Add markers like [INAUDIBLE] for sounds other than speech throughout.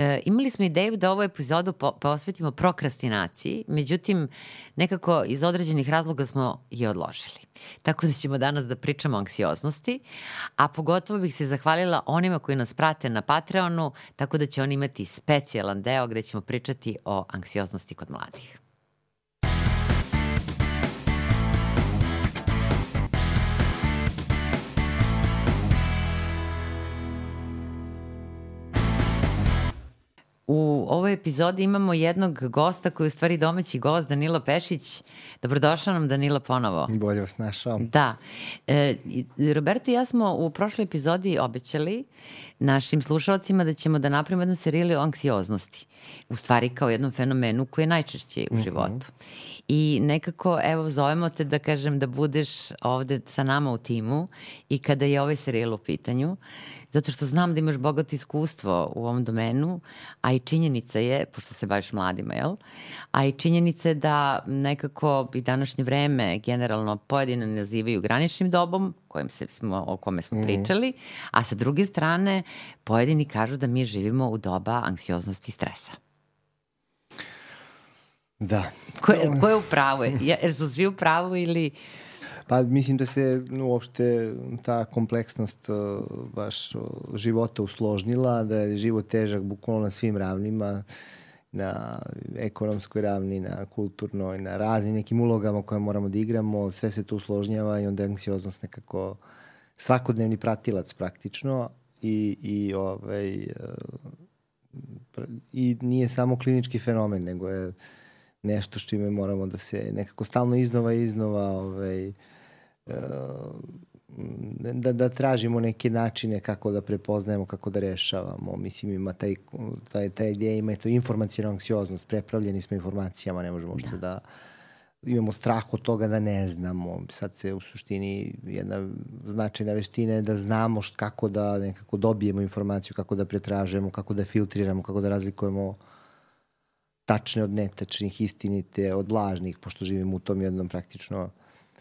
E, imali smo ideju da ovu epizodu po, posvetimo prokrastinaciji, međutim, nekako iz određenih razloga smo je odložili. Tako da ćemo danas da pričamo o anksioznosti, a pogotovo bih se zahvalila onima koji nas prate na Patreonu, tako da će oni imati specijalan deo gde ćemo pričati o anksioznosti kod mladih. Ovoj epizodi imamo jednog gosta koji je u stvari domaći gost, Danilo Pešić. Dobrodošao nam Danilo ponovo. Bolje vas našao. Da. E, Roberto i ja smo u prošloj epizodi obećali našim slušalcima da ćemo da napravimo jedan serijal o anksioznosti. U stvari kao jednom fenomenu koji je najčešće u mhm. životu. Mm -hmm. I nekako, evo, zovemo te da kažem da budeš ovde sa nama u timu i kada je ovaj serijal u pitanju zato što znam da imaš bogato iskustvo u ovom domenu, a i činjenica je, pošto se baviš mladima, jel? A i činjenica je da nekako i današnje vreme generalno pojedine nazivaju graničnim dobom, kojim se smo, o kome smo mm. pričali, a sa druge strane pojedini kažu da mi živimo u doba anksioznosti i stresa. Da. Ko, ko je u pravu? Jer su svi u pravu ili Pa mislim da se uopšte ta kompleksnost uh, baš uh, života usložnila, da je život težak bukvalno na svim ravnima, na ekonomskoj ravni, na kulturnoj, na raznim nekim ulogama koje moramo da igramo, sve se to usložnjava i onda je anksioznost nekako svakodnevni pratilac praktično i, i, ovaj, uh, i nije samo klinički fenomen, nego je nešto s čime moramo da se nekako stalno iznova iznova ovaj, da, da tražimo neke načine kako da prepoznajemo, kako da rešavamo. Mislim, ima taj, taj, taj ideja, ima to informacijna anksioznost, prepravljeni smo informacijama, ne možemo što da. da imamo strah od toga da ne znamo. Sad se u suštini jedna značajna veština je da znamo št, kako da nekako dobijemo informaciju, kako da pretražujemo, kako da filtriramo, kako da razlikujemo tačne od netačnih, istinite od lažnih, pošto živimo u tom jednom praktično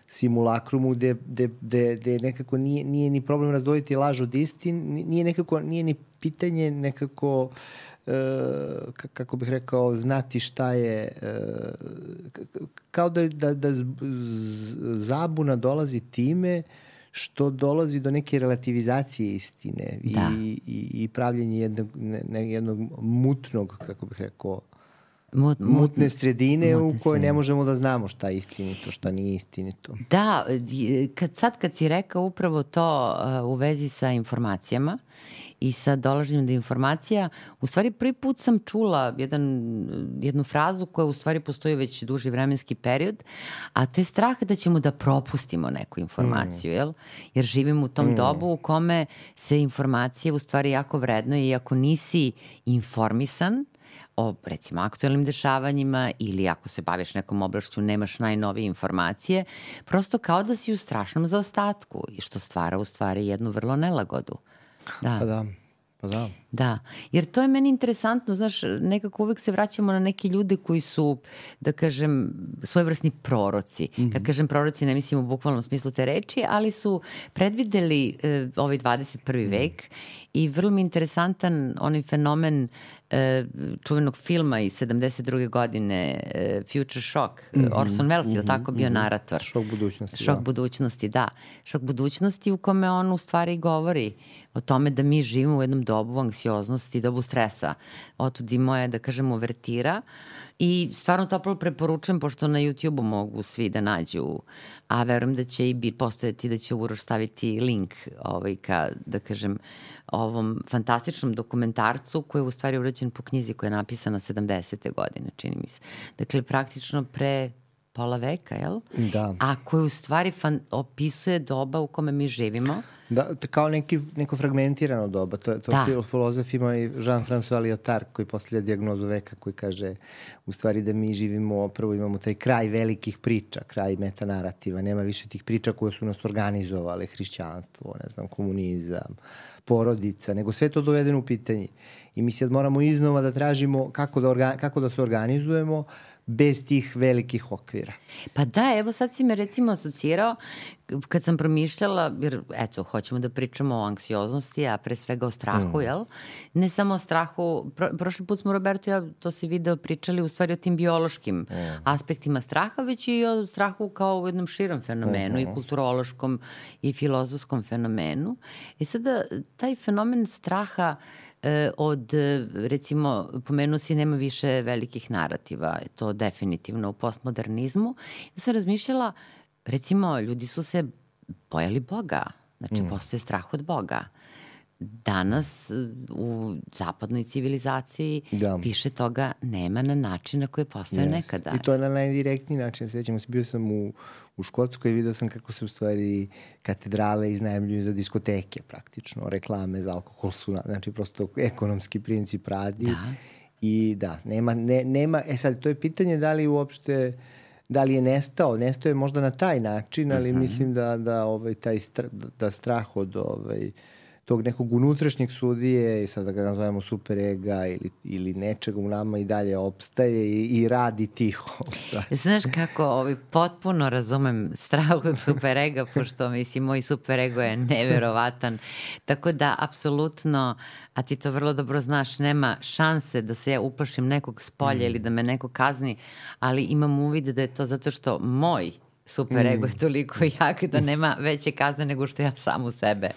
simulakrumu gde, gde, gde, gde nekako nije, nije ni problem razdvojiti laž od istin, nije nekako, nije ni pitanje nekako e, kako bih rekao, znati šta je e, kao da, da, da zabuna dolazi time što dolazi do neke relativizacije istine da. i, i, i pravljenje jednog, ne, jednog mutnog, kako bih rekao, Mut, mutne sredine mutne u kojoj ne možemo da znamo šta je istinito, šta nije istinito. Da, kad, sad kad si rekao upravo to uh, u vezi sa informacijama i sa dolaženjem do informacija, u stvari prvi put sam čula jedan, jednu frazu koja u stvari postoji već duži vremenski period, a to je strah da ćemo da propustimo neku informaciju, mm. jel? Jer živimo u tom mm. dobu u kome se informacije u stvari jako vredno i ako nisi informisan, o recimo aktualnim dešavanjima ili ako se baviš nekom oblašću nemaš najnovije informacije, prosto kao da si u strašnom zaostatku i što stvara u stvari jednu vrlo nelagodu. Da. Pa da. Pa da. Da, jer to je meni interesantno, znaš, nekako uvek se vraćamo na neke ljude koji su, da kažem, svojevrsni proroci. Mm -hmm. Kad kažem proroci, ne mislim u bukvalnom smislu te reči, ali su predvideli e, ovaj 21. Mm. vek i vrlo mi interesantan onaj fenomen e, čuvenog filma iz 72. godine e, Future Shock, mm -hmm. Orson Welles mm -hmm. je tako bio mm -hmm. narator. Šok budućnosti. Šok da. budućnosti, da. Šok budućnosti u kome on u stvari govori o tome da mi živimo u jednom dobu anksioznosti, dobu stresa. Otud i moja, da kažemo, vertira. I stvarno toplo preporučujem, pošto na YouTube-u mogu svi da nađu, a verujem da će i bi postojati da će Uroš staviti link ovaj, ka, da kažem, ovom fantastičnom dokumentarcu koji je u stvari urađen po knjizi koja je napisana 70. godine, čini mi se. Dakle, praktično pre pola veka, jel? Da. A koji u stvari fan, opisuje doba u kome mi živimo. Da, kao neki, neko fragmentirano doba. To, to da. filozof ima i Jean-François Lyotard koji postavlja diagnozu veka koji kaže u stvari da mi živimo, prvo imamo taj kraj velikih priča, kraj metanarativa, nema više tih priča koje su nas organizovale, hrišćanstvo, ne znam, komunizam, porodica, nego sve to dovedeno u pitanje. I mi sad moramo iznova da tražimo kako da, orga, kako da se organizujemo bez tih velikih okvira. Pa da, evo sad si me recimo asocirao kad sam promišljala, jer eto, hoćemo da pričamo o anksioznosti, a pre svega o strahu, mm. jel? Ne samo o strahu, pro, prošli put smo Roberto i ja, to si video, pričali u stvari o tim biološkim mm. aspektima straha, već i o strahu kao u jednom širom fenomenu mm -hmm. i kulturološkom i filozofskom fenomenu. I sada, taj fenomen straha e, od, recimo, pomenuo si nema više velikih narativa, to definitivno u postmodernizmu. Ja sam razmišljala, recimo, ljudi su se bojali Boga, znači mm. postoje strah od Boga. Danas u zapadnoj civilizaciji da. više toga nema na način na koji je postao yes. nekada. I to je na najdirektniji način. Sećamo se, bio sam u, u Škotskoj i video sam kako se u stvari katedrale iznajemljuju za diskoteke praktično. Reklame za alkohol su, znači prosto ekonomski princip radi. Da. I da, nema, ne, nema, e sad, to je pitanje da li uopšte da li je nestao, nestao je možda na taj način, ali uh mhm. mislim da, da, ovaj, taj stra, da strah od ovaj, tog nekog unutrašnjeg sudije i sad da ga nazovemo super ega ili, ili nečega u nama i dalje opstaje i, i radi tiho. [LAUGHS] Znaš kako ovaj, potpuno razumem strah od super ega, [LAUGHS] pošto mislim moj super ego je neverovatan. Tako da apsolutno, a ti to vrlo dobro znaš, nema šanse da se ja uplašim nekog spolja mm. ili da me neko kazni, ali imam uvid da je to zato što moj super ego je mm. toliko jak da nema veće kazne nego što ja samu sebe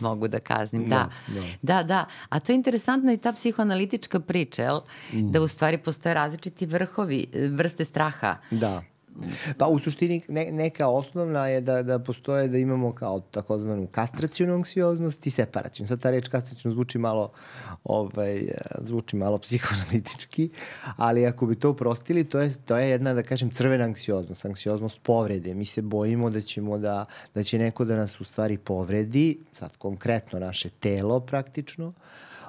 mogu da kaznim. Da, da, da. da, da. A to je interesantna i ta psihoanalitička priča, jel? Mm. Da u stvari postoje različiti vrhovi, vrste straha. Da. Pa u suštini ne, neka osnovna je da, da postoje da imamo kao takozvanu kastracijonu anksioznost i separacijonu. Sad ta reč kastracijonu zvuči malo ovaj, zvuči malo psihoanalitički, ali ako bi to uprostili, to je, to je jedna, da kažem, crvena anksioznost, anksioznost povrede. Mi se bojimo da ćemo da, da će neko da nas u stvari povredi, sad konkretno naše telo praktično,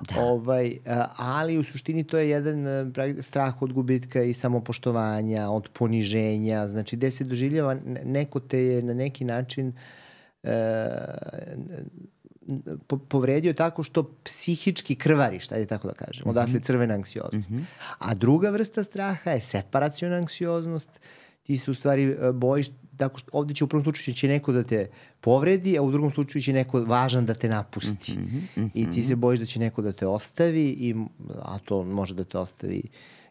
Da. Ovaj, ali u suštini to je jedan strah od gubitka i samopoštovanja, od poniženja, znači gde se doživljava neko te je na neki način e, povredio tako što psihički krvariš, ajde tako da kažem, mhm. odatle crvena anksioznost. Mm -hmm. A druga vrsta straha je separaciona anksioznost, ti se u stvari bojiš tako što ovde će u prvom slučaju će neko da te povredi, a u drugom slučaju će neko važan da te napusti. Mm -hmm, mm -hmm. I ti se bojiš da će neko da te ostavi, i, a to može da te ostavi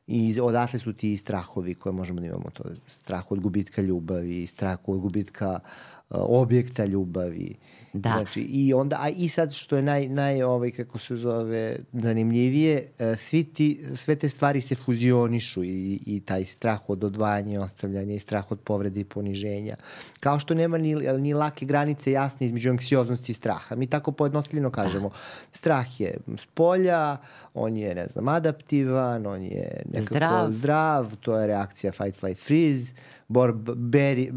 I odatle su ti strahovi koje možemo da imamo. To strah od gubitka ljubavi, strah od gubitka uh, objekta ljubavi. Da. Znači, i onda, a i sad što je naj, naj ovaj, kako se zove, zanimljivije, uh, svi ti, sve te stvari se fuzionišu i, i taj strah od odvajanja i ostavljanja i strah od povrede i poniženja. Kao što nema ni, ni lake granice jasne između anksioznosti i straha. Mi tako pojednostavljeno kažemo, da. strah je s polja, on je, ne znam, adaptivan, on je nekako zdrav, zdrav to je reakcija fight, flight, freeze, bor, beri,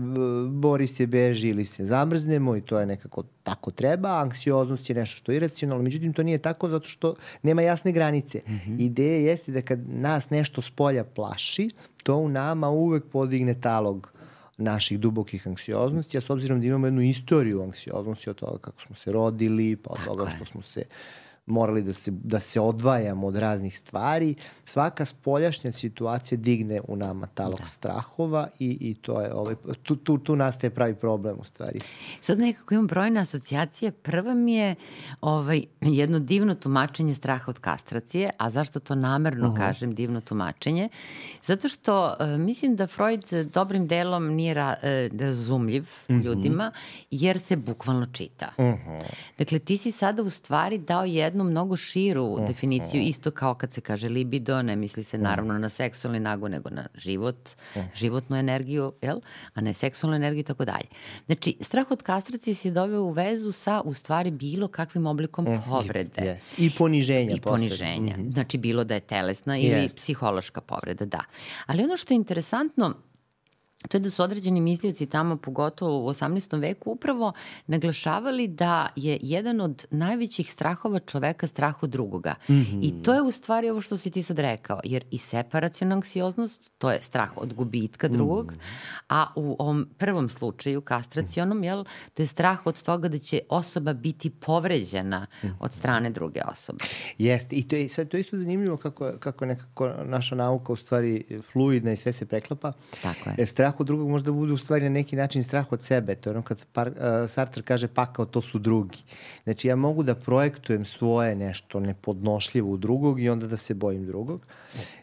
bori se, beži ili se zamrznemo i to je nekako tako treba, anksioznost je nešto što je iracionalno, međutim to nije tako zato što nema jasne granice. Mm -hmm. Ideja jeste da kad nas nešto s polja plaši, to u nama uvek podigne talog naših dubokih anksioznosti, a s obzirom da imamo jednu istoriju anksioznosti od toga kako smo se rodili, pa od toga što smo se uh, morali da se, da se odvajamo od raznih stvari. Svaka spoljašnja situacija digne u nama talog da. strahova i, i to je, ovaj, tu, tu, tu nastaje pravi problem u stvari. Sad nekako imam brojne asocijacije. Prva mi je ovaj, jedno divno tumačenje straha od kastracije, a zašto to namerno uh -huh. kažem divno tumačenje? Zato što uh, mislim da Freud dobrim delom nije ra, uh, razumljiv uh mhm. -huh. ljudima, jer se bukvalno čita. Uh -huh. Dakle, ti si sada u stvari dao jednu jednu mnogo širu definiciju, isto kao kad se kaže libido, ne misli se naravno na seksualni nagon, nego na život, životnu energiju, jel? a ne seksualnu energiju i tako dalje. Znači, strah od kastracije se doveo u vezu sa, u stvari, bilo kakvim oblikom povrede. Yes. I poniženja. I poniženja. Mm -hmm. Znači, bilo da je telesna ili yes. psihološka povreda, da. Ali ono što je interesantno, to je da su određeni mislioci tamo, pogotovo u 18. veku, upravo naglašavali da je jedan od najvećih strahova čoveka strah od drugoga. Mm -hmm. I to je u stvari ovo što si ti sad rekao, jer i separacijona anksioznost, to je strah od gubitka drugog, mm -hmm. a u ovom prvom slučaju, kastracionom, jel, to je strah od toga da će osoba biti povređena mm -hmm. od strane druge osobe. Jeste, i to je, sad, to je isto zanimljivo kako, kako nekako naša nauka u stvari fluidna i sve se preklapa. Tako je. Strah strah od drugog možda bude u stvari na neki način strah od sebe. To je ono kad par, uh, Sartre kaže pakao, to su drugi. Znači ja mogu da projektujem svoje nešto nepodnošljivo u drugog i onda da se bojim drugog.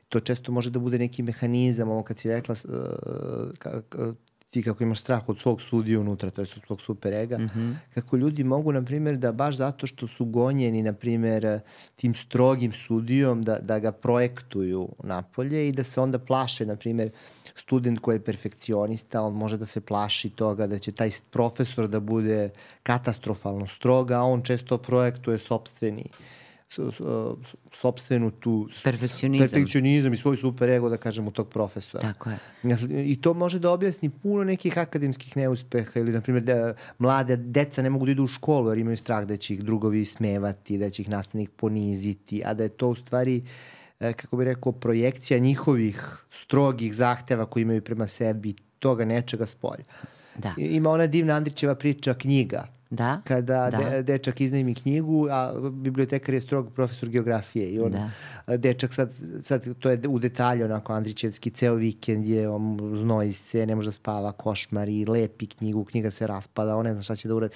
To često može da bude neki mehanizam, ovo kad si rekla, uh, ka, ka, ti kako imaš strah od svog sudija unutra, to je od svog super ega, mm -hmm. kako ljudi mogu, na primjer, da baš zato što su gonjeni, na primjer, tim strogim sudijom, da, da ga projektuju napolje i da se onda plaše, na primjer, student koji je perfekcionista, on može da se plaši toga da će taj profesor da bude katastrofalno stroga, a on često projektuje sobstveni uh, sobstvenu tu perfekcionizam. perfekcionizam i svoj super ego, da kažemo, tog profesora. Tako je. I to može da objasni puno nekih akademskih neuspeha ili, na primjer, da mlade deca ne mogu da idu u školu jer imaju strah da će ih drugovi smevati, da će ih nastavnik poniziti, a da je to u stvari e, kako bi rekao, projekcija njihovih strogih zahteva koji imaju prema sebi, toga nečega spolja. Da. Ima ona divna Andrićeva priča, knjiga, Da. Kada da. De, dečak iznajmi knjigu, a bibliotekar je strog profesor geografije i on, da. dečak sad, sad, to je u detalju onako Andrićevski, ceo vikend je, on znoji se, ne može da spava, košmari, lepi knjigu, knjiga se raspada, on ne zna šta će da uradi.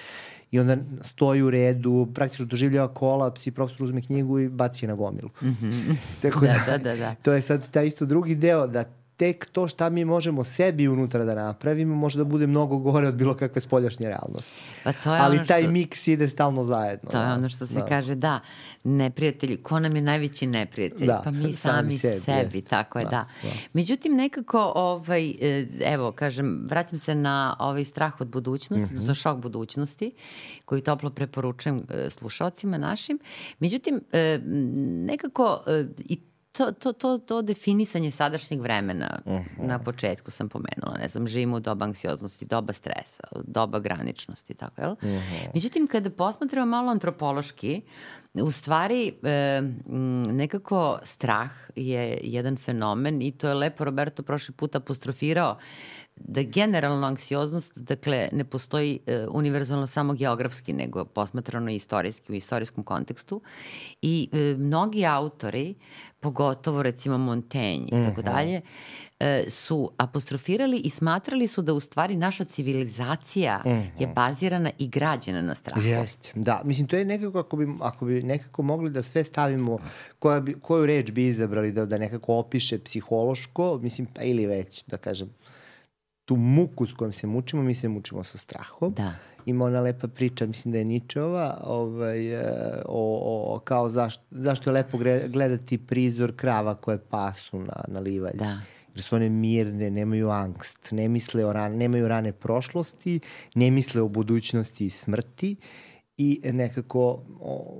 I onda stoji u redu, praktično doživljava kolaps i profesor uzme knjigu i baci je na gomilu. Mm -hmm. [LAUGHS] Tako da, da, da, da. To je sad taj isto drugi deo, da tek to šta mi možemo sebi unutra da napravimo može da bude mnogo gore od bilo kakve spoljašnje realnosti. Pa to je Ali ono taj što, miks ide stalno zajedno. To je da. ono što se da. kaže, da, neprijatelji, ko nam je najveći neprijatelj? Da, pa mi sami, sami sebi, sebi jest. tako je, da, da. da. Međutim, nekako, ovaj, e, evo, kažem, vraćam se na ovaj strah od budućnosti, mm -hmm. za šok budućnosti, koji toplo preporučujem e, slušalcima našim. Međutim, e, nekako i to, to, to, to definisanje sadašnjeg vremena uh mhm. -huh. na početku sam pomenula, ne znam, živimo u doba anksioznosti, doba stresa, doba graničnosti, tako, jel? Uh mhm. -huh. Međutim, kada posmatramo malo antropološki, u stvari e, nekako strah je jedan fenomen i to je lepo Roberto prošli put apostrofirao da generalno anksioznost, dakle, ne postoji e, univerzalno samo geografski, nego posmatrano istorijski, u istorijskom kontekstu. I e, mnogi autori, pogotovo recimo Montaigne i tako mhm. dalje, e, su apostrofirali i smatrali su da u stvari naša civilizacija mm -hmm. je mhm. bazirana i građena na strahu. Jeste, da. Mislim, to je nekako, ako bi, ako bi nekako mogli da sve stavimo, koja bi, koju reč bi izabrali da, da nekako opiše psihološko, mislim, pa ili već, da kažem, tu muku s kojom se mučimo, mi se mučimo sa strahom. Da. Ima ona lepa priča, mislim da je Ničeva, ovaj, e, o, o, kao zašto, zašto je lepo gledati prizor krava koje pasu na, na livalji. Da jer su one mirne, nemaju angst, ne misle o ran, nemaju rane prošlosti, ne misle o budućnosti i smrti i nekako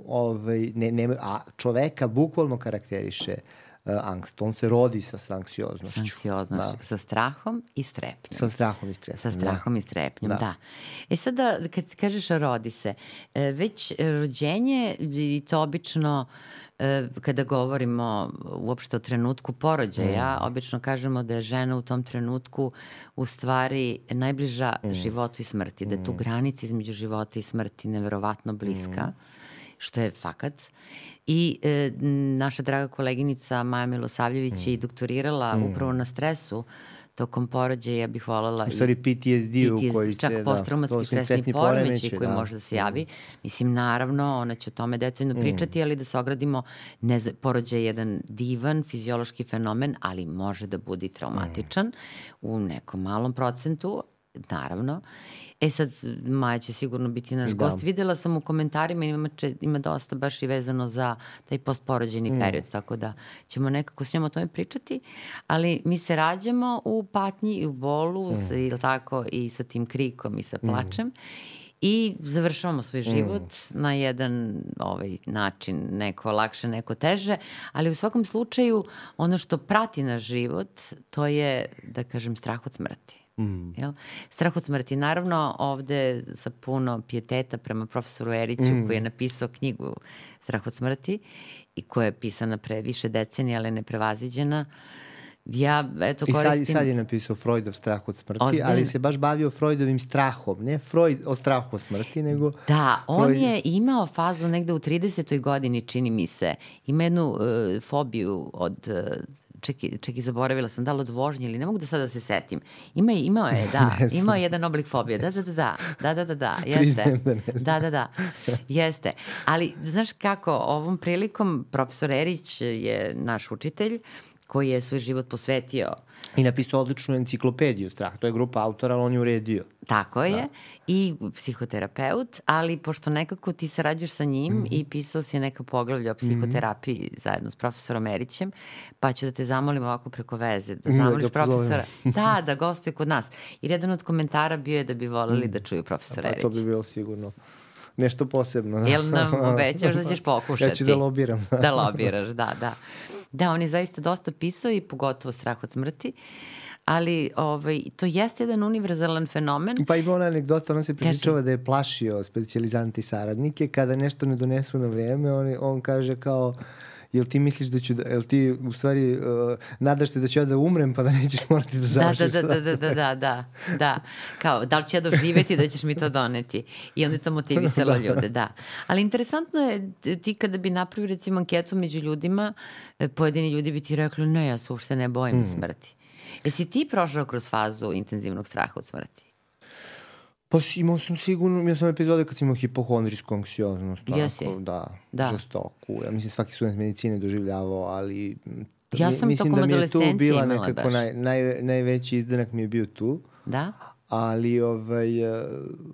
ovaj, ne, ne, a čoveka bukvalno karakteriše uh, angst. On se rodi sa, sa anksioznošću. Sa anksioznošću, da. sa strahom i strepnjom. Sa strahom i strepnjom. Sa da. strahom da. i strepnjom, da. da. E sada, kad kažeš rodi se, e, već rođenje i to obično kada govorimo uopšte o trenutku porođaja, mm. obično kažemo da je žena u tom trenutku u stvari najbliža mm. životu i smrti, da je tu mm. granica između života i smrti neverovatno bliska. Mm što je fakat. I e, naša draga koleginica Maja Milosavljević mm. je doktorirala mm. upravo na stresu tokom porođaja, ja bih voljela... U stvari PTSD, PTSD u koji se... Čak da, stresni poremeći koji da. može da se javi. Mislim, naravno, ona će o tome detaljno mm. pričati, ali da se ogradimo, ne, porođaj je jedan divan fiziološki fenomen, ali može da bude traumatičan mm. u nekom malom procentu, naravno. E sad, Maja će sigurno biti naš da. gost. Videla sam u komentarima, ima, če, ima dosta baš i vezano za taj postporođeni mm. period, tako da ćemo nekako s njom o tome pričati. Ali mi se rađamo u patnji i u bolu, mm. sa, ili tako, i sa tim krikom i sa mm. plačem. Mm. I završavamo svoj život mm. na jedan ovaj, način, neko lakše, neko teže, ali u svakom slučaju ono što prati naš život, to je, da kažem, strah od smrti. Mm. Jel? Strah od smrti. Naravno, ovde sa puno pijeteta prema profesoru Eriću, mm. koji je napisao knjigu Strah od smrti i koja je pisana pre više decenija, ali neprevaziđena. Ja, eto, koristim... I sad, sad je napisao Freudov strah od smrti, Ozbiljno. ali se baš bavio Freudovim strahom. Ne Freud o strahu od smrti, nego... Da, on Freud... je imao fazu negde u 30. godini, čini mi se. Ima jednu uh, fobiju od uh, čekaj, čekaj, zaboravila sam, da li od vožnje ili ne mogu da sada se setim. Ima, imao je, da, [LAUGHS] imao je jedan oblik fobije, da, da, da, da, da, da, da, da, [LAUGHS] jeste. Da, da, da, jeste. Ali, znaš kako, ovom prilikom profesor Erić je naš učitelj, koji je svoj život posvetio. I napisao odličnu enciklopediju strah. To je grupa autora, ali on je uredio. Tako je. Da. I psihoterapeut, ali pošto nekako ti sarađuješ sa njim mm -hmm. i pisao si neka poglavlja o psihoterapiji mm -hmm. zajedno s profesorom Erićem, pa ću da te zamolim ovako preko veze, da, da zamoliš da profesora. [LAUGHS] da, da gostuje kod nas. I jedan od komentara bio je da bi voleli mm. da čuju profesora Erića. Pa to bi bilo sigurno nešto posebno. Da. Jel nam [LAUGHS] obećaš da ćeš pokušati? Ja ću da lobiram. da lobiraš, da, da. [LAUGHS] Da, on je zaista dosta pisao i pogotovo strah od smrti ali ovaj, to jeste jedan univerzalan fenomen. Pa ima ona anegdota, on se pričava da je plašio specializanti saradnike, kada nešto ne donesu na vreme, on, on kaže kao jel ti misliš da ću, da, jel ti u stvari uh, nadaš se da ću ja da umrem pa da nećeš morati da, da, da završiš. Da, da, da, da, da, da, da, da. Kao, da li ću ja doživeti da ćeš mi to doneti? I onda je to motivisalo [LAUGHS] da. ljude, da. Ali interesantno je, ti kada bi napravio recimo anketu među ljudima, e, pojedini ljudi bi ti rekli, ne, ja se uopšte ne bojim mm. smrti. Jesi ti prošao kroz fazu intenzivnog straha od smrti? Pa imao sam sigurno, imao sam epizode kad sam imao hipohondrijsku anksioznost. Jesi? Da, da, žestoku. Ja mislim svaki student medicine doživljavao, ali Ja sam mislim tokom da mi je tu bila nekako naj, naj, najveći izdanak mi je bio tu. Da? ali ovaj, e,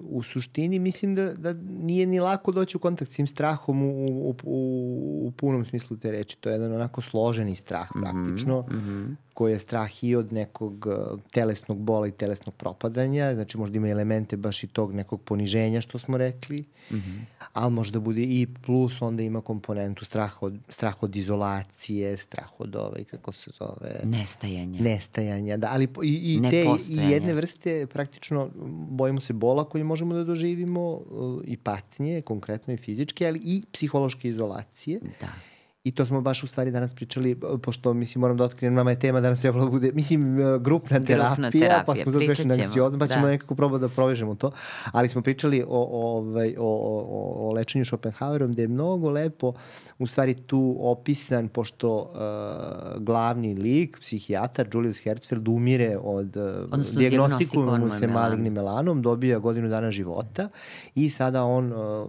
u suštini mislim da, da nije ni lako doći u kontakt s tim strahom u, u, u, u punom smislu te reči. To je jedan onako složeni strah praktično. Mm -hmm koji je strah i od nekog uh, telesnog bola i telesnog propadanja, znači možda ima elemente baš i tog nekog poniženja što smo rekli, mm -hmm. ali možda bude i plus, onda ima komponentu strah od, strah od izolacije, strah od ovaj, kako se zove... Nestajanja. Nestajanja, da, ali i, i te i jedne vrste praktično bojimo se bola koje možemo da doživimo uh, i patnje, konkretno i fizičke, ali i psihološke izolacije. Da I to smo baš u stvari danas pričali, pošto mislim moram da otkrijem, nama je tema danas trebalo bude, mislim, e, grupna terapija, grupna terapija pa smo zaprešli na anksiozno, pa ćemo da. nekako probati da provežemo to. Ali smo pričali o, o, ovaj, o, o, o lečenju Schopenhauerom, gde je mnogo lepo u stvari tu opisan, pošto uh, glavni lik, psihijatar Julius Herzfeld, umire od uh, diagnostiku mu se malignim melanom, dobija godinu dana života i sada on uh,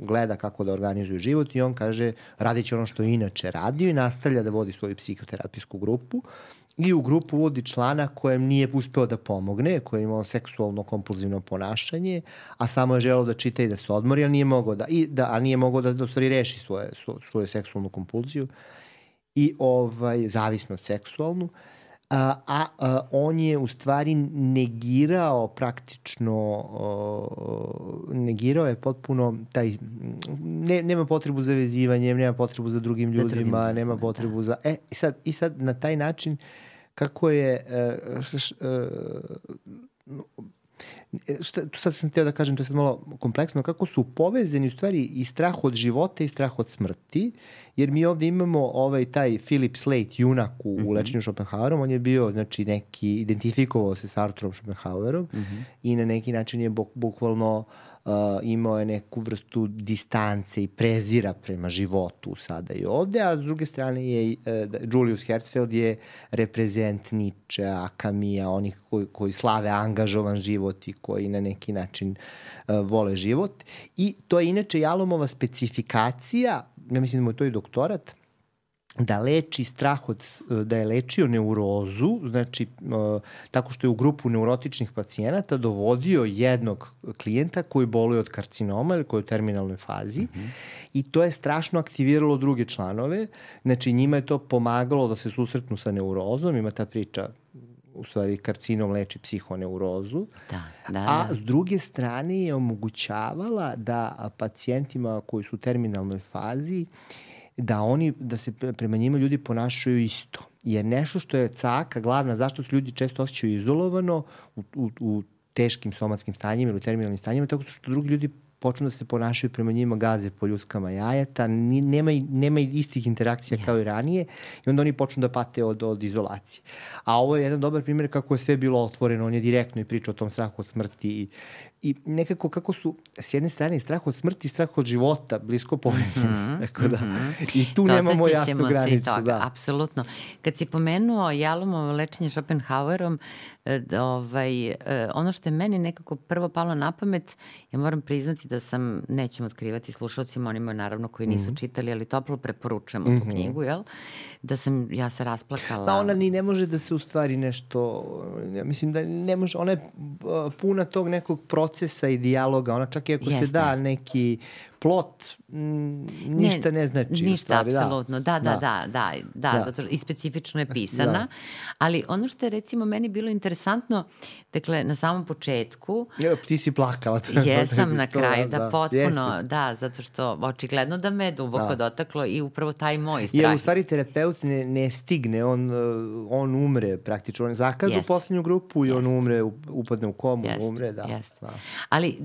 gleda kako da organizuje život i on kaže radit će ono što je inače radio i nastavlja da vodi svoju psihoterapijsku grupu i u grupu vodi člana kojem nije uspeo da pomogne, koji je imao seksualno kompulzivno ponašanje, a samo je želeo da čita i da se odmori, ali nije mogao da, i da, a nije mogao da, da stvari reši svoje, svoju seksualnu kompulziju i ovaj, zavisno seksualnu a, a, a on je u stvari negirao praktično uh, negirao je potpuno taj ne, nema potrebu za vezivanjem, nema potrebu za drugim ljudima, drugim, nema da. potrebu da. za e i sad i sad na taj način kako je uh, š, š, uh, šta, sad sam teo da kažem, to je sad malo kompleksno, kako su povezani u stvari i strah od života i strah od smrti, jer mi ovde imamo ovaj taj Philip Slate, junak u, mm -hmm. u lečenju Schopenhauerom, on je bio, znači, neki, identifikovao se s Arturom Schopenhauerom mm -hmm. i na neki način je bukvalno uh, imao je neku vrstu distance i prezira prema životu sada i ovde, a s druge strane je uh, Julius Herzfeld je reprezent Nietzsche, Kamija, onih koji, koji slave angažovan život i koji na neki način uh, vole život. I to je inače Jalomova specifikacija, ja mislim da mu je to i doktorat, da leči strah od, da je lečio neurozu, znači tako što je u grupu neurotičnih pacijenata dovodio jednog klijenta koji boluje od karcinoma ili koji je u terminalnoj fazi mm -hmm. i to je strašno aktiviralo druge članove, znači njima je to pomagalo da se susretnu sa neurozom, ima ta priča u stvari karcinom leči psihoneurozu, da, da, a da. s druge strane je omogućavala da pacijentima koji su u terminalnoj fazi da oni, da se prema njima ljudi ponašaju isto. Jer nešto što je caka, glavna, zašto se ljudi često osjećaju izolovano u, u, u teškim somatskim stanjima ili u terminalnim stanjima, tako što drugi ljudi počnu da se ponašaju prema njima gaze po ljuskama jajeta, ni, nema, nema istih interakcija yes. kao i ranije i onda oni počnu da pate od, od izolacije. A ovo je jedan dobar primjer kako je sve bilo otvoreno, on je direktno i pričao o tom strahu od smrti i i nekako kako su s jedne strane strah od smrti i strah od života blisko povezani. Mm -hmm, [LAUGHS] tako da, mm -hmm. I tu Dotaći nemamo jasnu granicu. Toga, da. Apsolutno. Kad si pomenuo Jalomovo lečenje Schopenhauerom, E, ovaj, e, ono što je meni nekako prvo palo na pamet, ja moram priznati da sam, nećemo otkrivati slušalcima, onima naravno koji nisu mm -hmm. čitali, ali toplo preporučujem mm -hmm. tu mhm. knjigu, jel? Da sam, ja se rasplakala. Pa ona ni ne može da se u stvari nešto, ja mislim da ne može, ona je puna tog nekog procesa i dijaloga, ona čak i ako Jeste. se da neki plot m, ništa ne, ne znači. Ništa, stvari, da. apsolutno. Da, da, da, da, da, da, da. zato što i specifično je pisana. Da. Ali ono što je recimo meni bilo interesantno, dakle, na samom početku... Ja, ti si plakala. jesam [LAUGHS] na kraju, da, da potpuno, jeste. da, zato što očigledno da me je duboko da. dotaklo i upravo taj moj strah. Jer u stvari terapeut ne, ne stigne, on, on umre praktično, on zakaže u poslednju grupu i Jest. on umre, upadne u komu, Jest. umre, da. Jest. da. Ali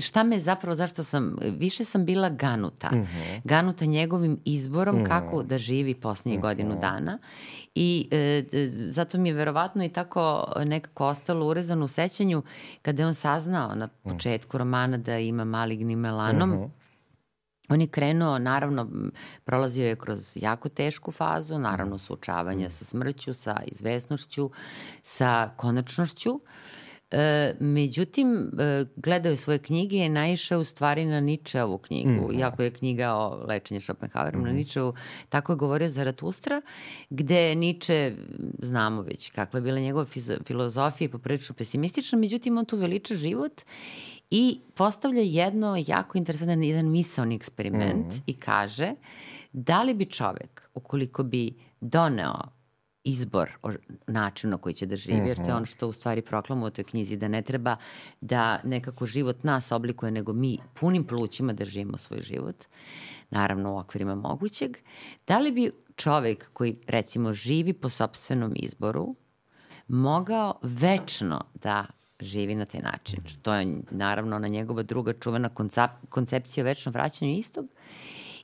šta me zapravo, zašto sam više sam bila ganuta. Mm -hmm. Ganuta njegovim izborom mm -hmm. kako da živi posljednje mm -hmm. godinu dana. I e, zato mi je verovatno i tako nekako ostalo urezano u sećanju kada je on saznao na mhm. početku romana da ima maligni melanom. Mm -hmm. On je krenuo, naravno, prolazio je kroz jako tešku fazu, naravno suočavanja mhm. sa smrću, sa izvesnošću, sa konačnošću. Uh, E, međutim, e, gledao je svoje knjige i naišao u stvari na Ničeovu knjigu, mm. iako je knjiga o lečenju Schopenhauerom mm. na Ničevu, tako je govorio Zaratustra, gde Niče, znamo već kakva je bila njegova filozofija i poprilično pesimistična, međutim on tu veliča život i postavlja jedno jako interesantan, jedan misalni eksperiment mm. i kaže da li bi čovek, ukoliko bi doneo izbor o načinu na koji će da živi, jer to je mhm. ono što u stvari proklamu u toj knjizi, da ne treba da nekako život nas oblikuje, nego mi punim plućima da živimo svoj život, naravno u okvirima mogućeg. Da li bi čovek koji recimo živi po sobstvenom izboru mogao večno da živi na taj način, što je naravno na njegova druga čuvena koncepcija o večnom vraćanju istog,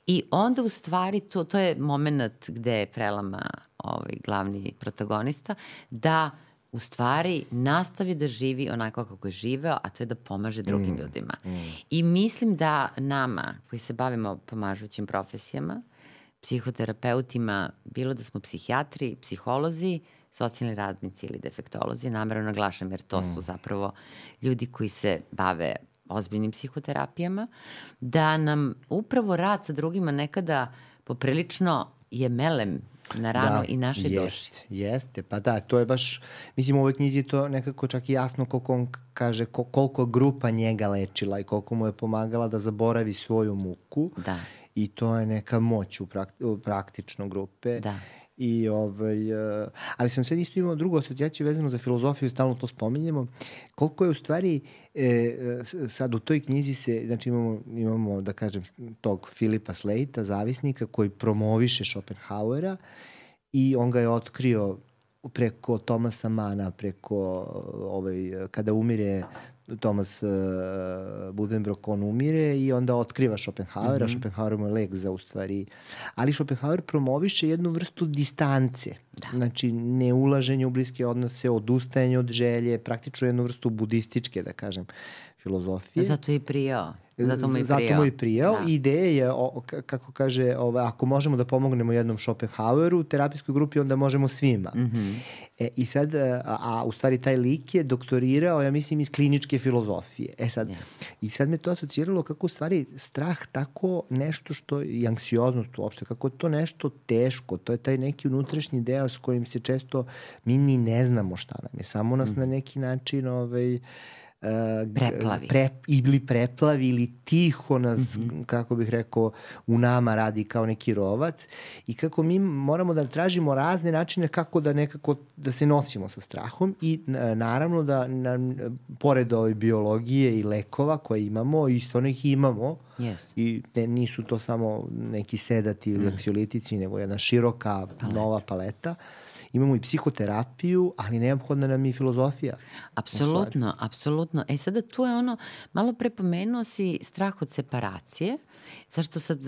I onda u stvari to, to je moment gde je prelama ovaj, glavni protagonista, da u stvari nastavi da živi onako kako je živeo, a to je da pomaže drugim mm, ljudima. Mm. I mislim da nama, koji se bavimo pomažućim profesijama, psihoterapeutima, bilo da smo psihijatri, psiholozi, socijalni radnici ili defektolozi, namerno naglašam jer to mm. su zapravo ljudi koji se bave ozbiljnim psihoterapijama, da nam upravo rad sa drugima nekada poprilično je melem na rano da, i naše jest, duši. Jeste, pa da, to je baš, mislim u ovoj knjizi to nekako čak i jasno koliko on kaže koliko grupa njega lečila i koliko mu je pomagala da zaboravi svoju muku. Da. I to je neka moć u, prakti, u praktično grupe. Da. I ovaj, uh, ali sam sad isto imao drugu asocijaciju vezanu za filozofiju, stalno to spominjemo. Koliko je u stvari, e, sad u toj knjizi se, znači imamo, imamo da kažem, tog Filipa Slejta, zavisnika, koji promoviše Schopenhauera i on ga je otkrio preko Tomasa Mana, preko ovaj, kada umire Thomas uh, Buddenbrock, on umire i onda otkriva Schopenhauera, mm -hmm. Schopenhauer mu je lek za u stvari, ali Schopenhauer promoviše jednu vrstu distance, da. znači ne ulaženje u bliske odnose, odustajanje od želje, praktično jednu vrstu budističke, da kažem, filozofije. Zato je i prijao. Zato mu je Zato mu je prijao. Da. Ideja je, o, kako kaže, ovaj, ako možemo da pomognemo jednom Schopenhaueru u terapijskoj grupi, onda možemo svima. Mm -hmm. e, I sad, a, a u stvari taj lik je doktorirao, ja mislim, iz kliničke filozofije. E sad, yes. i sad me to asociralo kako u stvari strah tako nešto što, i anksioznost uopšte, kako to nešto teško, to je taj neki unutrašnji deo s kojim se često mi ni ne znamo šta nam je. Samo nas mm. na neki način ovaj, Uh, preplavi. Pre, ili preplavi ili tiho nas, mm -hmm. kako bih rekao, u nama radi kao neki rovac i kako mi moramo da tražimo razne načine kako da nekako da se nosimo sa strahom i naravno da na, pored ove biologije i lekova koje imamo, isto ih imamo yes. i ne, nisu to samo neki sedati ili mm. aksiolitici, nego jedna široka paleta. nova paleta. Uh, imamo i psihoterapiju, ali neophodna nam i filozofija. Apsolutno, apsolutno. E sada tu je ono, malo prepomenuo si strah od separacije, zašto sad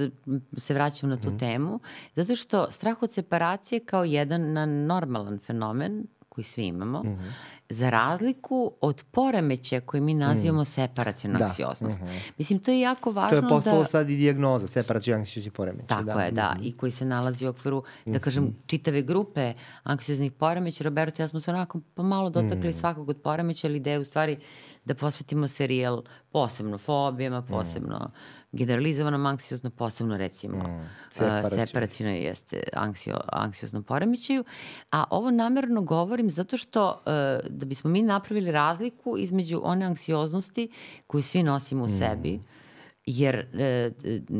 se vraćam na tu mm. temu? Zato što strah od separacije kao jedan na normalan fenomen koji svi imamo, mm -hmm. Za razliku od poremeća koje mi nazivamo mm. separacijona da. anksioznost. Mm -hmm. Mislim, to je jako važno da... To je postalo da... sad i diagnoza, separacijona anksioznosti poremeća. Tako da. je, da. Mm -hmm. I koji se nalazi u okviru, da mhm. kažem, čitave grupe anksioznih poremeća. Roberto, ja smo se onako pomalo dotakli mm. svakog od poremeća, ali ideja u stvari da posvetimo serijal posebno fobijama, posebno mm. Generalizovanom anksiozno, posebno recimo mm. separacijno. separacijno jeste anksio, anksiozno poremećaju. A ovo namerno govorim zato što uh, da bismo mi napravili razliku između one anksioznosti koju svi nosimo u mm. sebi, jer uh,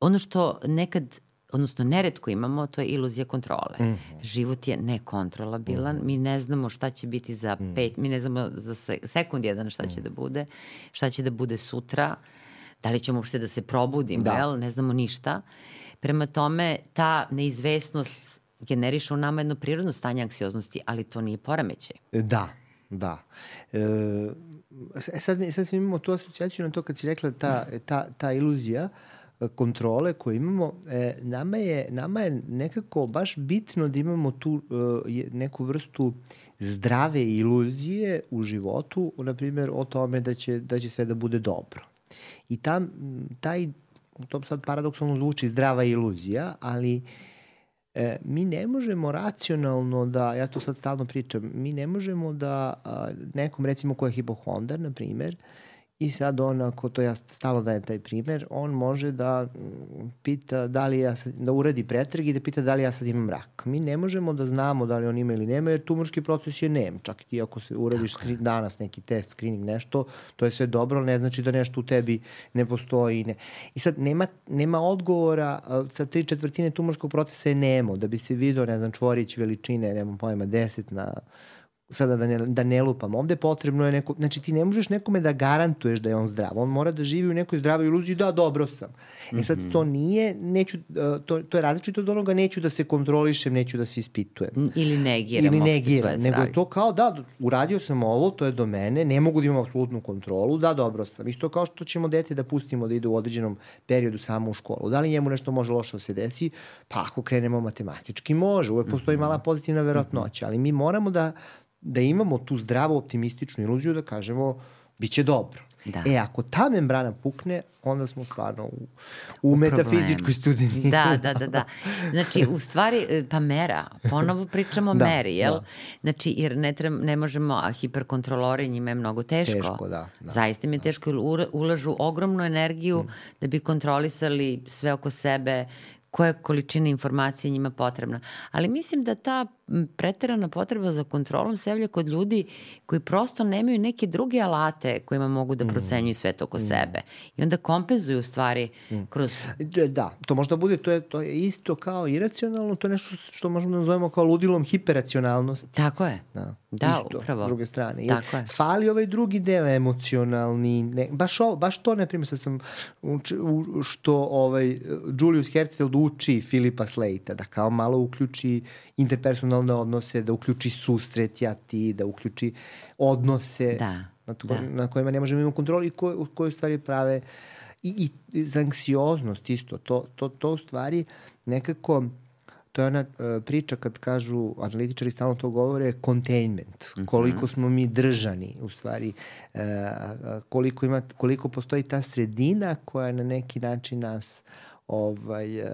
ono što nekad odnosno neretko imamo, to je iluzija kontrole. Mm -hmm. Život je nekontrolabilan, mm -hmm. mi ne znamo šta će biti za mm -hmm. pet, mi ne znamo za sekund jedan šta će mm -hmm. da bude, šta će da bude sutra, da li ćemo uopšte da se probudimo, da. jel? ne znamo ništa. Prema tome, ta neizvesnost generiše u nama jedno prirodno stanje anksioznosti, ali to nije poremećaj. Da, da. E, sad, sad imamo tu asocijaciju na to kad si rekla ta, ta, ta iluzija, uh, kontrole koje imamo, e, nama, je, nama je nekako baš bitno da imamo tu e, neku vrstu zdrave iluzije u životu, na primjer o tome da će, da će sve da bude dobro. I tam, taj, to sad paradoksalno zvuči zdrava iluzija, ali e, mi ne možemo racionalno da, ja to sad stalno pričam, mi ne možemo da a, nekom recimo ko je hipohondar, na primjer, I sad on, ako to ja stalo dajem taj primer, on može da mm, pita da li ja sad, da uradi pretrag i da pita da li ja sad imam rak. Mi ne možemo da znamo da li on ima ili nema, jer tumorski proces je nem. Čak i ti ako se uradiš skri, danas neki test, screening, nešto, to je sve dobro, ne znači da nešto u tebi ne postoji. Ne. I sad nema, nema odgovora, sa tri četvrtine tumorskog procesa je nemo, da bi se vidio, ne znam, čvorić veličine, nemam pojma, 10 na sada da ne, da ne lupam, ovde potrebno je neko, znači ti ne možeš nekome da garantuješ da je on zdrav, on mora da živi u nekoj zdravoj iluziji, da, dobro sam. Mm -hmm. E sad, mhm. to nije, neću, e, to, to je različito od onoga, neću da se kontrolišem, neću da se ispitujem. Ili negiram. Ili negiram, nego je to kao, da, uradio sam ovo, to je do mene, ne mogu da imam apsolutnu kontrolu, da, dobro sam. Isto kao što ćemo dete da pustimo da ide u određenom periodu samo u školu. Da li njemu nešto može loše da se desi? Pa ako krenemo matematički, može. Uvek postoji mhm. mala pozitivna verotnoća, ali mi moramo da da imamo tu zdravu optimističnu iluziju da kažemo biće dobro. Da. E, ako ta membrana pukne, onda smo stvarno u, u, u metafizičkoj studiji. Da, da, da, [LAUGHS] da. Znači, u stvari, e, pa mera, ponovo pričamo o da, meri, jel? Da. Znači, jer ne, treba, ne možemo, a hiperkontrolori njima je mnogo teško. Teško, da. da Zaista mi je da. teško, jer ulažu ogromnu energiju mm. da bi kontrolisali sve oko sebe, koja količina informacije njima potrebna. Ali mislim da ta preterana potreba za kontrolom se javlja kod ljudi koji prosto nemaju neke druge alate kojima mogu da mm. procenjuju svet oko mm. sebe. I onda kompenzuju u stvari mm. kroz... Da, to možda bude, to je, to je isto kao iracionalno, to je nešto što možemo da nazovemo kao ludilom hiperacionalnosti. Tako je. Da, da isto, upravo. s druge strane. Tako je. Fali ovaj drugi deo emocionalni, ne, baš, ovo, baš to, ne primjer, sad sam, što ovaj, Julius Hertzfeld uči Filipa Slejta, da kao malo uključi interpersonalne odnose, da uključi susret ja ti, da uključi odnose da, na, to, da. na kojima ne možemo imati kontroli i koje, koje stvari prave i, i za anksioznost isto. To, to, to u stvari nekako to je ona uh, priča kad kažu, analitičari stalno to govore, containment, mm -hmm. koliko smo mi držani, u stvari, uh, koliko, ima, koliko postoji ta sredina koja na neki način nas uh, ovaj, uh,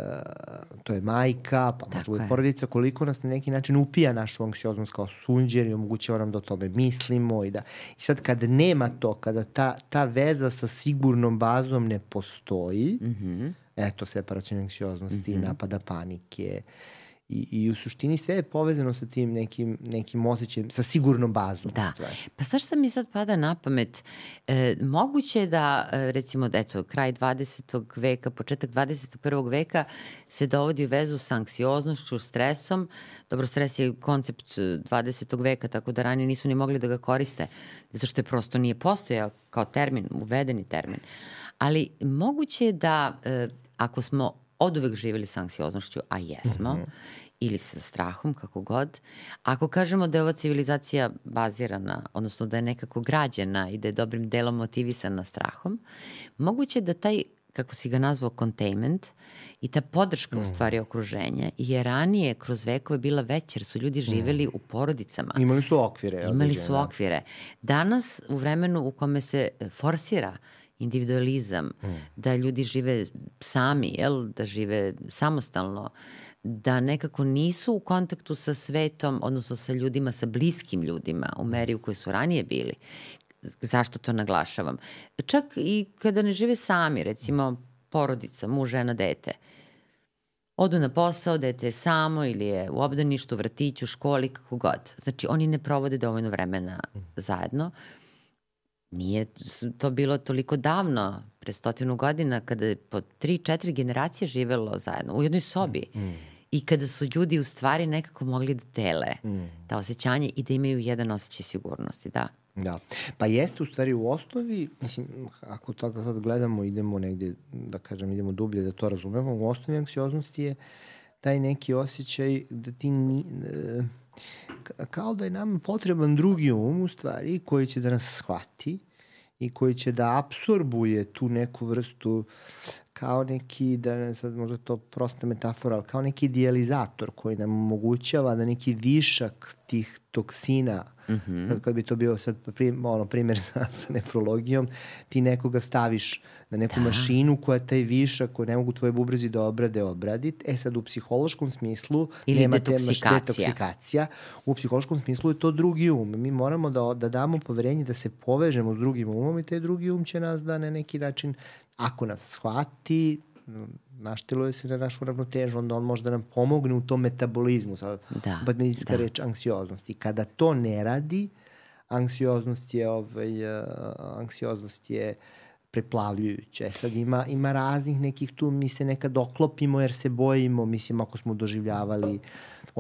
to je majka, pa možda bude porodica, koliko nas na neki način upija našu anksioznost kao sunđer i omogućava nam da o tome mislimo i da i sad kad nema to, kada ta, ta veza sa sigurnom bazom ne postoji, mm -hmm. eto, separacijne anksioznosti, mm -hmm. napada panike, uh, I, I u suštini sve je povezano sa tim nekim, nekim osjećajem, sa sigurnom bazom. Da. Pa sa što mi sad pada na pamet? E, moguće je da, e, recimo, da eto, kraj 20. veka, početak 21. veka se dovodi u vezu sa anksioznošću, stresom. Dobro, stres je koncept 20. veka, tako da ranije nisu ni mogli da ga koriste, zato što je prosto nije postojao kao termin, uvedeni termin. Ali moguće je da, e, ako smo od uvek živjeli sa anksioznošću, a jesmo, mm -hmm. ili sa strahom, kako god. Ako kažemo da je ova civilizacija bazirana, odnosno da je nekako građena i da je dobrim delom motivisana strahom, moguće da taj kako si ga nazvao, containment i ta podrška mm. u stvari okruženja je ranije kroz vekove bila veća jer su ljudi živeli mm. u porodicama. Imali su okvire. Imali su da. okvire. Danas, u vremenu u kome se forsira individualizam, mm. da ljudi žive sami, jel? da žive samostalno, da nekako nisu u kontaktu sa svetom, odnosno sa ljudima, sa bliskim ljudima u meri u kojoj su ranije bili. Zašto to naglašavam? Čak i kada ne žive sami, recimo porodica, muž, žena, dete, odu na posao, dete je samo ili je u obdaništu, vrtiću, školi, kako god. Znači, oni ne provode dovoljno vremena zajedno. Nije to bilo toliko davno, pre stotinu godina, kada je po tri, četiri generacije živelo zajedno u jednoj sobi. Mm. I kada su ljudi u stvari nekako mogli da dele mm. ta osjećanje i da imaju jedan osjećaj sigurnosti, da. Da. Pa jeste u stvari u osnovi, mislim, ako to sad gledamo, idemo negde, da kažem, idemo dublje da to razumemo, u osnovi anksioznosti je taj neki osjećaj da ti ni, e, kao da je nam potreban drugi um u stvari koji će da nas shvati i koji će da absorbuje tu neku vrstu kao neki, da ne sad možda to prosta metafora, ali kao neki idealizator koji nam omogućava da neki višak tih toksina Mm -hmm. Sad kad bi to bio sad prim, ono, primjer [LAUGHS] sa, sa nefrologijom, ti nekoga staviš na neku da. mašinu koja taj višak koji ne mogu tvoje bubrezi da obrade, obradit. E sad u psihološkom smislu Ili nema detoksikacija. detoksikacija. U psihološkom smislu je to drugi um. Mi moramo da, da damo poverenje da se povežemo s drugim umom i taj drugi um će nas da na neki način, ako nas shvati, našteluje se na našu ravnotežu, onda on može da nam pomogne u tom metabolizmu, sad, da, medicinska da. reč anksioznost. I kada to ne radi, anksioznost je, ovaj, uh, anksioznost je preplavljujuća. E sad ima, ima raznih nekih tu, mi se nekad oklopimo jer se bojimo, mislim, ako smo doživljavali uh,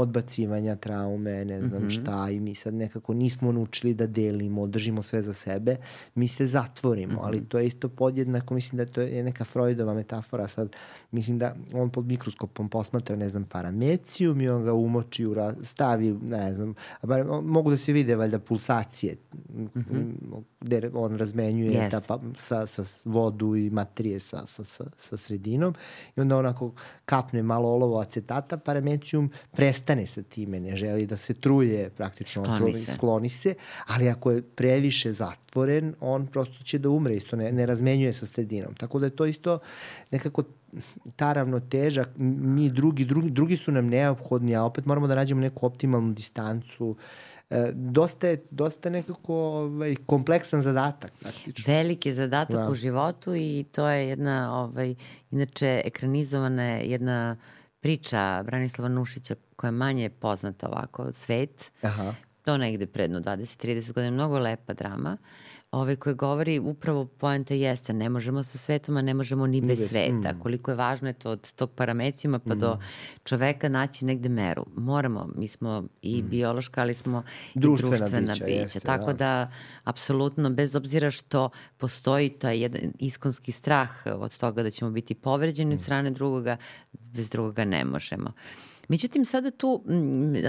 odbacivanja, traume, ne znam mm -hmm. šta i mi sad nekako nismo naučili da delimo, držimo sve za sebe, mi se zatvorimo, mm -hmm. ali to je isto podjednako, mislim da to je neka Freudova metafora sad, mislim da on pod mikroskopom posmatra, ne znam, paramecijum i on ga umoči, u stavi, ne znam, bar, mogu da se vide valjda pulsacije, mm -hmm. gde on razmenjuje yes. ta, pa, sa, sa vodu i matrije sa, sa, sa, sa sredinom i onda onako kapne malo olovo acetata, paramecijum prestaje prestane sa time, ne želi da se truje praktično, skloni se. skloni se, ali ako je previše zatvoren, on prosto će da umre, isto ne, ne razmenjuje sa sredinom. Tako da je to isto nekako ta ravnoteža, mi drugi, drugi, drugi su nam neophodni, a opet moramo da nađemo neku optimalnu distancu, E, dosta je, dosta nekako ovaj, kompleksan zadatak. Praktično. Veliki zadatak da. u životu i to je jedna, ovaj, inače, ekranizovana je jedna priča Branislava Nušića koja je manje poznata ovako, Svet. Aha. To negde predno 20-30 godina, mnogo lepa drama. Ove koje govori upravo poenta jeste, ne možemo sa svetom, a ne možemo ni bez, bez sveta. Mm. Koliko je važno je to od tog paramecijuma pa mm. do čoveka naći negde meru. Moramo, mi smo i mm. biološka, ali smo društvena i društvena bića. bića. Jeste, Tako da, da apsolutno, bez obzira što postoji taj jedan iskonski strah od toga da ćemo biti povređeni mm. od strane drugoga, bez drugoga ne možemo. Međutim, sada tu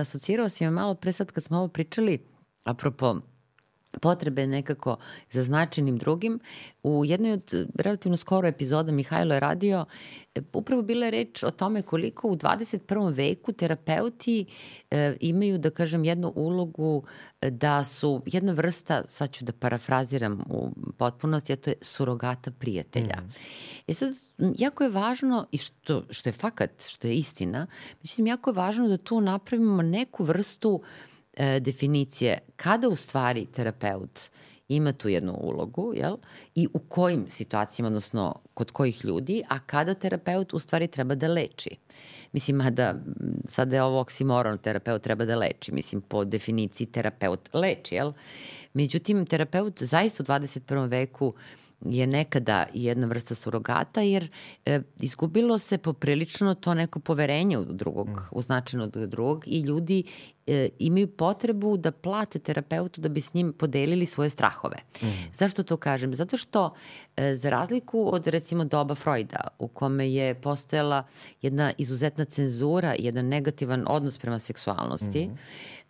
asocirao si me malo pre sad kad smo ovo pričali, apropo potrebe nekako za značajnim drugim. U jednoj od relativno skoro epizoda Mihajlo je radio, e, upravo bila je reč o tome koliko u 21. veku terapeuti e, imaju, da kažem, jednu ulogu da su jedna vrsta, sad ću da parafraziram u potpunosti, a to je surogata prijatelja. Mm. E sad, jako je važno, i što, što je fakat, što je istina, mislim, jako je važno da tu napravimo neku vrstu uh, e, definicije kada u stvari terapeut ima tu jednu ulogu, jel? I u kojim situacijama, odnosno kod kojih ljudi, a kada terapeut u stvari treba da leči. Mislim, mada sada je ovo oksimoron, terapeut treba da leči. Mislim, po definiciji terapeut leči, jel? Međutim, terapeut zaista u 21. veku uh, je nekada jedna vrsta surogata, jer e, izgubilo se poprilično to neko poverenje u drugog, mm. u značajno od drugog i ljudi e, imaju potrebu da plate terapeutu da bi s njim podelili svoje strahove. Mm. Zašto to kažem? Zato što e, za razliku od recimo doba Freuda u kome je postojala jedna izuzetna cenzura, jedan negativan odnos prema seksualnosti, mm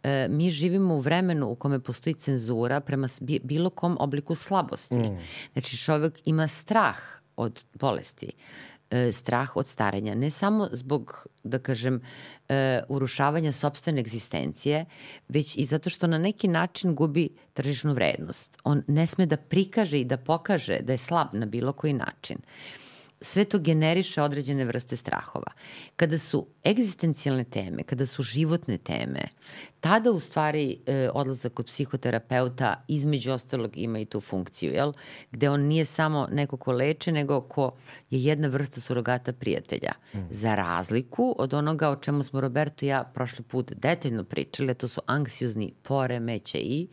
e, mi živimo u vremenu u kome postoji cenzura prema bilo kom obliku slabosti. Mm. Znači čovek ima strah od bolesti, e, strah od starenja, ne samo zbog, da kažem, e, urušavanja sobstvene egzistencije, već i zato što na neki način gubi tržišnu vrednost. On ne sme da prikaže i da pokaže da je slab na bilo koji način sve to generiše određene vrste strahova. Kada su egzistencijalne teme, kada su životne teme, tada u stvari e, odlazak kod psihoterapeuta između ostalog ima i tu funkciju, jel? gde on nije samo neko ko leče, nego ko je jedna vrsta surogata prijatelja. Mm. Za razliku od onoga o čemu smo Roberto i ja prošli put detaljno pričali, to su anksiozni poremeće i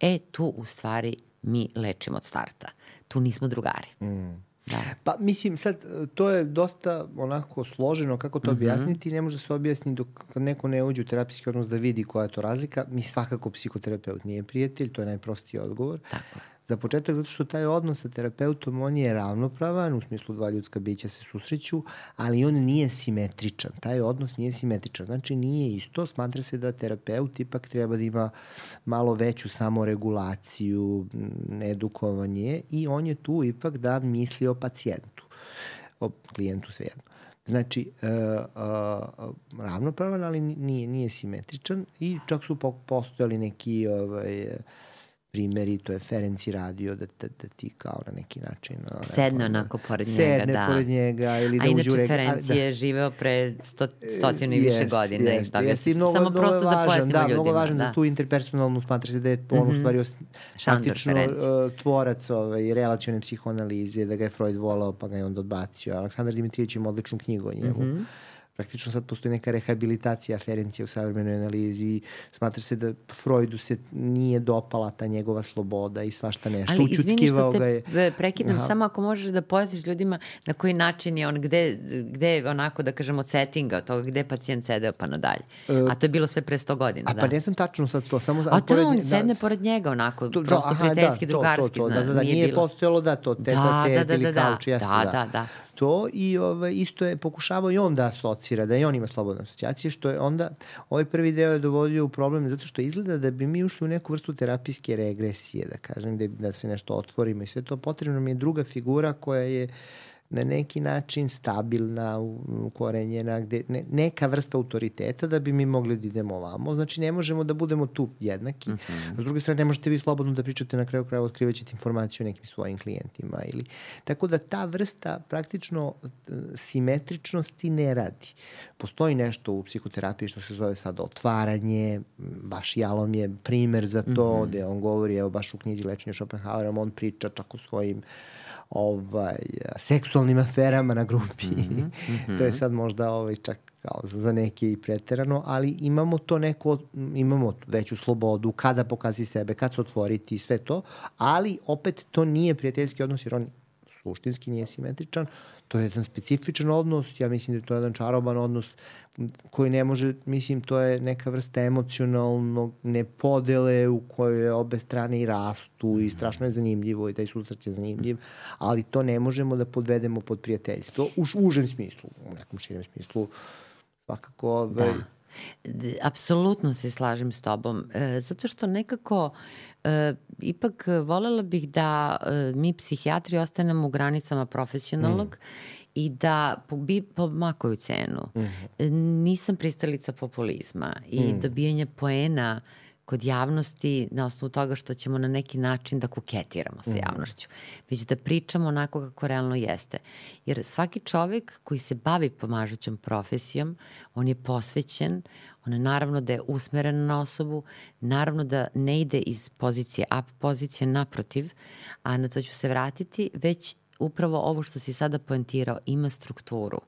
e, tu u stvari mi lečimo od starta. Tu nismo drugari. Mm. Da. Pa mislim sad to je dosta onako složeno kako to mm -hmm. objasniti, ne može se objasniti dok neko ne uđe u terapijski odnos da vidi koja je to razlika. Mi svakako psihoterapeut nije prijatelj, to je najprostiji odgovor. Tako. Za početak zato što taj odnos sa terapeutom on je ravnopravan, u smislu dva ljudska bića se susreću, ali on nije simetričan. Taj odnos nije simetričan. Znači nije isto, smatra se da terapeut ipak treba da ima malo veću samoregulaciju, edukovanje i on je tu ipak da misli o pacijentu, o klijentu svejedno. Znači, uh, uh, ravnopravan, ali nije, nije simetričan i čak su postojali neki ovaj, uh, primeri, to je Ferenci radio da, da, da ti kao na neki način... Sedne onako pored njega, da. Sedne pored njega ili da. A inače Ferenci da. je živeo pre sto, stotinu i više jest, godina. Jest, jest. I mnogo, Samo mnogo prosto da važan, da pojasnimo da, ljudima. Mnogo važan da. za tu interpersonalnu smatra se da je on mm -hmm. stvari faktično uh, tvorac ovaj, relacione psihoanalize, da ga je Freud volao pa ga je onda odbacio. Aleksandar Dimitrijević ima odličnu knjigu o njemu. Mm -hmm praktično sad postoji neka rehabilitacija Ferencija u savremenoj analizi. Smatra se da Freudu se nije dopala ta njegova sloboda i svašta nešto. Ali izvini što te je... prekidam, Aha. samo ako možeš da pojasniš ljudima na koji način je on, gde, gde je onako da kažemo settinga, od toga gde je pacijent sedeo pa nadalje. Uh, a to je bilo sve pre 100 godina. A da. pa ne znam tačno sad to. Samo, a to on da, sedne pored njega onako, to, prosto aha, prijateljski, da, drugarski. To, to, to, da, da, da, nije, nije bilo. postojalo da to, teta, da, teta da, da, ili da, kauč, da, da, da, da to i ovaj, isto je pokušavao i on da asocira, da i on ima slobodne asocijacije, što je onda ovaj prvi deo je dovodio u problem zato što izgleda da bi mi ušli u neku vrstu terapijske regresije, da kažem, da, da se nešto otvorimo i sve to. Potrebno mi je druga figura koja je uh, na neki način stabilna, ukorenjena, gde, ne, neka vrsta autoriteta da bi mi mogli da idemo ovamo. Znači, ne možemo da budemo tu jednaki. Mhm. -huh. S druge strane, ne možete vi slobodno da pričate na kraju kraja, otkrivaćete informaciju o nekim svojim klijentima. Ili... Tako da ta vrsta praktično e, simetričnosti ne radi. Postoji nešto u psihoterapiji što se zove sada otvaranje, baš Jalom je primer za to, mhm. -huh. gde on govori, evo baš u knjizi Lečenja Schopenhauerom, on priča čak o svojim uh, ovaj, seksualnim aferama na grupi. Mm -hmm. [LAUGHS] to je sad možda ovaj, čak kao za neke i preterano, ali imamo to neko, imamo veću slobodu, kada pokazi sebe, kad se otvoriti i sve to, ali opet to nije prijateljski odnos jer on suštinski nije simetričan, to je jedan specifičan odnos, ja mislim da je to jedan čaroban odnos koji ne može, mislim, to je neka vrsta emocionalnog nepodele u kojoj obe strane i rastu i strašno je zanimljivo i taj susret je zanimljiv, ali to ne možemo da podvedemo pod prijateljstvo u užem smislu, u nekom širem smislu svakako... Ovaj, da. Apsolutno se slažem s tobom, e, zato što nekako ipak volela bih da e, mi psihijatri ostanemo u granicama profesionalnog mm. i da po, bi, po makoju cenu. Mm. Nisam pristalica populizma i mm. dobijanja poena uh, kod javnosti na osnovu toga što ćemo na neki način da kuketiramo sa mhm. javnošću, već da pričamo onako kako realno jeste. Jer svaki čovek koji se bavi pomažućom profesijom, on je posvećen, on je naravno da je usmeren na osobu, naravno da ne ide iz pozicije up pozicije naprotiv, a na to ću se vratiti, već upravo ovo što si sada poentirao ima strukturu.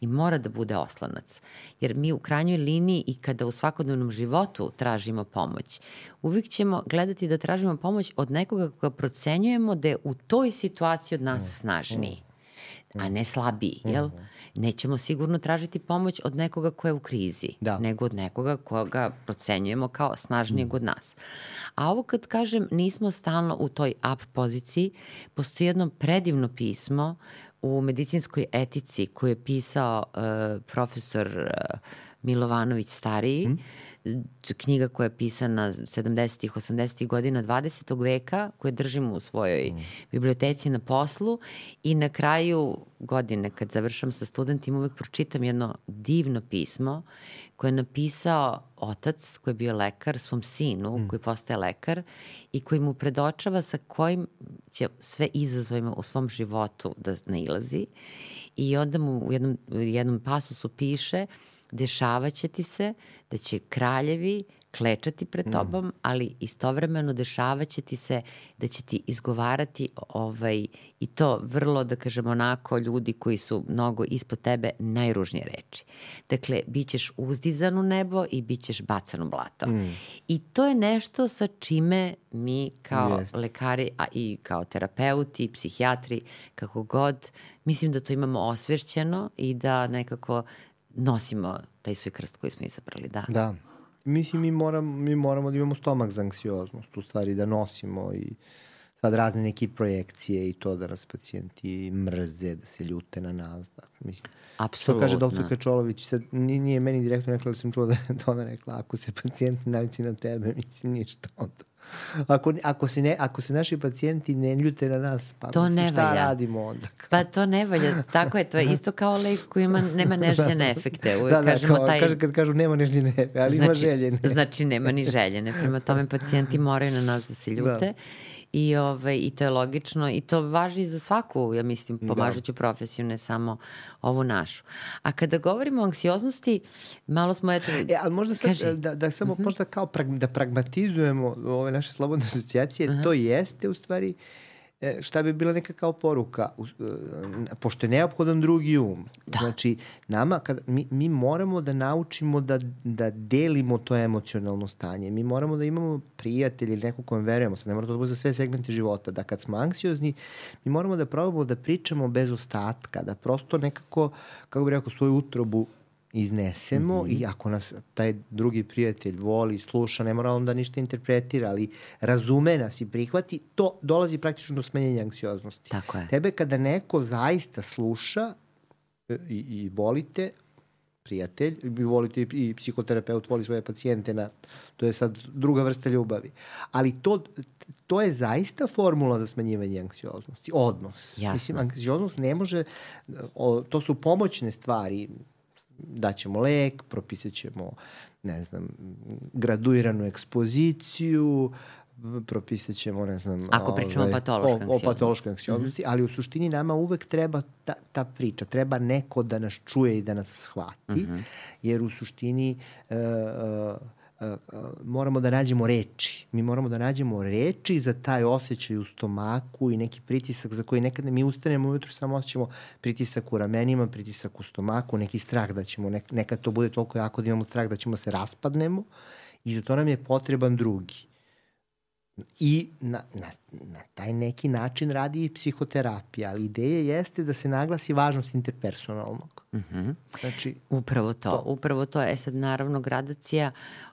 Mm i mora da bude oslonac. Jer mi u krajnjoj liniji i kada u svakodnevnom životu tražimo pomoć, uvijek ćemo gledati da tražimo pomoć od nekoga koga procenjujemo da je u toj situaciji od nas mm. snažniji. A ne slabiji, jel? Mm -hmm. Nećemo sigurno tražiti pomoć od nekoga ko je u krizi, da. nego od nekoga koga procenjujemo kao snažnijeg mm. od nas. A ovo kad kažem nismo stalno u toj up poziciji, postoji jedno predivno pismo u medicinskoj etici koju je pisao uh, profesor uh, Milovanović stariji, mm knjiga koja je pisana 70-ih, 80-ih godina 20. veka, koje držimo u svojoj mm. biblioteci na poslu i na kraju godine kad završam sa studentima uvek pročitam jedno divno pismo koje je napisao otac koji je bio lekar svom sinu mm. koji postaje lekar i koji mu predočava sa kojim će sve izazovima u svom životu da nailazi i onda mu u jednom, u jednom pasusu piše uh, dešavaće ti se da će kraljevi klečati pred mm. tobom, mm. ali istovremeno dešavaće ti se da će ti izgovarati ovaj, i to vrlo, da kažem onako, ljudi koji su mnogo ispod tebe, najružnije reči. Dakle, bit ćeš uzdizan u nebo i bit ćeš bacan u blato. Mm. I to je nešto sa čime mi kao Jest. lekari, a i kao terapeuti, psihijatri, kako god, mislim da to imamo osvešćeno i da nekako nosimo taj svoj krst koji smo izabrali, da. Da. Mislim, mi, moram, mi moramo da imamo stomak za anksioznost, u stvari da nosimo i sad razne neke projekcije i to da nas pacijenti mrze, da se ljute na nas. Da, mislim, Apsolutno. Što kaže doktor Kačolović, sad nije meni direktno rekla, ali sam čuo da je [LAUGHS] to ona rekla, ako se pacijent naći na tebe, mislim ništa onda. Ako, ako, se ne, ako se naši pacijenti ne ljute na nas, pa to mislim, ne šta valja. radimo onda? Pa to ne valja, tako je, to je isto kao lek koji ima, nema neželjene [LAUGHS] efekte. Uvijek da, da, kažemo kao, taj... kaže, kad kažu nema neželjene efekte, ali znači, ima željene. Znači nema ni željene, prema tome pacijenti moraju na nas da se ljute. Da. I, ovaj, I to je logično i to važi za svaku, ja mislim, da. pomažuću da. profesiju, ne samo ovu našu. A kada govorimo o anksioznosti, malo smo eto... E, ali možda sad, kaži. da, da samo uh. -huh. možda kao prag, da pragmatizujemo ove naše slobodne asocijacije, uh -huh. to jeste u stvari uh, šta bi bila neka kao poruka, e, pošto je neophodan drugi um. Da. Znači, nama, kad, mi, mi moramo da naučimo da, da delimo to emocionalno stanje. Mi moramo da imamo prijatelj ili neko kojem verujemo. Sad ne mora to da bude za sve segmente života. Da kad smo anksiozni, mi moramo da probamo da pričamo bez ostatka, da prosto nekako, kako bih rekao, svoju utrobu iznesemo mm -hmm. i ako nas taj drugi prijatelj voli, sluša, ne mora onda ništa interpretira, ali razume nas i prihvati, to dolazi praktično do smenjenja anksioznosti. Tako je. Tebe kada neko zaista sluša e, i, i volite, prijatelj, volite i psihoterapeut voli svoje pacijente, na, to je sad druga vrsta ljubavi. Ali to, to je zaista formula za smanjivanje anksioznosti, odnos. Jasno. Mislim, anksioznost ne može, o, to su pomoćne stvari, daćemo lek, propisat ćemo, ne znam, graduiranu ekspoziciju, propisat ćemo, ne znam... Ako pričamo ovaj, o patološkoj anksioznosti. O patološkoj anksioznosti, mm -hmm. ali u suštini nama uvek treba ta, ta priča, treba neko da nas čuje i da nas shvati, mm -hmm. jer u suštini uh, uh, moramo da nađemo reči. Mi moramo da nađemo reči za taj osjećaj u stomaku i neki pritisak za koji nekad mi ustanemo ujutru samo osjećamo pritisak u ramenima, pritisak u stomaku, neki strah da ćemo, nekad to bude toliko jako da imamo strah da ćemo se raspadnemo i za to nam je potreban drugi. I na, na, na taj neki način radi i psihoterapija, ali ideja jeste da se naglasi važnost interpersonalnog. Mm -hmm. Znači, upravo to, to, upravo to. E sad, naravno, gradacija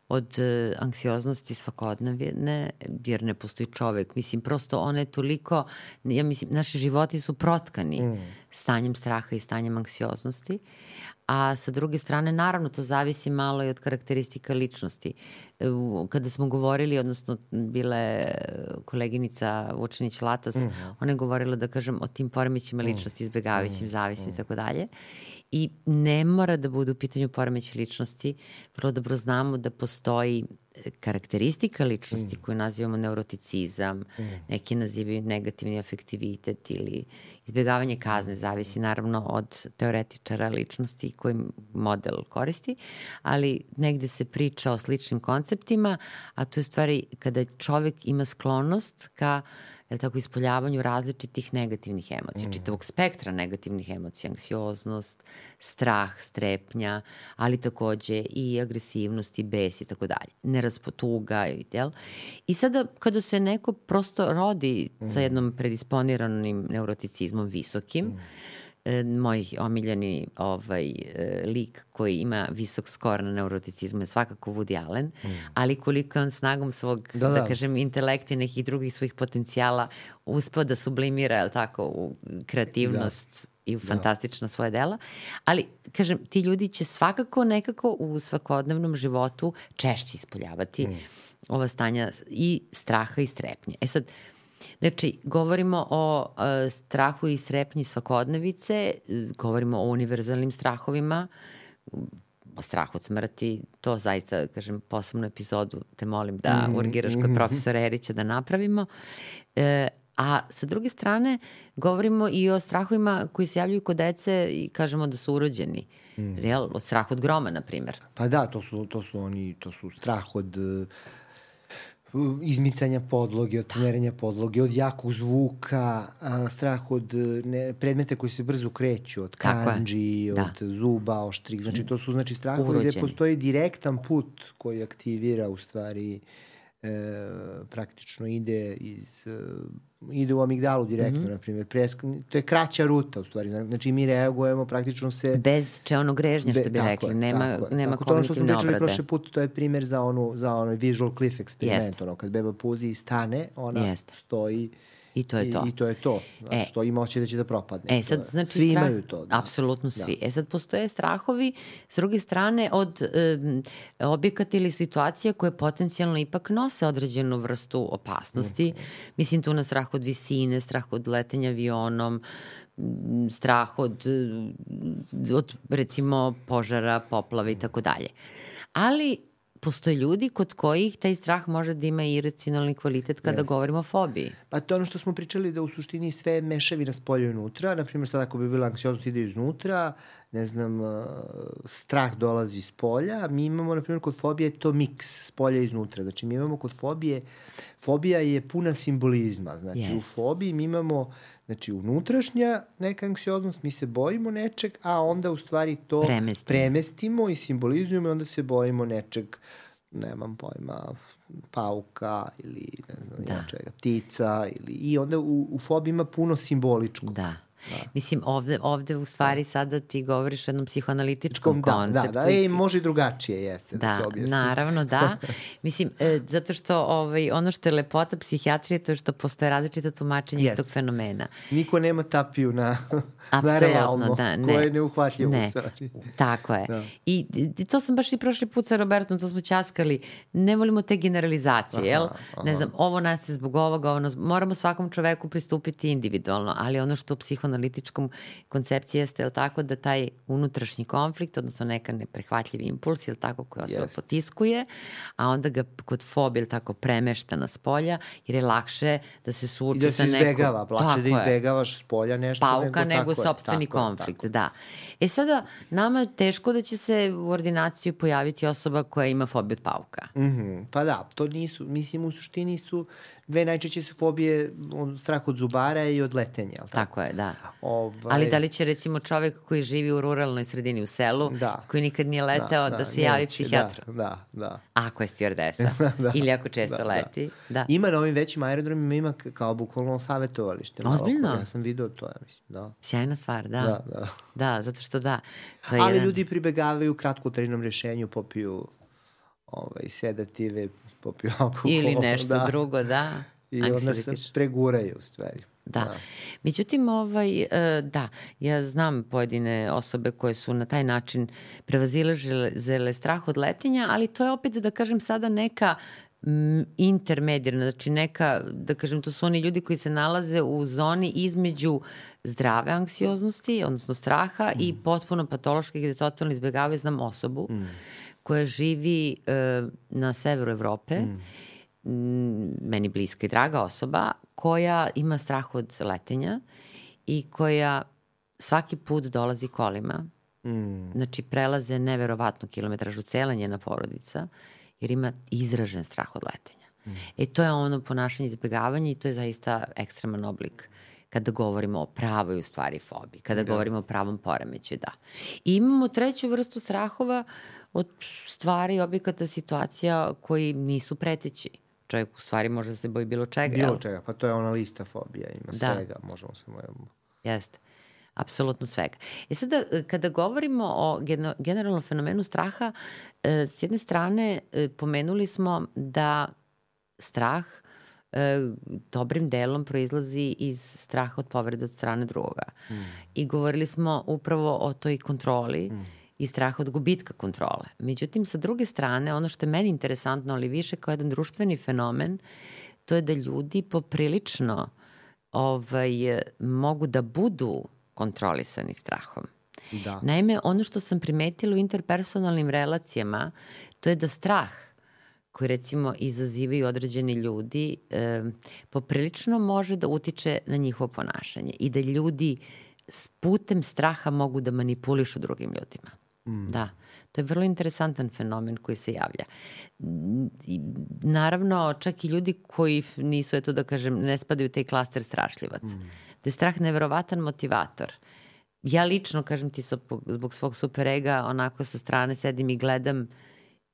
od uh, anksioznosti svakodnevne, jer ne postoji čovek. Mislim, prosto ona je toliko, ja mislim, naši životi su protkani mm. stanjem straha i stanjem anksioznosti, a sa druge strane, naravno, to zavisi malo i od karakteristika ličnosti. Kada smo govorili, odnosno bile koleginica Vučenić Latas, mm -hmm. ona je govorila, da kažem, o tim poremećima mm. ličnosti, izbjegavajućim, mm. zavisim i mm. tako dalje. I ne mora da bude u pitanju poremeće ličnosti, vrlo dobro znamo da postoji e, karakteristika ličnosti mm. koju nazivamo neuroticizam, mm. neki nazivaju negativni afektivitet ili izbjegavanje kazne, zavisi naravno od teoretičara ličnosti koji model koristi, ali negde se priča o sličnim konceptima, a to je stvari kada čovek ima sklonost ka uh, jel tako, ispoljavanju različitih negativnih emocija, mm. čitavog spektra negativnih emocija, anksioznost, strah, strepnja, ali takođe i agresivnost i bes i tako dalje. Neraspotuga, jel? I sada kada se neko prosto rodi mm. sa jednom predisponiranim neuroticizmom visokim, mm moj omiljeni ovaj, e, lik koji ima visok skor na neuroticizmu je svakako Woody Allen, mm. ali koliko je on snagom svog, da, da. da kažem, intelekta i nekih drugih svojih potencijala uspeo da sublimira, jel tako, u kreativnost da i u da. fantastična svoje dela, ali, kažem, ti ljudi će svakako nekako u svakodnevnom životu češće ispoljavati mm. ova stanja i straha i strepnje. E sad, Znači, govorimo o uh, strahu i strepnji svakodnevice, govorimo o univerzalnim strahovima, o strahu od smrti, to zaista, kažem, posebnu epizodu te molim da mm urgiraš kod profesora Erića da napravimo. E, A sa druge strane, govorimo i o strahovima koji se javljaju kod dece i kažemo da su urođeni. Mm. Real, o strahu od groma, na primjer. Pa da, to su, to su oni, to su strah od uh, izmicanja podloge, od pomerenja podloge, od jakog zvuka, uh, strah od ne, predmete koji se brzo kreću, od kanđi, da. od zuba, oštrih. Znači, to su znači strahovi gde postoji direktan put koji aktivira u stvari e, praktično ide iz ide u amigdalu direktno, mm -hmm. na primjer. Presk, to je kraća ruta, u stvari. Znači, mi reagujemo praktično se... Bez čeonog grežnja, što bi rekli. Je, nema, tako, nema tako, to ono što smo pričali prošle put, to je primjer za onu, za onaj visual cliff eksperiment. Ono, kad beba puzi i stane, ona Jest. stoji I to je to. I, i to je to. Znači, e, što ima oće da će da propadne. E, sad, znači, svi strah, imaju to. Da. Apsolutno svi. Da. E sad, postoje strahovi, s druge strane, od e, objekata ili situacija koje potencijalno ipak nose određenu vrstu opasnosti. Mm. Mislim tu na strah od visine, strah od letenja avionom, strah od, od recimo požara, poplave i tako dalje. Ali postoje ljudi kod kojih taj strah može da ima iracionalni kvalitet kada Jest. govorimo o fobiji. Pa to je ono što smo pričali da u suštini sve mešavina spolja unutra. Naprimjer, sad ako bi bila anksioznost ide iznutra, ne znam, uh, strah dolazi iz polja. Mi imamo, na primjer, kod fobije to miks s polja iznutra. Znači, mi imamo kod fobije, fobija je puna simbolizma. Znači, yes. u fobiji mi imamo Znači, unutrašnja neka anksioznost, mi se bojimo nečeg, a onda u stvari to premestimo, premestimo i simbolizujemo i onda se bojimo nečeg, nemam pojma, pauka ili ne znam da. čega, ptica ili, i onda u, u fobiji ima puno simboličkog. Da. Da. Mislim, ovde, ovde u stvari da. sada ti govoriš o jednom psihoanalitičkom da, konceptu. Da, da, e, može i drugačije, jeste, da, da se objasni. Naravno, da. [LAUGHS] Mislim, e, zato što ovaj, ono što je lepota psihijatrije, to je što postoje različite tumačenje yes. istog fenomena. Niko nema tapiju na, [LAUGHS] na realno, da, ne. koje je neuhvatljivo ne. u stvari. Tako je. Da. I, I to sam baš i prošli put sa Robertom, to smo ćaskali, ne volimo te generalizacije, aha, jel? Aha. Ne znam, ovo nastaje zbog ovoga, ono, moramo svakom čoveku pristupiti individualno, ali ono što psihoanalitički analitičkom koncepciji jeste, je tako, da taj unutrašnji konflikt, odnosno neka neprehvatljiv impuls, je tako, koji osoba yes. potiskuje, a onda ga kod fobije, je tako, premešta na spolja, jer je lakše da se suoči da sa nekom... I da se izbegava, plaće da izbegavaš s polja nešto Pauka nego, nego sobstveni tako konflikt, tako. da. E sada, nama je teško da će se u ordinaciju pojaviti osoba koja ima fobiju od pauka. Mm -hmm. Pa da, to nisu, mislim, u suštini su dve najčešće su fobije od strah od zubara i od letenja. Tako? tako je, da. Ovaj... Ali da li će recimo čovek koji živi u ruralnoj sredini u selu, da. koji nikad nije leteo, da, da, da se javi psihijatru? Da, da, da. Ako je stewardesa. [LAUGHS] da. Ili ako često da, da. leti. Da. da. Ima na ovim većim aerodromima, ima kao bukvalno savjetovalište. Ozbiljno? Ja sam video to, ja mislim. Da. Sjajna stvar, da. Da, da. Da, zato što da. To je Ali jedan... ljudi pribegavaju kratkotrajnom rešenju, popiju ovaj, sedative, popiju alkohol. Ili [LAUGHS] nešto da. drugo, da. I onda se preguraju u stvari. Da. da. Međutim, ovaj, e, da, ja znam pojedine osobe koje su na taj način prevazilažile strah od letenja, ali to je opet, da kažem, sada neka intermedijarna, znači neka, da kažem, to su oni ljudi koji se nalaze u zoni između zdrave anksioznosti, odnosno straha mm. i potpuno patološke gde totalno izbjegavaju, znam osobu mm. Koja živi uh, na severu Evrope, mm meni bliska i draga osoba, koja ima strah od letenja i koja svaki put dolazi kolima. Mm. Znači, prelaze neverovatno kilometražu cela njena porodica, jer ima izražen strah od letenja. Mm. E, to je ono ponašanje izbjegavanja i to je zaista ekstreman oblik kada govorimo o pravoj u stvari fobiji, kada da. govorimo o pravom poremeću, da. I imamo treću vrstu strahova od stvari, objekata, situacija koji nisu preteći čovjek u stvari može da se boji bilo čega. Bilo jel? čega, pa to je ona lista fobija, ima da. svega, možemo se mojemo. Jeste. apsolutno svega. E sada, kada govorimo o generalnom fenomenu straha, e, s jedne strane e, pomenuli smo da strah e, dobrim delom proizlazi iz straha od povrede od strane drugoga. Mm. I govorili smo upravo o toj kontroli mm. I straha od gubitka kontrole. Međutim, sa druge strane, ono što je meni interesantno, ali više kao jedan društveni fenomen, to je da ljudi poprilično ovaj, mogu da budu kontrolisani strahom. Da. Naime, ono što sam primetila u interpersonalnim relacijama, to je da strah koji recimo izazivaju određeni ljudi, e, poprilično može da utiče na njihovo ponašanje i da ljudi s putem straha mogu da manipulišu drugim ljudima. Mm. Da. To je vrlo interesantan fenomen koji se javlja. I, naravno, čak i ljudi koji nisu, eto da kažem, ne spadaju u taj klaster strašljivac. Mm. Da je strah neverovatan motivator. Ja lično, kažem ti, zbog svog superega, onako sa strane sedim i gledam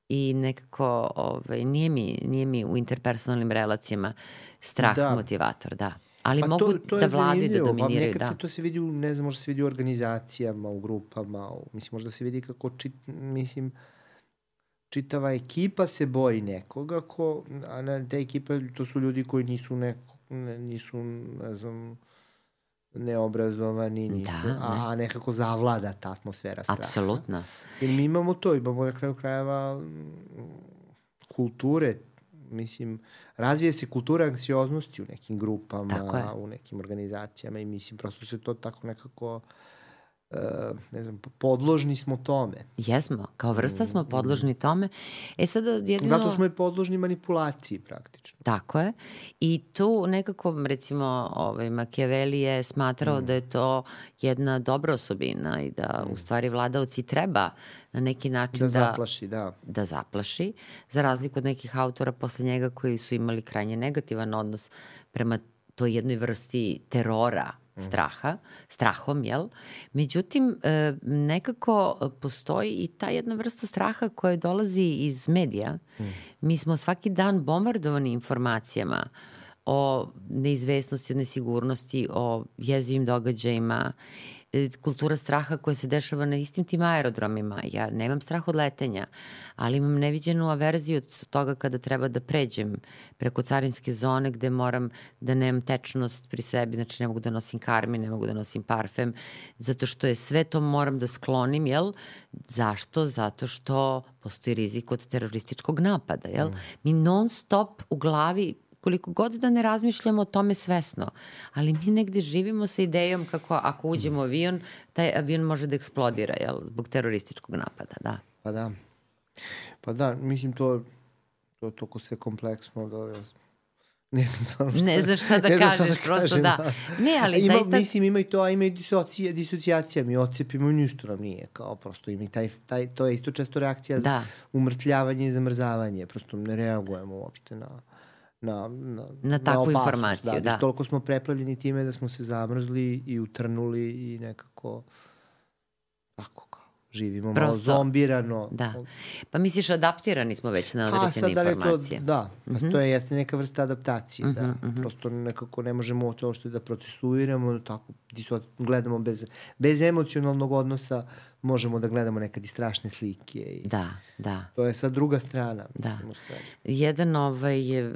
i nekako ovaj, nije, mi, nije mi u interpersonalnim relacijama strah da. motivator, da. Ali pa mogu to, to da vladaju, da dominiraju. Pa nekad da. se to se vidi, u, ne znam, možda se vidi u organizacijama, u grupama, u, mislim, možda se vidi kako, čit, mislim, čitava ekipa se boji nekoga, ko, a na te ekipe, to su ljudi koji nisu neko, ne, nisu, ne znam, neobrazovani, nisu, da, ne. a nekako zavlada ta atmosfera straha. Apsolutno. Jer mi imamo to, imamo na kraju krajeva kulture, mislim, razvije se kultura anksioznosti u nekim grupama, u nekim organizacijama i mislim, prosto se to tako nekako Uh, ne znam, podložni smo tome. Jesmo, kao vrsta smo mm, podložni mm. tome. E sada jedino... Zato smo i podložni manipulaciji praktično. Tako je. I tu nekako, recimo, ovaj, Machiavelli je smatrao mm. da je to jedna dobra osobina i da mm. u stvari vladavci treba na neki način da, da zaplaši, da. Da zaplaši, za razliku od nekih autora posle njega koji su imali krajnje negativan odnos prema toj jednoj vrsti terora straha, strahom, jel? Međutim, e, nekako postoji i ta jedna vrsta straha koja dolazi iz medija. Mm. Mi smo svaki dan bombardovani informacijama o neizvesnosti, o nesigurnosti, o jezivim događajima kultura straha koja se dešava na istim tim aerodromima. Ja nemam strah od letenja, ali imam neviđenu averziju od toga kada treba da pređem preko carinske zone gde moram da nemam tečnost pri sebi, znači ne mogu da nosim karmi, ne mogu da nosim parfem, zato što je sve to moram da sklonim, jel? Zašto? Zato što postoji rizik od terorističkog napada, jel? Mm. Mi non stop u glavi koliko god da ne razmišljamo o tome svesno, ali mi negde živimo sa idejom kako ako uđemo u avion, taj avion može da eksplodira, jel, zbog terorističkog napada, da. Pa da. Pa da, mislim to, to je toliko sve kompleksno da ne znam šta, ne znaš šta da ne kažeš, šta da prosto kažem, da. Ne, ali ima, zaista... Mislim, ima i to, a ima i disocija, disocijacija, mi ocepimo ništa nam nije, kao prosto ima i taj, taj, to je isto često reakcija da. za umrtljavanje i zamrzavanje, prosto ne reagujemo uopšte na na, na, na takvu na informaciju. Da, da. Toliko smo preplavljeni time da smo se zamrzli i utrnuli i nekako tako kao živimo Prosto, malo zombirano. Da. Pa misliš adaptirani smo već na određene da informacije. To, da, mm -hmm. to je jeste neka vrsta adaptacije. Mm -hmm, da. Mm -hmm. Prosto nekako ne možemo to što da procesuiramo, tako gledamo bez, bez emocionalnog odnosa, možemo da gledamo nekad i strašne slike. I da, da. To je sad druga strana. Da. Jedan ovaj, je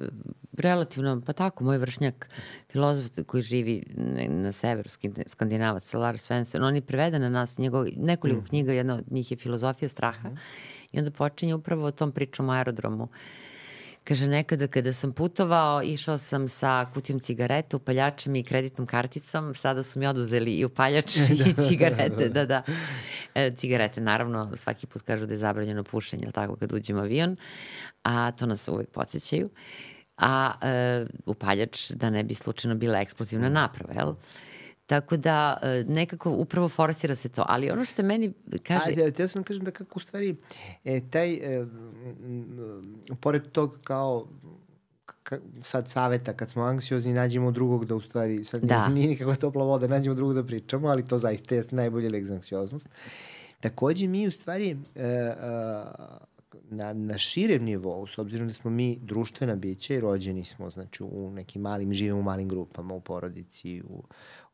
relativno, pa tako, moj vršnjak, filozof koji živi na severu, skandinavac, Lars Svensson, on je preveden na nas, njegov, nekoliko mm. knjiga, jedna od njih je Filozofija straha, mm. i onda počinje upravo o tom pričom o aerodromu. Uh, Kaže, nekada kada sam putovao, išao sam sa kutijom cigareta, upaljačem i kreditnom karticom, sada su mi oduzeli i upaljač [LAUGHS] i da. cigarete, da, da. E, cigarete, naravno, svaki put kažu da je zabranjeno pušenje, ali tako, kad uđemo avion, a to nas uvek podsjećaju. A e, upaljač da ne bi slučajno bila eksplozivna naprava, jel? Tako da e, nekako upravo forsira se to. Ali ono što meni kaže... Ajde, te sam da kažem da kako u stvari e, taj, e, pored tog kao ka, sad saveta kad smo anksiozni nađemo drugog da u stvari sad da. [LAUGHS] nije nikakva topla voda, nađemo drugog da pričamo, ali to zaista je najbolji lek za anksioznost. Takođe mi u stvari e, e, na, na širem nivou, s obzirom da smo mi društvena bića i rođeni smo, znači u nekim malim, živimo u malim grupama, u porodici, u,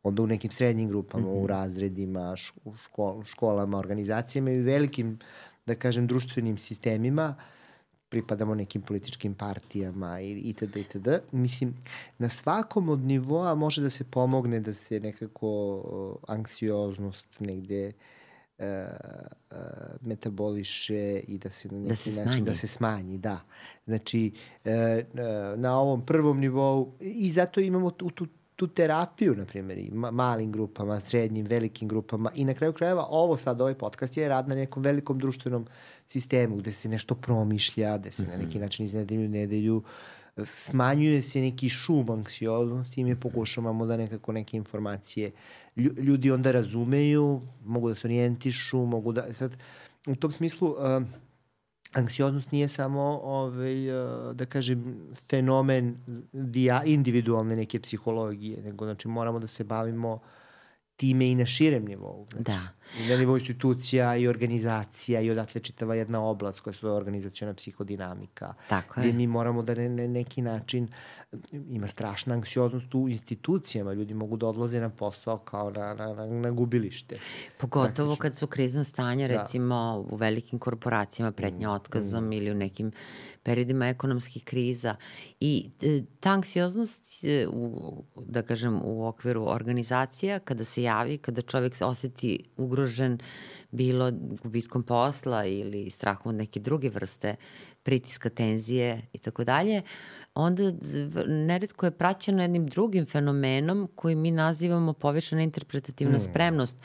onda u nekim srednjim grupama, mm -hmm. u mhm. razredima, u škol, školama, organizacijama i u velikim, da kažem, društvenim sistemima, pripadamo nekim političkim partijama i itd. itd. Mislim, na svakom od nivoa može da se pomogne da se nekako anksioznost negde uh, uh, metaboliše i da se na neki da se način smanji. da se smanji, da. Znači, uh, na ovom prvom nivou i zato imamo tu, tu, tu terapiju, na primjer, i ma, malim grupama, srednjim, velikim grupama i na kraju krajeva ovo sad, ovaj podcast je rad na nekom velikom društvenom sistemu gde se nešto promišlja, gde se mm -hmm. na neki mhm. način iz nedelju nedelju uh, smanjuje se neki šum anksioznosti i mi pokušavamo da nekako neke informacije ljudi onda razumeju, mogu da se orijentišu, mogu da... Sad, u tom smislu, uh, anksioznost nije samo, ovaj, uh, da kažem, fenomen dia, individualne neke psihologije, nego znači moramo da se bavimo time i na širem nivou. Znači, da. I na nivou institucija i organizacija i odatle čitava jedna oblast koja se organizacijona psihodinamika. Tako je. Gde mi moramo da na ne, neki način, ima strašna anksioznost u institucijama, ljudi mogu da odlaze na posao kao na, na, na, na gubilište. Pogotovo Praktično. kad su krizna stanja, da. recimo da. u velikim korporacijama pretnja mm. otkazom mm. ili u nekim periodima ekonomskih kriza. I e, ta anksioznost, e, u, da kažem, u okviru organizacija, kada se javi, kada čovek se oseti ugrožen bilo gubitkom posla ili strahom od neke druge vrste pritiska, tenzije i tako dalje, onda neretko je praćeno jednim drugim fenomenom koji mi nazivamo povećana interpretativna mm. spremnost,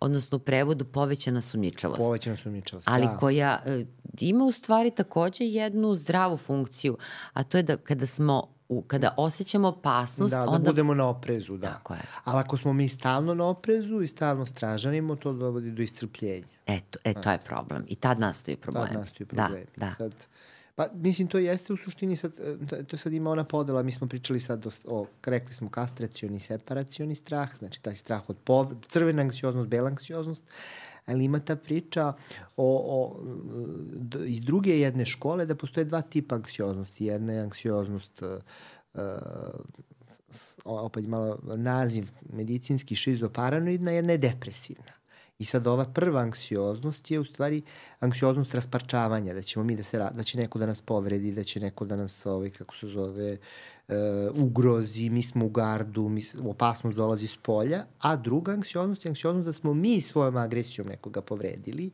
odnosno u prevodu povećana sumničavost. Povećana sumničavost, Ali da. koja e, ima u stvari takođe jednu zdravu funkciju, a to je da kada smo u, kada osjećamo opasnost, da, da onda... Da, budemo na oprezu, da. Tako je. Ali ako smo mi stalno na oprezu i stalno stražanimo, to dovodi do iscrpljenja. Eto, e, to je problem. I tad nastaju problemi. Tad nastaju problemi. Da, da. Sad, Pa, mislim, to jeste u suštini, sad, to sad ima ona podela, mi smo pričali sad o, o rekli smo kastracioni, separacioni strah, znači taj strah od pov... crvena anksioznost, bela anksioznost, ali ima ta priča o, o, iz druge jedne škole da postoje dva tipa anksioznosti. Jedna je anksioznost uh, opet malo naziv medicinski šizoparanoidna, jedna je depresivna. I sad ova prva anksioznost je u stvari anksioznost rasparčavanja, da ćemo mi da se da će neko da nas povredi, da će neko da nas ovaj kako se zove uh, ugrozi, mi smo u gardu, mi, opasnost dolazi s polja, a druga anksioznost je anksioznost da smo mi svojom agresijom nekoga povredili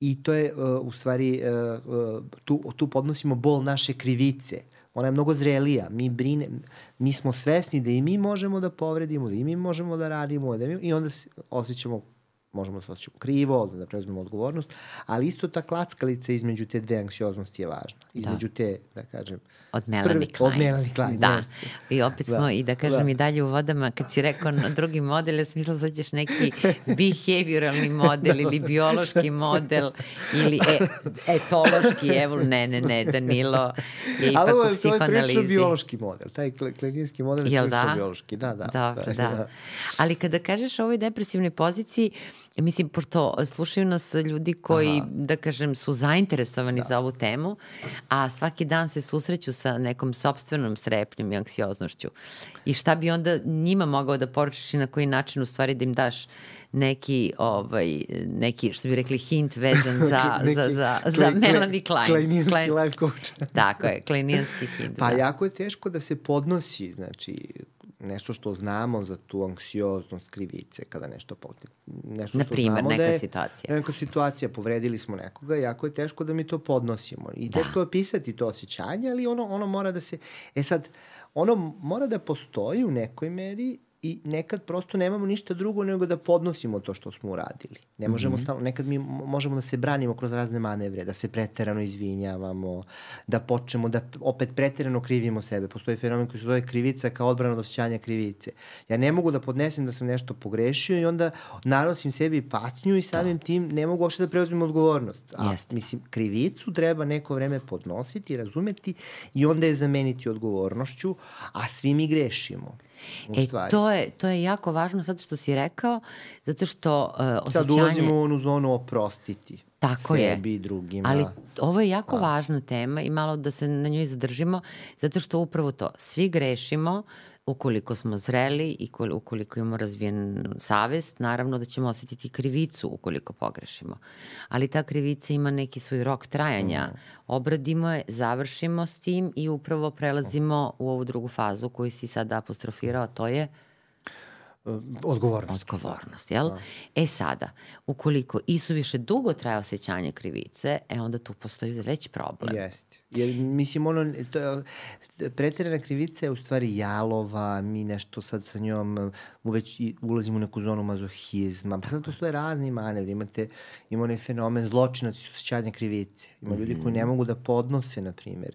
i to je uh, u stvari uh, tu, tu podnosimo bol naše krivice ona je mnogo zrelija. Mi brine, mi smo svesni da i mi možemo da povredimo, da i mi možemo da radimo, da mi, i onda osjećamo možemo da se osjećamo krivo, da preuzmemo odgovornost, ali isto ta klackalica između te dve anksioznosti je važna. Da. Između da. te, da kažem... Od Melanie Klein. Od Melanie Klein, da. Jeste. I opet smo, da. i da kažem da. i dalje u vodama, kad si rekao na drugi model, ja smisla da ćeš neki behavioralni model [LAUGHS] ili biološki model ili e, etološki, evo, ne, ne, ne, Danilo je ipak u psihoanalizi. Ali ovo je biološki model, taj klinijski model je prilično da? biološki, da, da. Dobro, [LAUGHS] da. da. Ali kada kažeš o ovoj depresivnoj poziciji, mislim, pošto slušaju nas ljudi koji, Aha. da kažem, su zainteresovani da. za ovu temu, a svaki dan se susreću sa nekom sobstvenom srepnjom i anksioznošću. I šta bi onda njima mogao da poručiš i na koji način u stvari da im daš neki, ovaj, neki što bi rekli, hint vezan [LAUGHS] za, neki, za, za, za kle, Melanie Klein. Klinijanski Klein, life coach. Tako je, klinijanski hint. Pa da. jako je teško da se podnosi, znači, nešto što znamo za tu anksioznost krivice kada nešto potne. Nešto Na primer, neka da je, situacija. Neka situacija, povredili smo nekoga, jako je teško da mi to podnosimo. I da. teško je opisati to osjećanje, ali ono, ono mora da se... E sad, ono mora da postoji u nekoj meri i nekad prosto nemamo ništa drugo nego da podnosimo to što smo uradili. Ne možemo mm -hmm. stalno, nekad mi možemo da se branimo kroz razne manevre, da se preterano izvinjavamo, da počnemo da opet preterano krivimo sebe. Postoji fenomen koji se zove krivica kao odbrana od osjećanja krivice. Ja ne mogu da podnesem da sam nešto pogrešio i onda narosim sebi patnju i samim da. tim ne mogu uopšte da preuzmem odgovornost. A, Jeste. mislim, krivicu treba neko vreme podnositi, razumeti i onda je zameniti odgovornošću, a svi mi grešimo. E, to je, to je jako važno zato što si rekao, zato što uh, osjećanje... Sad ulazimo u onu zonu oprostiti. Tako sebi je. i drugima. Ali ovo je jako da. važna tema i malo da se na njoj zadržimo, zato što upravo to, svi grešimo, ukoliko smo zreli i ukoliko imamo razvijen savest, naravno da ćemo osetiti krivicu ukoliko pogrešimo. Ali ta krivica ima neki svoj rok trajanja. Mm. Obradimo je, završimo s tim i upravo prelazimo u ovu drugu fazu koju si sad apostrofirao, to je Odgovornost. Odgovornost, jel? Da. E sada, ukoliko više dugo traje osjećanje krivice, e onda tu postoji već problem. Jeste. Jer, mislim, ono, to je, pretjerana krivica je u stvari jalova, mi nešto sad sa njom uveć ulazimo u neku zonu mazohizma. Pa sad postoje razni manevri. Imate, ima onaj fenomen zločinac i osjećanja krivice. Ima ljudi koji ne mhm. mogu da podnose, na primjer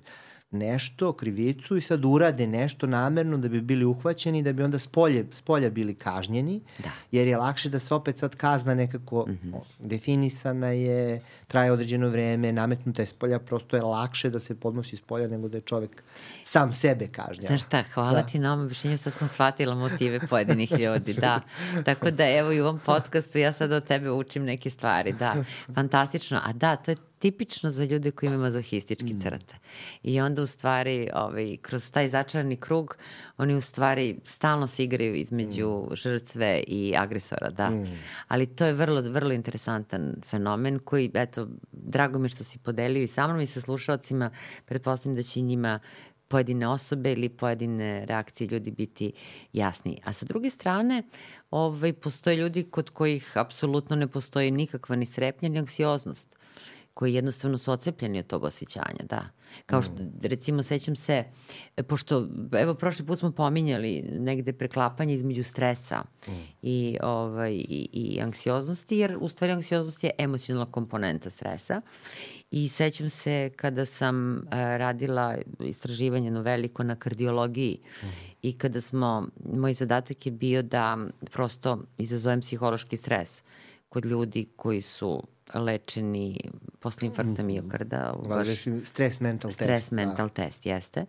nešto, krivicu i sad urade nešto namerno da bi bili uhvaćeni, da bi onda spolje, spolja bili kažnjeni, da. jer je lakše da se opet sad kazna nekako mm -hmm. definisana je, traje određeno vreme, nametnuta je spolja, prosto je lakše da se podnosi spolja nego da je čovek sam sebe kažnja. Znaš šta, hvala da. ti na ovom objašnjenju, sad sam shvatila motive pojedinih ljudi, da. [LAUGHS] Tako da evo i u ovom podcastu ja sad od tebe učim neke stvari, da. Fantastično. A da, to je tipično za ljude koji imaju mazohistički mm. crte. I onda u stvari, ovaj, kroz taj začarani krug, oni u stvari stalno se igraju između mm. žrtve i agresora, da. Mm. Ali to je vrlo, vrlo interesantan fenomen koji, eto, drago mi što si podelio i sa mnom i sa slušalcima, pretpostavljam da će njima pojedine osobe ili pojedine reakcije ljudi biti jasni. A sa druge strane, ovaj, postoje ljudi kod kojih apsolutno ne postoji nikakva ni strepnja ni anksioznost koji jednostavno su ocepljeni od tog osjećanja, da. Kao što, mm. recimo, sećam se, pošto, evo, prošli put smo pominjali negde preklapanje između stresa mm. i, ovaj, i, i anksioznosti, jer u stvari anksioznost je emocionalna komponenta stresa. I sećam se kada sam uh, radila istraživanje no veliko na kardiologiji mm. i kada smo, moj zadatak je bio da prosto izazovem psihološki stres kod ljudi koji su lečeni posle infarkta mm. miokarda. Baš, stres mental stres test. Stres da. mental da. test, jeste.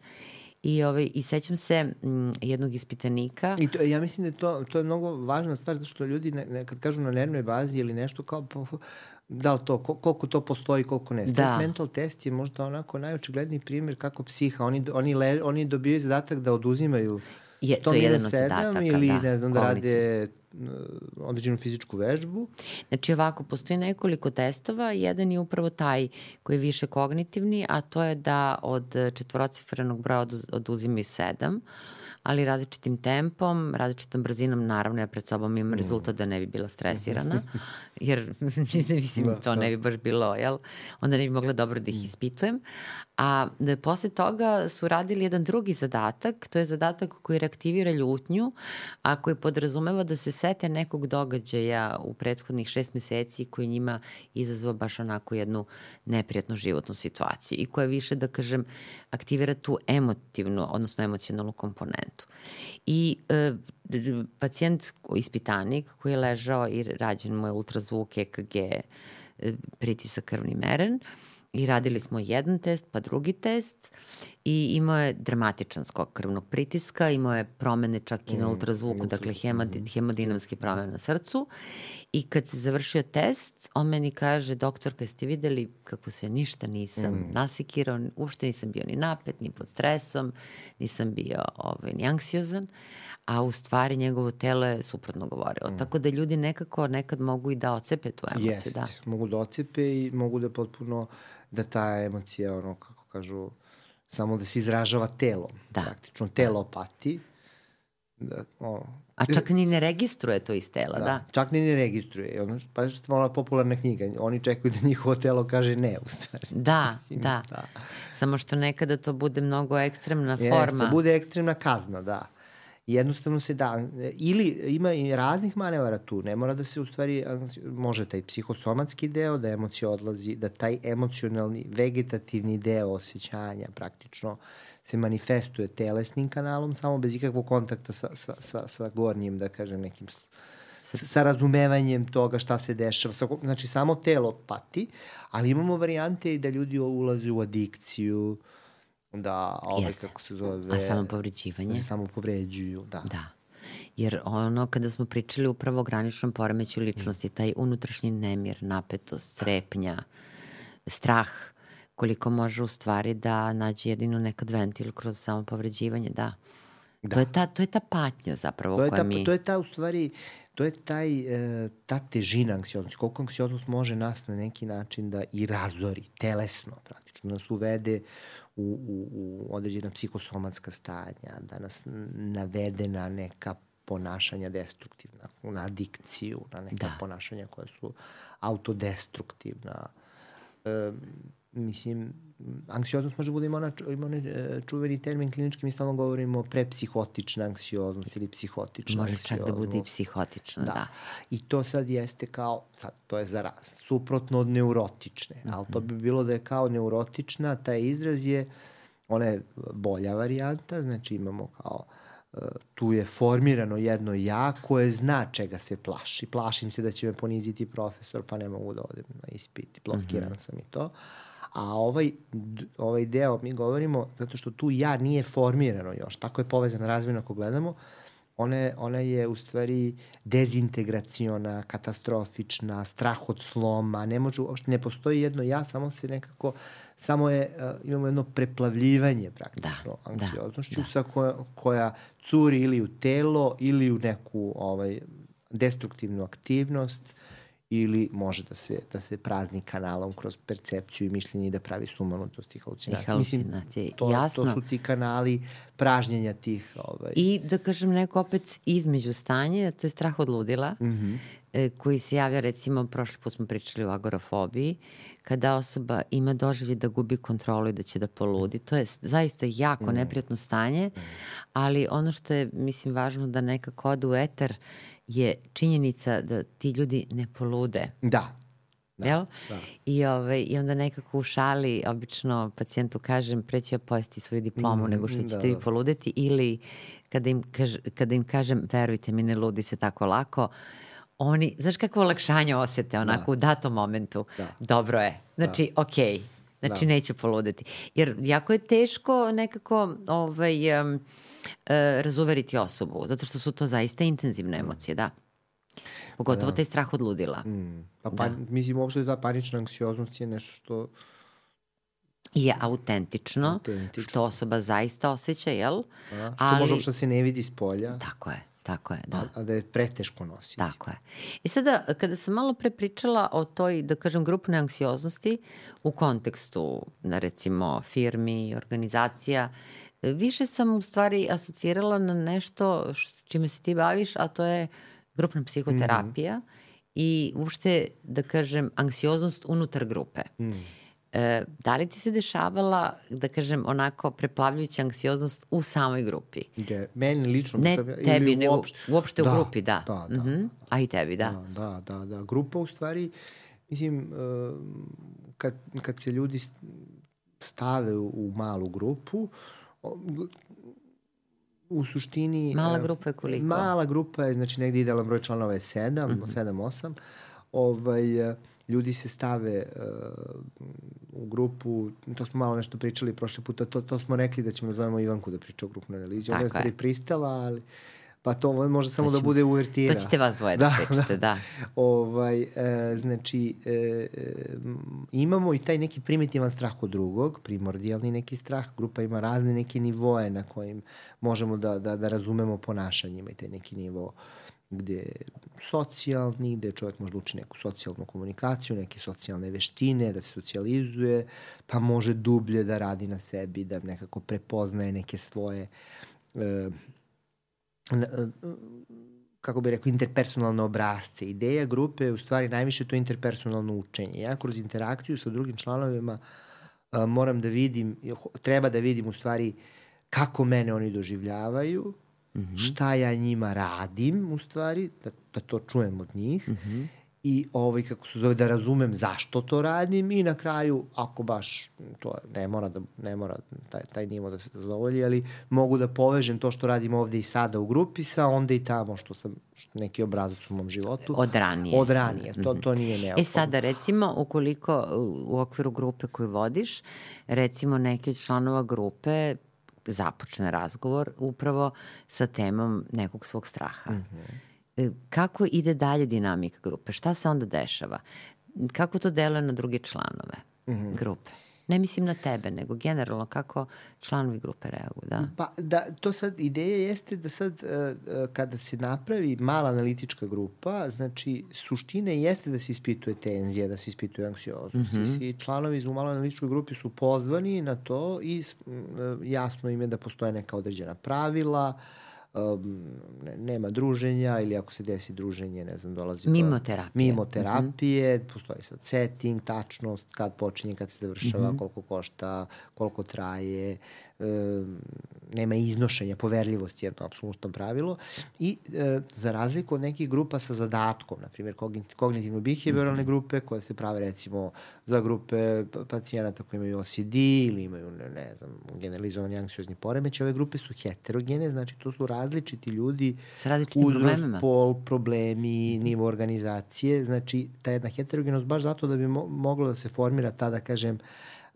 I, ovaj, I sećam se m, jednog ispitanika. I to, ja mislim da je to, to je mnogo važna stvar, zato što ljudi ne, ne, kad kažu na nervnoj bazi ili nešto kao, pa, da li to, koliko to postoji, koliko ne. Stres da. mental test je možda onako najočigledniji primjer kako psiha, oni, oni, le, oni dobijaju zadatak da oduzimaju je, to je jedan od zadataka, ili da, ne znam da rade određenu fizičku vežbu. Znači ovako, postoji nekoliko testova, jedan je upravo taj koji je više kognitivni, a to je da od četvorocifrenog broja oduzimaju sedam, ali različitim tempom, različitom brzinom, naravno ja pred sobom imam mm. rezultat da ne bi bila stresirana, [LAUGHS] jer [LAUGHS] mislim, da, to ne bi baš bilo, jel? Onda ne bi mogla dobro da ih mm. ispitujem, A da posle toga su radili jedan drugi zadatak, to je zadatak koji reaktivira ljutnju, a koji podrazumeva da se sete nekog događaja u prethodnih šest meseci koji njima izazva baš onako jednu neprijatnu životnu situaciju i koja više, da kažem, aktivira tu emotivnu, odnosno emocionalnu komponentu. I e, pacijent, ispitanik koji je ležao i rađen mu je ultrazvuk, EKG, e, pritisak krvni meren, uh, I radili smo jedan test, pa drugi test i imao je dramatičan skok krvnog pritiska, imao je promene čak i na mm, ultrazvuku, mm, dakle hemodi, mm. hemodinamski promene na srcu. I kad se završio test, on meni kaže, doktorka, jeste videli kako se ništa nisam mm. nasekirao, uopšte nisam bio ni napet, ni pod stresom, nisam bio ovaj, ni anksiozan a u stvari njegovo telo je suprotno govorilo. Mm. Tako da ljudi nekako nekad mogu i da ocepe tu emociju. Jest, da. mogu da ocepe i mogu da potpuno da ta emocija, ono, kako kažu, samo da se izražava telom. Da. Praktično, telo da. pati. Da, ono, A čak ni ne registruje to iz tela, da. da. Čak ni ne registruje. Ono, pa je ona popularna knjiga. Oni čekaju da njihovo telo kaže ne, u stvari. Da, [LAUGHS] Mislim, da. da. Samo što nekada to bude mnogo ekstremna forma. Jeste, bude ekstremna kazna, da jednostavno se da, ili ima i raznih manevara tu, ne mora da se u stvari, može taj psihosomatski deo, da emocija odlazi, da taj emocionalni, vegetativni deo osjećanja praktično se manifestuje telesnim kanalom, samo bez ikakvog kontakta sa, sa, sa, sa gornjim, da kažem, nekim sa razumevanjem toga šta se dešava. Znači, samo telo pati, ali imamo varijante i da ljudi ulaze u adikciju, da, ovaj, Jeste. kako se zove... A samo povređivanje? Samo povređuju, da. Da. Jer ono, kada smo pričali upravo o graničnom poremeću ličnosti, taj unutrašnji nemir, napetost, strepnja, strah, koliko može u stvari da nađe jedino nekad ventil kroz samo povređivanje, da. da. To, je ta, to je ta patnja zapravo to je koja ta, mi... To je ta u stvari, to je taj, e, ta težina anksioznosti, koliko anksioznost može nas na neki način da i razori, telesno praktično, da nas uvede u, u, u određena psihosomatska stanja, da nas navede na neka ponašanja destruktivna, na adikciju, na neka da. ponašanja koja su autodestruktivna. E, mislim, anksioznost može bude ima, ona, ima onaj e, čuveni termin klinički, mi stalno govorimo prepsihotična anksioznost ili psihotična Može čak da bude i psihotična, da. da. I to sad jeste kao, sad, to je za raz, suprotno od neurotične, mm -hmm. ali to bi bilo da je kao neurotična, taj izraz je, ona je bolja varijanta, znači imamo kao e, tu je formirano jedno ja koje zna čega se plaši. Plašim se da će me poniziti profesor, pa ne mogu da odem na ispit, blokiran mm -hmm. sam i to. A ovaj, ovaj deo mi govorimo zato što tu ja nije formirano još. Tako je povezano razvojno ako gledamo. Ona ona je u stvari dezintegraciona, katastrofična, strah od sloma, ne može, uopšte ne postoji jedno ja, samo se nekako, samo je, uh, imamo jedno preplavljivanje praktično da, anksioznošću da, da. koja, koja curi ili u telo ili u neku ovaj, destruktivnu aktivnost ili može da se, da se prazni kanalom kroz percepciju i mišljenje i da pravi sumanutost i halucinacije. I halucinacije, Mislim, to, jasno. To su ti kanali pražnjenja tih... Ovaj... I da kažem neko opet između stanje, to je strah od ludila, mm -hmm. koji se javlja recimo, prošli put smo pričali o agorafobiji, kada osoba ima doživlje da gubi kontrolu i da će da poludi. To je zaista jako mm. neprijatno stanje, mm. ali ono što je, mislim, važno da nekako ode u eter je činjenica da ti ljudi ne polude. Da. Da, Jel? Da. I, ovaj, I onda nekako u šali obično pacijentu kažem preću ja pojesti svoju diplomu mm, nego što ćete da, vi da. poludeti ili kada im, kaž, kada im kažem verujte mi ne ludi se tako lako oni, znaš kakvo olakšanje osete onako da. u datom momentu. Da. Dobro je. Znači, da. okej. Okay. Znači, da. neću poludeti. Jer jako je teško nekako ovaj, um, e, razuveriti osobu, zato što su to zaista intenzivne emocije, da. Pogotovo da. taj strah od ludila. Mm. Pa, pa, da. Mislim, uopšte ta panična anksioznost je nešto što je autentično, autentično, što osoba zaista osjeća, jel? Da, što Ali, uopšte da se ne vidi s polja. Tako je. Tako je, da. A, a da je preteško nositi. Tako je. I sada, kada sam malo pre pričala o toj, da kažem, grupnoj anksioznosti u kontekstu, na recimo, firmi, organizacija, više sam u stvari asocirala na nešto čime se ti baviš, a to je grupna psihoterapija mm -hmm. i uopšte, da kažem, anksioznost unutar grupe. Mm. E, da li ti se dešavala, da kažem, onako preplavljujuća anksioznost u samoj grupi? Je, meni lično. Ne sam, tebi, ili nego uopšte, uopšte da, u grupi, da. Da, da, mm -hmm. A i tebi, da. Da, da, da. da. Grupa u stvari, mislim, kad, kad se ljudi stave u malu grupu, u suštini... Mala grupa je koliko? Mala grupa je, znači negde idealan broj članova je 7, mm -hmm. 7-8. Ovaj, ljudi se stave uh, u grupu, to smo malo nešto pričali prošli puta, to, to smo rekli da ćemo da zovemo Ivanku da priča o grupnoj analizi. Ona je stvari pristala, ali pa to može samo da bude uvertira. To ćete vas dvoje da, da pričate, da. da. ovaj, e, znači, e, e, imamo i taj neki primitivan strah od drugog, primordijalni neki strah, grupa ima razne neke nivoe na kojim možemo da, da, da razumemo ponašanje, ima i taj neki nivo gde socijalni, gde čovjek može da uči neku socijalnu komunikaciju, neke socijalne veštine, da se socijalizuje, pa može dublje da radi na sebi, da nekako prepoznaje neke svoje e, kako bi rekao, interpersonalne obrazce. Ideja grupe je u stvari najviše to interpersonalno učenje. Ja kroz interakciju sa drugim članovima a, moram da vidim, treba da vidim u stvari kako mene oni doživljavaju, mm -hmm. šta ja njima radim u stvari, da, da to čujem od njih mm -hmm i ovaj, kako se zove, da razumem zašto to radim i na kraju, ako baš to ne mora, da, ne mora taj, taj nivo da se zadovolji, ali mogu da povežem to što radim ovde i sada u grupi sa onda i tamo što sam što neki obrazac u mom životu. Od ranije. Od ranije, to, to nije neophodno. E sada, recimo, ukoliko u okviru grupe koju vodiš, recimo neki od članova grupe započne razgovor upravo sa temom nekog svog straha. Mm -hmm. Kako ide dalje dinamika grupe? Šta se onda dešava? Kako to deluje na druge članove mm -hmm. grupe? Ne mislim na tebe, nego generalno kako članovi grupe reaguju, da? Pa, da, to sad, ideja jeste da sad, uh, kada se napravi mala analitička grupa, znači, suština jeste da se ispituje tenzija, da se ispituje anksioznost. Mm -hmm. Svi članovi u maloj analitičkoj grupi su pozvani na to i uh, jasno im je da postoje neka određena pravila, uh, um, ne, nema druženja ili ako se desi druženje, ne znam, dolazi... Mimo terapije. Mimo terapije, mm -hmm. postoji sad setting, tačnost, kad počinje, kad se završava, mm -hmm. koliko košta, koliko traje, nema iznošenja, poverljivosti jedno apsolutno pravilo. I e, za razliku od nekih grupa sa zadatkom, na primjer kognitivno-behavioralne -hmm. grupe koje se prave recimo za grupe pacijenata koji imaju OCD ili imaju, ne, ne znam, generalizovani anksiozni poremeć, ove grupe su heterogene, znači to su različiti ljudi sa različitim uzrost, pol, problemi, nivo organizacije, znači ta jedna heterogenost baš zato da bi mo moglo da se formira ta, da kažem,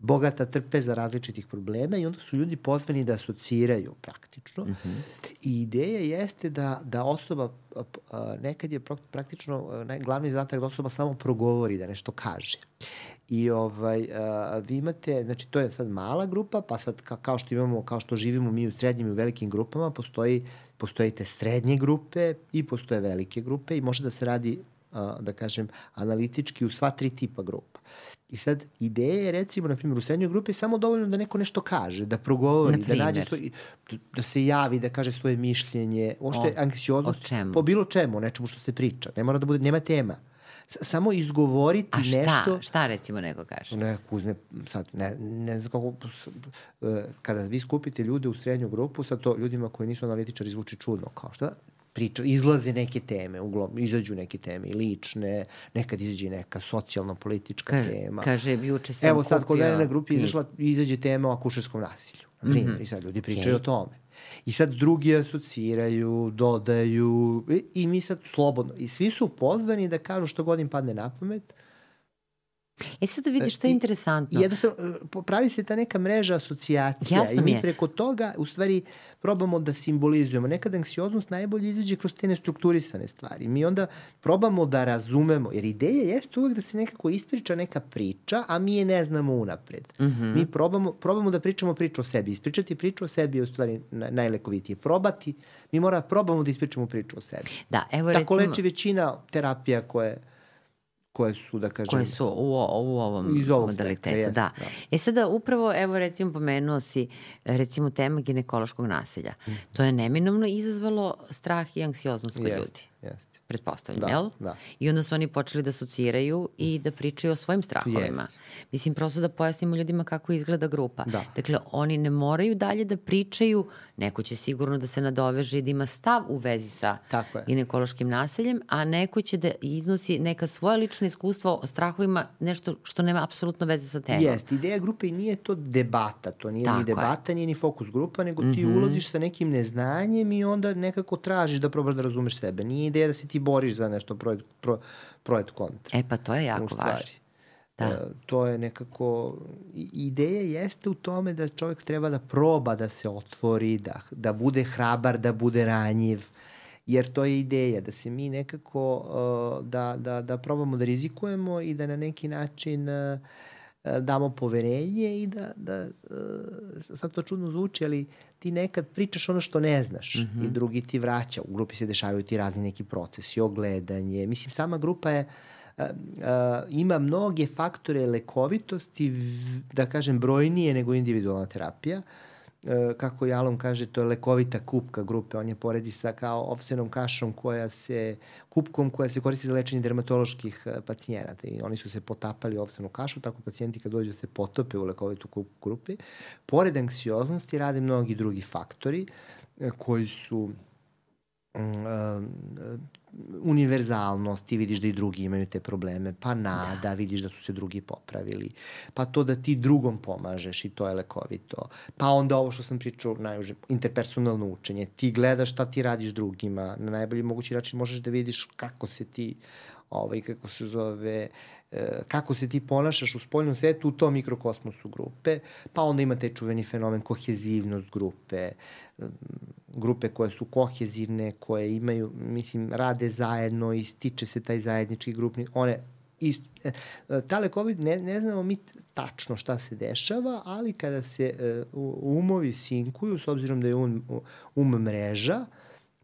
bogata trpeza različitih problema i onda su ljudi pozvani da asociraju praktično. Mm -hmm. I ideja jeste da, da osoba, nekad je praktično glavni zadatak da osoba samo progovori, da nešto kaže. I ovaj, a, vi imate, znači to je sad mala grupa, pa sad ka, kao što imamo, kao što živimo mi u srednjim i u velikim grupama, postoji, postoji te srednje grupe i postoje velike grupe i može da se radi, a, da kažem, analitički u sva tri tipa grupa. I sad, ideja je, recimo, na primjer, u srednjoj grupi samo dovoljno da neko nešto kaže, da progovori, da nađe svoj, da se javi, da kaže svoje mišljenje, ošte anksioznost, po bilo čemu, nečemu što se priča. Ne mora da bude, nema tema. Samo izgovoriti A šta, nešto... šta recimo neko kaže? Neko uzme, sad, ne, ne znam kako, e, kada vi skupite ljude u srednju grupu, sad to ljudima koji nisu analitičari zvuči čudno, kao šta, priča, izlaze neke teme, uglavnom, izađu neke teme i lične, nekad izađe neka socijalno-politička Ka, tema. Kaže, juče sam Evo sad, kod mene na grupi izašla, izađe tema o akušerskom nasilju, na primjer, mm -hmm. i sad ljudi pričaju okay. o tome. I sad drugi asociraju, dodaju, i, i mi sad slobodno, i svi su pozvani da kažu što god im padne na pamet, E sad da vidiš što je interesantno. Jednostavno, e, pravi se ta neka mreža asocijacija Jasno i mi je. preko toga u stvari probamo da simbolizujemo. Nekada anksioznost najbolje izađe kroz te nestrukturisane stvari. Mi onda probamo da razumemo, jer ideja jeste uvek da se nekako ispriča neka priča, a mi je ne znamo unapred. Mm -hmm. Mi probamo, probamo da pričamo priču o sebi. Ispričati priču o sebi je u stvari najlekovitije. Probati, mi mora probamo da ispričamo priču o sebi. Da, evo Tako recimo... leči većina terapija koje koje su, da kažem... Koje su u, u ovom iz ovog modalitetu, spektra, da. da. E sada upravo, evo recimo pomenuo si recimo tema ginekološkog nasilja. Mm. To je neminovno izazvalo strah i anksioznost kod ljudi. Jeste. Pretpostavljam, da, jel? Da. I onda su oni počeli da asociraju i da pričaju o svojim strahovima. Jest. Mislim, prosto da pojasnimo ljudima kako izgleda grupa. Da. Dakle, oni ne moraju dalje da pričaju, neko će sigurno da se nadoveže i da ima stav u vezi sa ginekološkim naseljem, a neko će da iznosi neka svoja lična iskustva o strahovima, nešto što nema apsolutno veze sa temom. Jeste, ideja grupe nije to debata, to nije Tako ni debata, je. nije ni fokus grupa, nego ti mm -hmm. ulaziš sa nekim neznanjem i onda nekako tražiš da probaš da razumeš sebe. Nije ideja da se ti boriš za nešto projekt, pro, projekt kontra. E pa to je jako važno. Da. E, to je nekako, ideja jeste u tome da čovjek treba da proba da se otvori, da, da bude hrabar, da bude ranjiv, jer to je ideja, da se mi nekako, uh, da, da, da probamo da rizikujemo i da na neki način uh, damo poverenje i da, da sad to čudno zvuči, ali ti nekad pričaš ono što ne znaš mm -hmm. i mhm. drugi ti vraća. U grupi se dešavaju ti razni neki procesi, ogledanje. Mislim, sama grupa je uh, uh, ima mnoge faktore lekovitosti, da kažem, brojnije nego individualna terapija. Uh, kako Jalom kaže, to je lekovita kupka grupe. On je poredi sa kao ovsenom kašom koja se, kupkom koja se koristi za lečenje dermatoloških e, pacijenata. I oni su se potapali u ovsenu kašu, tako pacijenti kad dođu se potope u lekovitu kupku grupe. Pored anksioznosti rade mnogi drugi faktori e, koji su mm, univerzalnost, ti vidiš da i drugi imaju te probleme, pa nada, da. vidiš da su se drugi popravili, pa to da ti drugom pomažeš i to je lekovito, pa onda ovo što sam pričao, najuže, interpersonalno učenje, ti gledaš šta ti radiš drugima, na najbolji mogući način možeš da vidiš kako se ti ovaj, kako se zove, kako se ti ponašaš u spoljnom svetu u tom mikrokosmosu grupe, pa onda ima taj čuveni fenomen kohezivnost grupe, grupe koje su kohezivne, koje imaju, mislim, rade zajedno i stiče se taj zajednički grupni, one isto, e, tale COVID ne, ne znamo mi tačno šta se dešava, ali kada se uh, umovi sinkuju, s obzirom da je um, um mreža,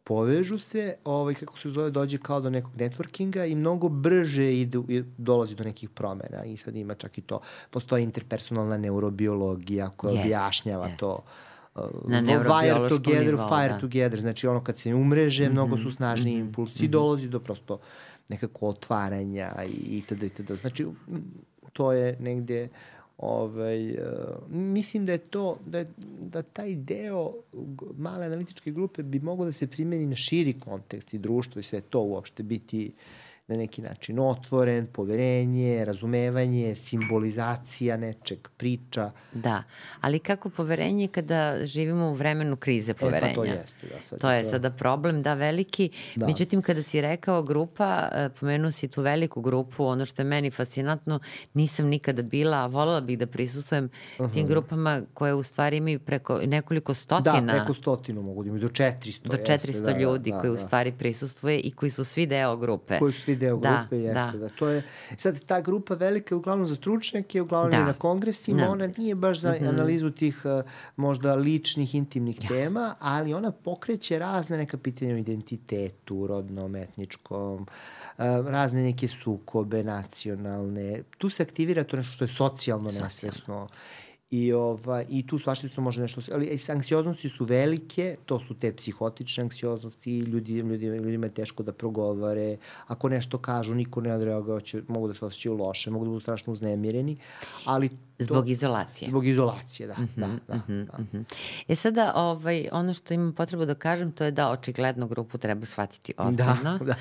povežu se, ovaj, kako se zove, dođe kao do nekog networkinga i mnogo brže ide, dolazi do nekih promena i sad ima čak i to, postoji interpersonalna neurobiologija koja yes, objašnjava yes. to na wire together, nivou, fire da. together, znači ono kad se umreže, mm -hmm, mnogo su snažni mm -hmm, impulsi mm -hmm. dolazi do prosto nekako otvaranja i itd. itd. Znači, to je negde ovaj, uh, mislim da je to, da, je, da taj deo male analitičke grupe bi mogao da se primeni na širi kontekst i društvo i sve to uopšte biti uh, na neki način otvoren, poverenje, razumevanje, simbolizacija nečeg, priča. Da, ali kako poverenje kada živimo u vremenu krize poverenja? E, pa to jeste, da. Sad to je to... sada problem, da, veliki. Da. Međutim, kada si rekao grupa, e, pomenuo si tu veliku grupu, ono što je meni fascinantno, nisam nikada bila, a volela bih da prisustujem uh -huh. tim grupama koje u stvari imaju preko nekoliko stotina. Da, preko stotinu mogu da imaju, do 400. Do 400 jeste, da, ljudi da, koji da. u stvari prisustuje i koji su svi deo grupe. Koji su svi deo da, grupe, jeste da. da. To je, sad ta grupa velika je uglavnom za stručnjake, uglavnom da. i na kongresima, da. ona nije baš za mm -hmm. analizu tih uh, možda ličnih, intimnih Jasne. tema, ali ona pokreće razne neka pitanja o identitetu, rodnom, etničkom, uh, razne neke sukobe nacionalne. Tu se aktivira to nešto što je socijalno nesvesno I, ova, I tu svašta isto može nešto... Ali anksioznosti su velike, to su te psihotične anksioznosti, ljudi, ljudi, ljudima je teško da progovore, ako nešto kažu, niko ne odreaguje, mogu da se osjećaju loše, mogu da budu strašno uznemireni, ali Zbog to, izolacije. Zbog izolacije, da. Mm -hmm, da, da, mm -hmm, da. Mm -hmm. E sada, ovaj, ono što imam potrebu da kažem, to je da očigledno grupu treba shvatiti da, ozbiljno. Da,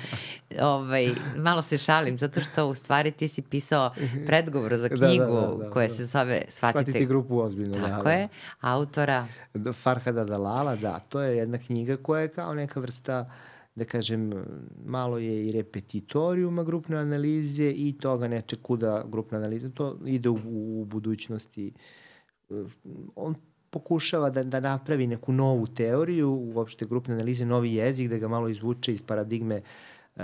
da. Ovaj, malo se šalim, zato što u stvari ti si pisao predgovor za knjigu da, da, da, da, koja da. se zove Shvatite, Shvatite grupu ozbiljno. Da, Tako je. Autora? Farhada Dalala, da. To je jedna knjiga koja je kao neka vrsta uh, da kažem, malo je i repetitorijuma grupne analize i toga neče kuda grupna analiza, to ide u, u budućnosti. On pokušava da, da napravi neku novu teoriju, uopšte grupne analize, novi jezik, da ga malo izvuče iz paradigme uh,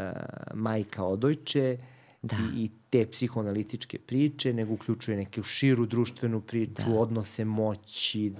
majka odojče da. i, i te psihoanalitičke priče, nego uključuje neku širu društvenu priču, da. odnose moći,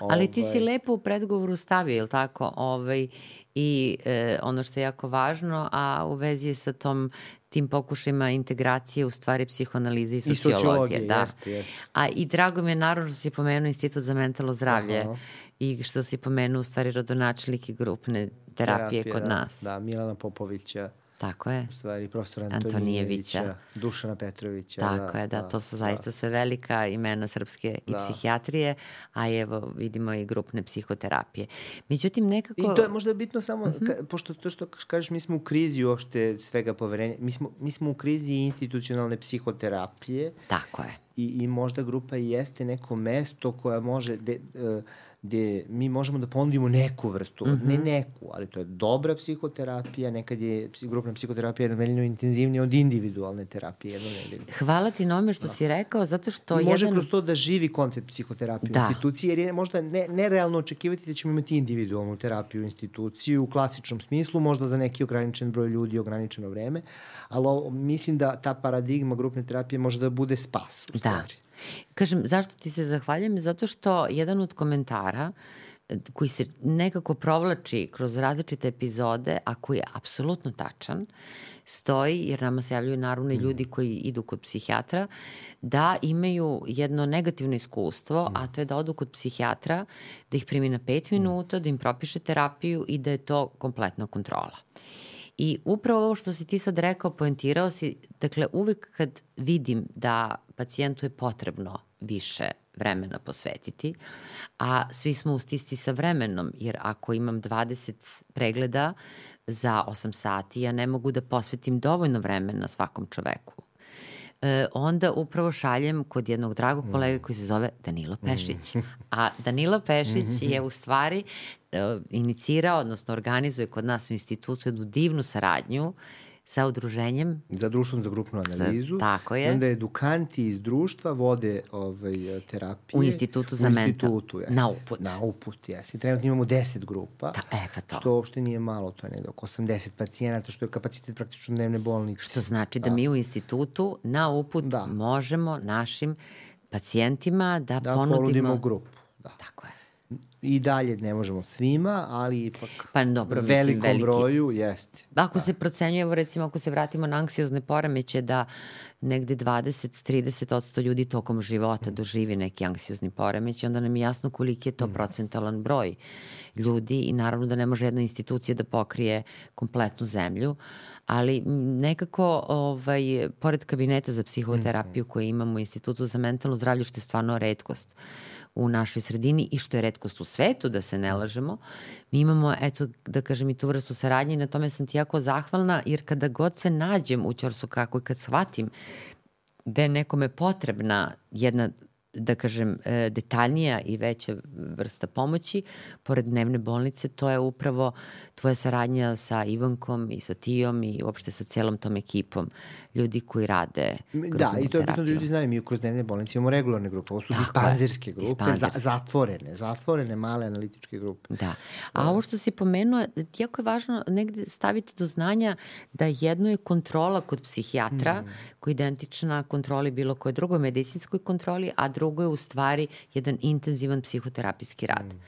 Ali ti si ovaj. lepo u predgovoru stavio, ili tako? Ovaj, I e, ono što je jako važno, a u vezi je sa tom tim pokušajima integracije u stvari psihoanalize i sociologije. I sociologije, da. jeste, jeste. A i drago mi je naravno što si pomenuo Institut za mentalno zdravlje Aha. i što si pomenuo u stvari rodonačelike grupne terapije, terapije kod da, nas. Da, Milana Popovića Tako je. U stvari, profesor Antonijevića, Dušana Petrovića. Tako da, je, da, da, to su zaista da. sve velika imena srpske i da. psihijatrije, a evo vidimo i grupne psihoterapije. Međutim, nekako... I to je možda bitno samo, uh mhm. -huh. ka, pošto to što kažeš, mi smo u krizi uopšte svega poverenja, mi smo, mi smo u krizi institucionalne psihoterapije. Tako je. I, i možda grupa jeste neko mesto koja može... De, uh, gde mi možemo da ponudimo neku vrstu, mm -hmm. ne neku, ali to je dobra psihoterapija, nekad je grupna psihoterapija nedeljno intenzivnija od individualne terapije jednonedeljno. Hvala ti nome što da. si rekao, zato što I može jedan... kroz to da živi koncept psihoterapije da. u instituciji, jer je možda ne, nerealno očekivati da ćemo imati individualnu terapiju u instituciji u klasičnom smislu, možda za neki ograničen broj ljudi, ograničeno vreme, ali mislim da ta paradigma grupne terapije može da bude spas u da. stvari. Da. Kažem, zašto ti se zahvaljujem? Zato što jedan od komentara e, koji se nekako provlači kroz različite epizode, a koji je apsolutno tačan, stoji, jer nama se javljaju naravno i mm. ljudi koji idu kod psihijatra, da imaju jedno negativno iskustvo, a to je da odu kod psihijatra, da ih primi na pet minuta, da im propiše terapiju i da je to kompletna kontrola. I upravo ovo što si ti sad rekao, poentirao si, dakle uvek kad vidim da pacijentu je potrebno više vremena posvetiti, a svi smo u stisci sa vremenom, jer ako imam 20 pregleda za 8 sati, ja ne mogu da posvetim dovoljno vremena svakom čoveku e, onda upravo šaljem kod jednog dragog mm. kolega koji se zove Danilo Pešić. Mm. A Danilo Pešić je u stvari e, inicirao, odnosno organizuje kod nas u institutu jednu divnu saradnju sa udruženjem za društvom za grupnu analizu. Za, tako je. I onda edukanti iz društva vode ovaj, terapije. U institutu za mental. U institutu, ja. Na uput. Na uput, jesi. Trenutno imamo 10 grupa. Da, e, pa to. Što uopšte nije malo, to je nekdo oko 80 pacijenata, što je kapacitet praktično dnevne bolnice. Što znači da, da mi u institutu na uput da. možemo našim pacijentima da, da ponudimo... Da ponudimo grupu. Da. Tako je i dalje ne možemo svima, ali ipak pa, dobro, velikom mislim, veliki. broju jeste. Ako da. se procenjuje, evo recimo ako se vratimo na anksiozne poremeće, da negde 20-30% ljudi tokom života doživi neki anksiozni poremeć, onda nam je jasno koliki je to mm. procentalan broj ljudi i naravno da ne može jedna institucija da pokrije kompletnu zemlju, ali nekako ovaj, pored kabineta za psihoterapiju mm. koje imamo u Institutu za mentalno zdravlje, što je stvarno redkost, u našoj sredini i što je redkost u svetu, da se ne lažemo, mi imamo, eto, da kažem i tu vrstu saradnje i na tome sam ti jako zahvalna, jer kada god se nađem u Ćorsu kako i kad shvatim da je nekome potrebna jedna da kažem, e, detaljnija i veća vrsta pomoći, pored dnevne bolnice, to je upravo tvoja saradnja sa Ivankom i sa Tijom i uopšte sa celom tom ekipom ljudi koji rade Da, i to je bitno da ljudi znaju, mi kroz dnevne bolnice imamo regularne grupe, ovo su Tako dispanzerske grupe, dispanzerske. Za, zatvorene, zatvorene male analitičke grupe. Da, a ovo što si pomenuo, jako je važno negde staviti do znanja da jedno je kontrola kod psihijatra, mm. Koja je identična kontroli bilo koje drugoj medicinskoj kontroli, a drugo je u stvari jedan intenzivan psihoterapijski rad. Mm.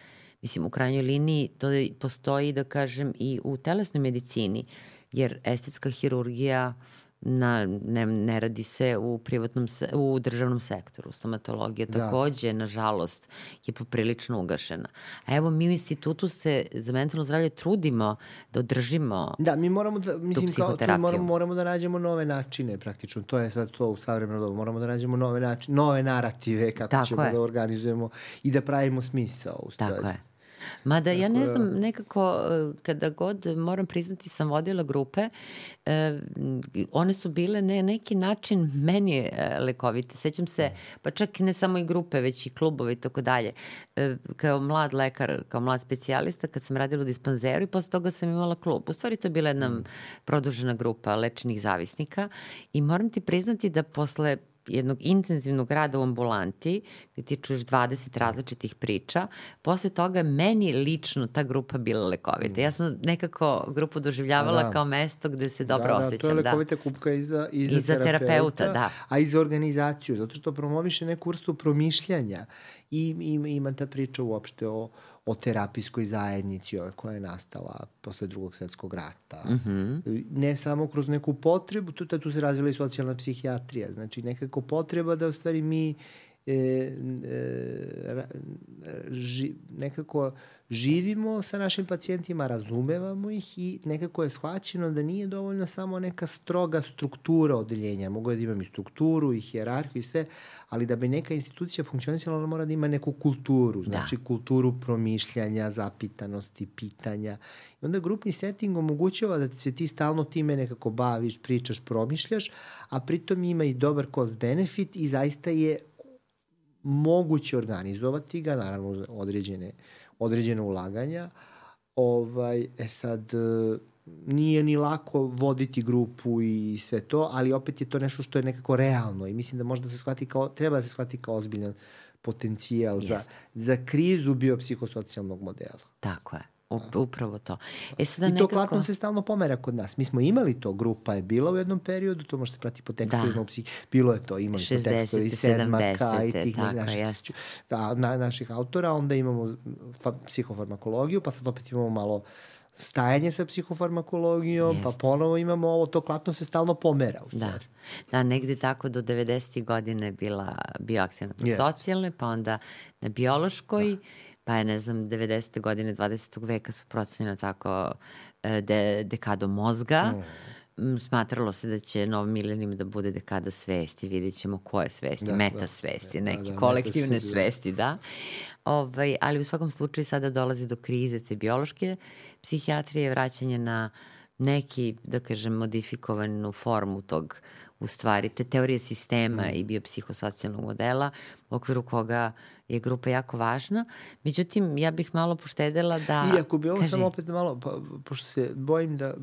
Mislim, u krajnjoj liniji to postoji, da kažem, i u telesnoj medicini, jer estetska hirurgija na, ne, ne radi se u privatnom se, u državnom sektoru. Stomatologija da. takođe, nažalost, je poprilično ugašena. A evo, mi u institutu se za mentalno zdravlje trudimo da održimo Da, mi moramo da, mislim, kao, tu moramo, moramo da nađemo nove načine, praktično. To je sad to u savremeno dobu. Moramo da nađemo nove načine, nove narative kako Tako ćemo je. da organizujemo i da pravimo smisao. U stvari. Tako je. Mada ja ne znam, nekako e, kada god moram priznati sam vodila grupe, e, one su bile na neki način meni e, lekovite. Sećam se, pa čak ne samo i grupe, već i klubove i tako dalje. E, kao mlad lekar, kao mlad specijalista, kad sam radila u dispanzeru i posle toga sam imala klub. U stvari to je bila jedna mm. produžena grupa lečenih zavisnika i moram ti priznati da posle jednog intenzivnog rada u ambulanti, gde ti čuješ 20 različitih priča, posle toga meni lično ta grupa bila lekovita. Ja sam nekako grupu doživljavala da. kao mesto gde se dobro da, da, osjećam. To je da. lekovita da. kupka i za, i za, I za terapeuta, terapeuta, da. a i za organizaciju, zato što promoviše neku vrstu promišljanja i, i ima ta priča uopšte o o terapijskoj zajednici koja je nastala posle drugog svetskog rata. Mm -hmm. Ne samo kroz neku potrebu, tu, tu se razvila i socijalna psihijatrija, znači nekako potreba da u stvari mi e, e, ži, nekako živimo sa našim pacijentima, razumevamo ih i nekako je shvaćeno da nije dovoljna samo neka stroga struktura odeljenja. Mogu da imam i strukturu i hijerarhiju i sve, ali da bi neka institucija funkcionisala, ona mora da ima neku kulturu, da. znači da. kulturu promišljanja, zapitanosti, pitanja. I onda grupni setting omogućava da se ti stalno time nekako baviš, pričaš, promišljaš, a pritom ima i dobar cost benefit i zaista je moguće organizovati ga, naravno određene, određene ulaganja. Ovaj, e sad, nije ni lako voditi grupu i sve to, ali opet je to nešto što je nekako realno i mislim da možda se shvati kao, treba da se shvati kao ozbiljan potencijal za, za krizu biopsihosocijalnog modela. Tako je. Upravo to. E sada I to nekako... klatno se stalno pomera kod nas. Mi smo imali to, grupa je bila u jednom periodu, to može se prati po tekstovima, da. psih... bilo je to, imali 60, po tekstovima i sedmaka i tih tako, naših, da, na, naših autora, onda imamo fa, psihofarmakologiju, pa sad opet imamo malo stajanje sa psihofarmakologijom, pa Jest. pa ponovo imamo ovo, to klatno se stalno pomera u da. stvari. Da, da negde tako do 90. godine bila bio akcija na socijalne, pa onda na biološkoj, da pa je, ne znam, 90. godine 20. veka su procenjena tako e, de, dekado mozga. Mm. Smatralo se da će nov milenijum da bude dekada svesti, vidjet ćemo koje svesti, da, meta svesti, da, neke da, da, kolektivne svesti, svesti, da. Ovaj, ali u svakom slučaju sada dolazi do krize te biološke psihijatrije, vraćanje na neki, da kažem, modifikovanu formu tog, u stvari, te teorije sistema mm. i biopsihosocijalnog modela, u okviru koga je grupa jako važna. Međutim, ja bih malo poštedela da... I ako bi ovo kaži... samo opet malo, pa, pošto se bojim da,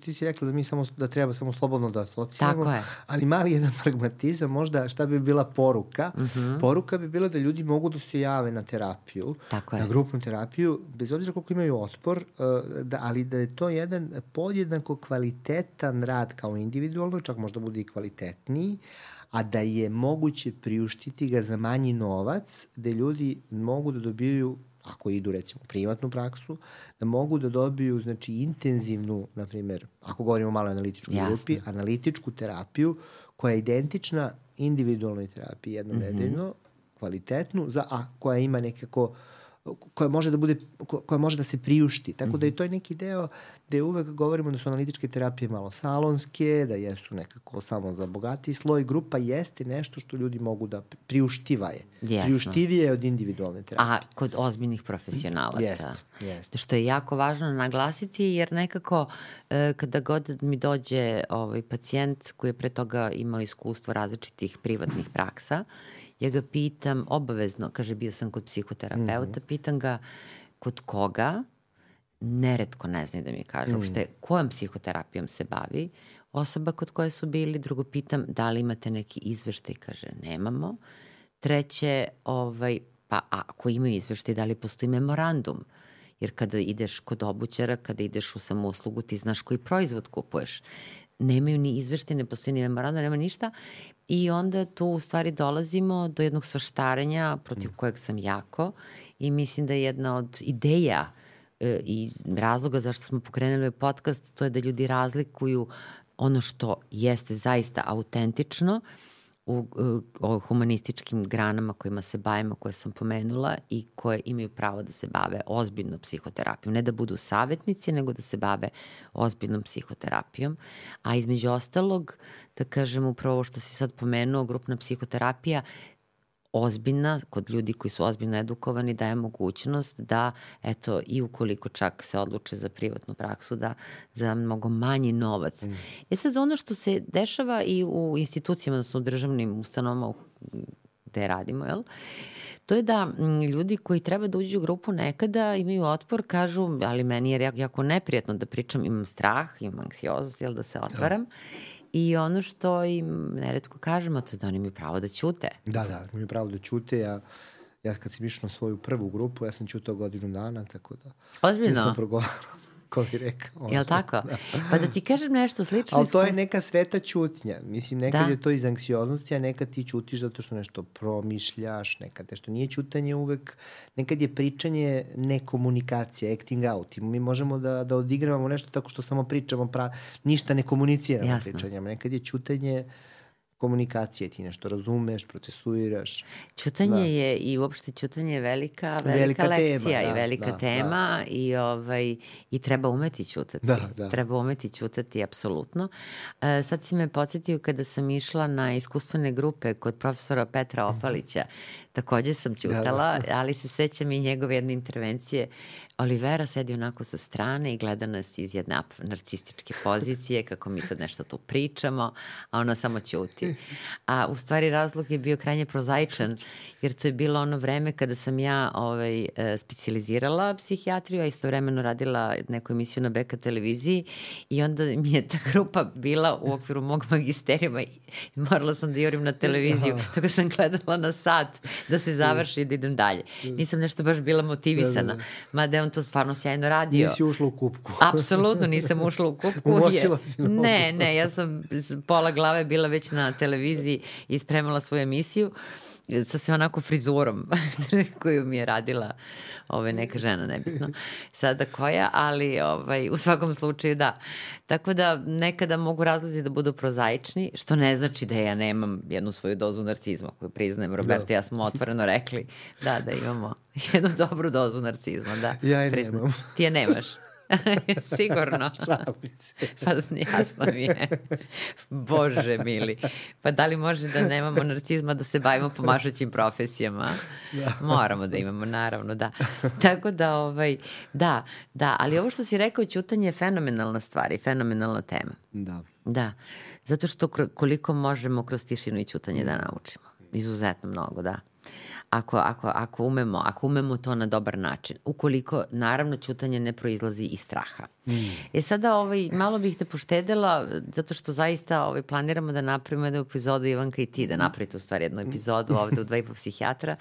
ti si rekla da mi samo, da treba samo slobodno da asocijalamo, Tako je. ali mali jedan pragmatizam, možda šta bi bila poruka? Uh mhm. -huh. Poruka bi bila da ljudi mogu da se jave na terapiju, Tako na je. grupnu terapiju, bez obzira koliko imaju otpor, uh, da, ali da je to jedan podjednako kvalitetan rad kao individualno, čak možda bude i kvalitetniji, a da je moguće priuštiti ga za manji novac, gde ljudi mogu da dobiju ako idu recimo u privatnu praksu, da mogu da dobiju znači intenzivnu, na primjer, ako govorimo o maloj analitičkoj Jasne. grupi, analitičku terapiju koja je identična individualnoj terapiji jednom mm -hmm. nedeljno, kvalitetnu, za, a koja ima nekako uh, koja može da bude koja može da se priušti. Tako da je to neki deo gde uvek govorimo da su analitičke terapije malo salonske, da jesu nekako samo za bogati sloj. Grupa jeste nešto što ljudi mogu da priuštiva je. Jasno. Priuštivije je od individualne terapije. A kod ozbiljnih profesionalaca. Jeste, jeste. Što je jako važno naglasiti jer nekako e, kada god mi dođe ovaj pacijent koji je pre toga imao iskustvo različitih privatnih praksa ja ga pitam obavezno, kaže bio sam kod psihoterapeuta, mm -hmm. pitam ga kod koga, neretko ne zna da mi kaže mm. uopšte kojom psihoterapijom se bavi, osoba kod koje su bili, drugo pitam da li imate neki izveštaj, kaže nemamo, treće, ovaj, pa ako imaju izveštaj, da li postoji memorandum, jer kada ideš kod obućara, kada ideš u samouslugu, ti znaš koji proizvod kupuješ. Nemaju ni izveštaj, ne postoji ni memorandum, nema ništa I onda tu u stvari dolazimo do jednog svaštarenja protiv mm. kojeg sam jako i mislim da je jedna od ideja e, i razloga zašto smo pokrenuli ovaj podcast, to je da ljudi razlikuju ono što jeste zaista autentično u, u humanističkim granama kojima se bavimo, koje sam pomenula i koje imaju pravo da se bave ozbiljno psihoterapijom. Ne da budu savjetnici, nego da se bave ozbiljnom psihoterapijom. A između ostalog, da kažem upravo što si sad pomenuo, grupna psihoterapija ozbiljna, kod ljudi koji su ozbiljno edukovani, daje mogućnost da, eto, i ukoliko čak se odluče za privatnu praksu, da za mnogo manji novac. Mm. E sad, ono što se dešava i u institucijama, odnosno u državnim ustanovama gde radimo, jel? to je da ljudi koji treba da uđu u grupu nekada imaju otpor, kažu, ali meni je jako neprijatno da pričam, imam strah, imam anksioznost, jel, da se otvaram. Da. I ono što im neretko kažemo, to je da oni imaju pravo da ćute. Da, da, imaju pravo da ćute. Ja, ja kad sam išao na svoju prvu grupu, ja sam ćutao godinu dana, tako da... Ozbiljno? Nisam progovarao ko bi rekao. Jel tako? Da. Pa da ti kažem nešto slično Ali to je neka sveta ćutnja. Mislim, nekad da. je to iz anksioznosti, a nekad ti ćutiš zato što nešto promišljaš, nekad nešto nije ćutanje uvek, nekad je pričanje nekomunikacija, acting out. I mi možemo da, da odigravamo nešto tako što samo pričamo, pra, ništa ne komuniciramo Jasno. pričanjama. Nekad je ćutanje uh, komunikacije, ti nešto razumeš, procesuiraš. Čutanje da. je i uopšte čutanje je velika, velika, velika lekcija tema, da, i velika da, tema da. i, ovaj, i treba umeti čutati. Da, da. Treba umeti čutati, apsolutno. E, sad si me podsjetio kada sam išla na iskustvene grupe kod profesora Petra Opalića. Takođe sam čutala, da, da. ali se sećam i njegove jedne intervencije Olivera sedi onako sa strane i gleda nas iz jedne narcističke pozicije, kako mi sad nešto tu pričamo, a ona samo ćuti. A u stvari razlog je bio krajnje prozaičan, jer to je bilo ono vreme kada sam ja ovaj, e, specializirala psihijatriju, a istovremeno radila neku emisiju na Beka televiziji i onda mi je ta grupa bila u okviru mog magisterijuma i morala sam da jurim na televiziju, tako sam gledala na sat da se završi i da idem dalje. Nisam nešto baš bila motivisana, da, da, da. mada je on to stvarno sjajno radio. Nisi ušla u kupku. Apsolutno nisam ušla u kupku. Umočila si. Ne, ne, ja sam pola glave bila već na televiziji i spremala svoju emisiju sa sve onako frizurom [LAUGHS] koju mi je radila ovaj, neka žena, nebitno sada koja, ali ovaj, u svakom slučaju da. Tako da nekada mogu razlozi da budu prozaični, što ne znači da ja nemam jednu svoju dozu narcizma koju priznajem. Roberto da. ja smo otvoreno rekli da, da imamo jednu dobru dozu narcizma. Da, ja je priznam. nemam. Ti je nemaš. [LAUGHS] Sigurno. [LAUGHS] [LAUGHS] Jasno mi je. Bože mili. Pa da li može da nemamo narcizma da se bavimo pomažućim profesijama? Da. Moramo da imamo, naravno, da. Tako da, ovaj, da, da, ali ovo što si rekao, ćutanje je fenomenalna stvar i fenomenalna tema. Da. Da, zato što koliko možemo kroz tišinu i ćutanje da naučimo. Izuzetno mnogo, da. Ako, ako, ako, umemo, ako umemo to na dobar način. Ukoliko, naravno, ćutanje ne proizlazi iz straha. Mm. E sada, ovaj, malo bih te poštedela, zato što zaista ovaj, planiramo da napravimo jednu epizodu Ivanka i ti, da napravite u stvari jednu epizodu ovde u dva i po psihijatra,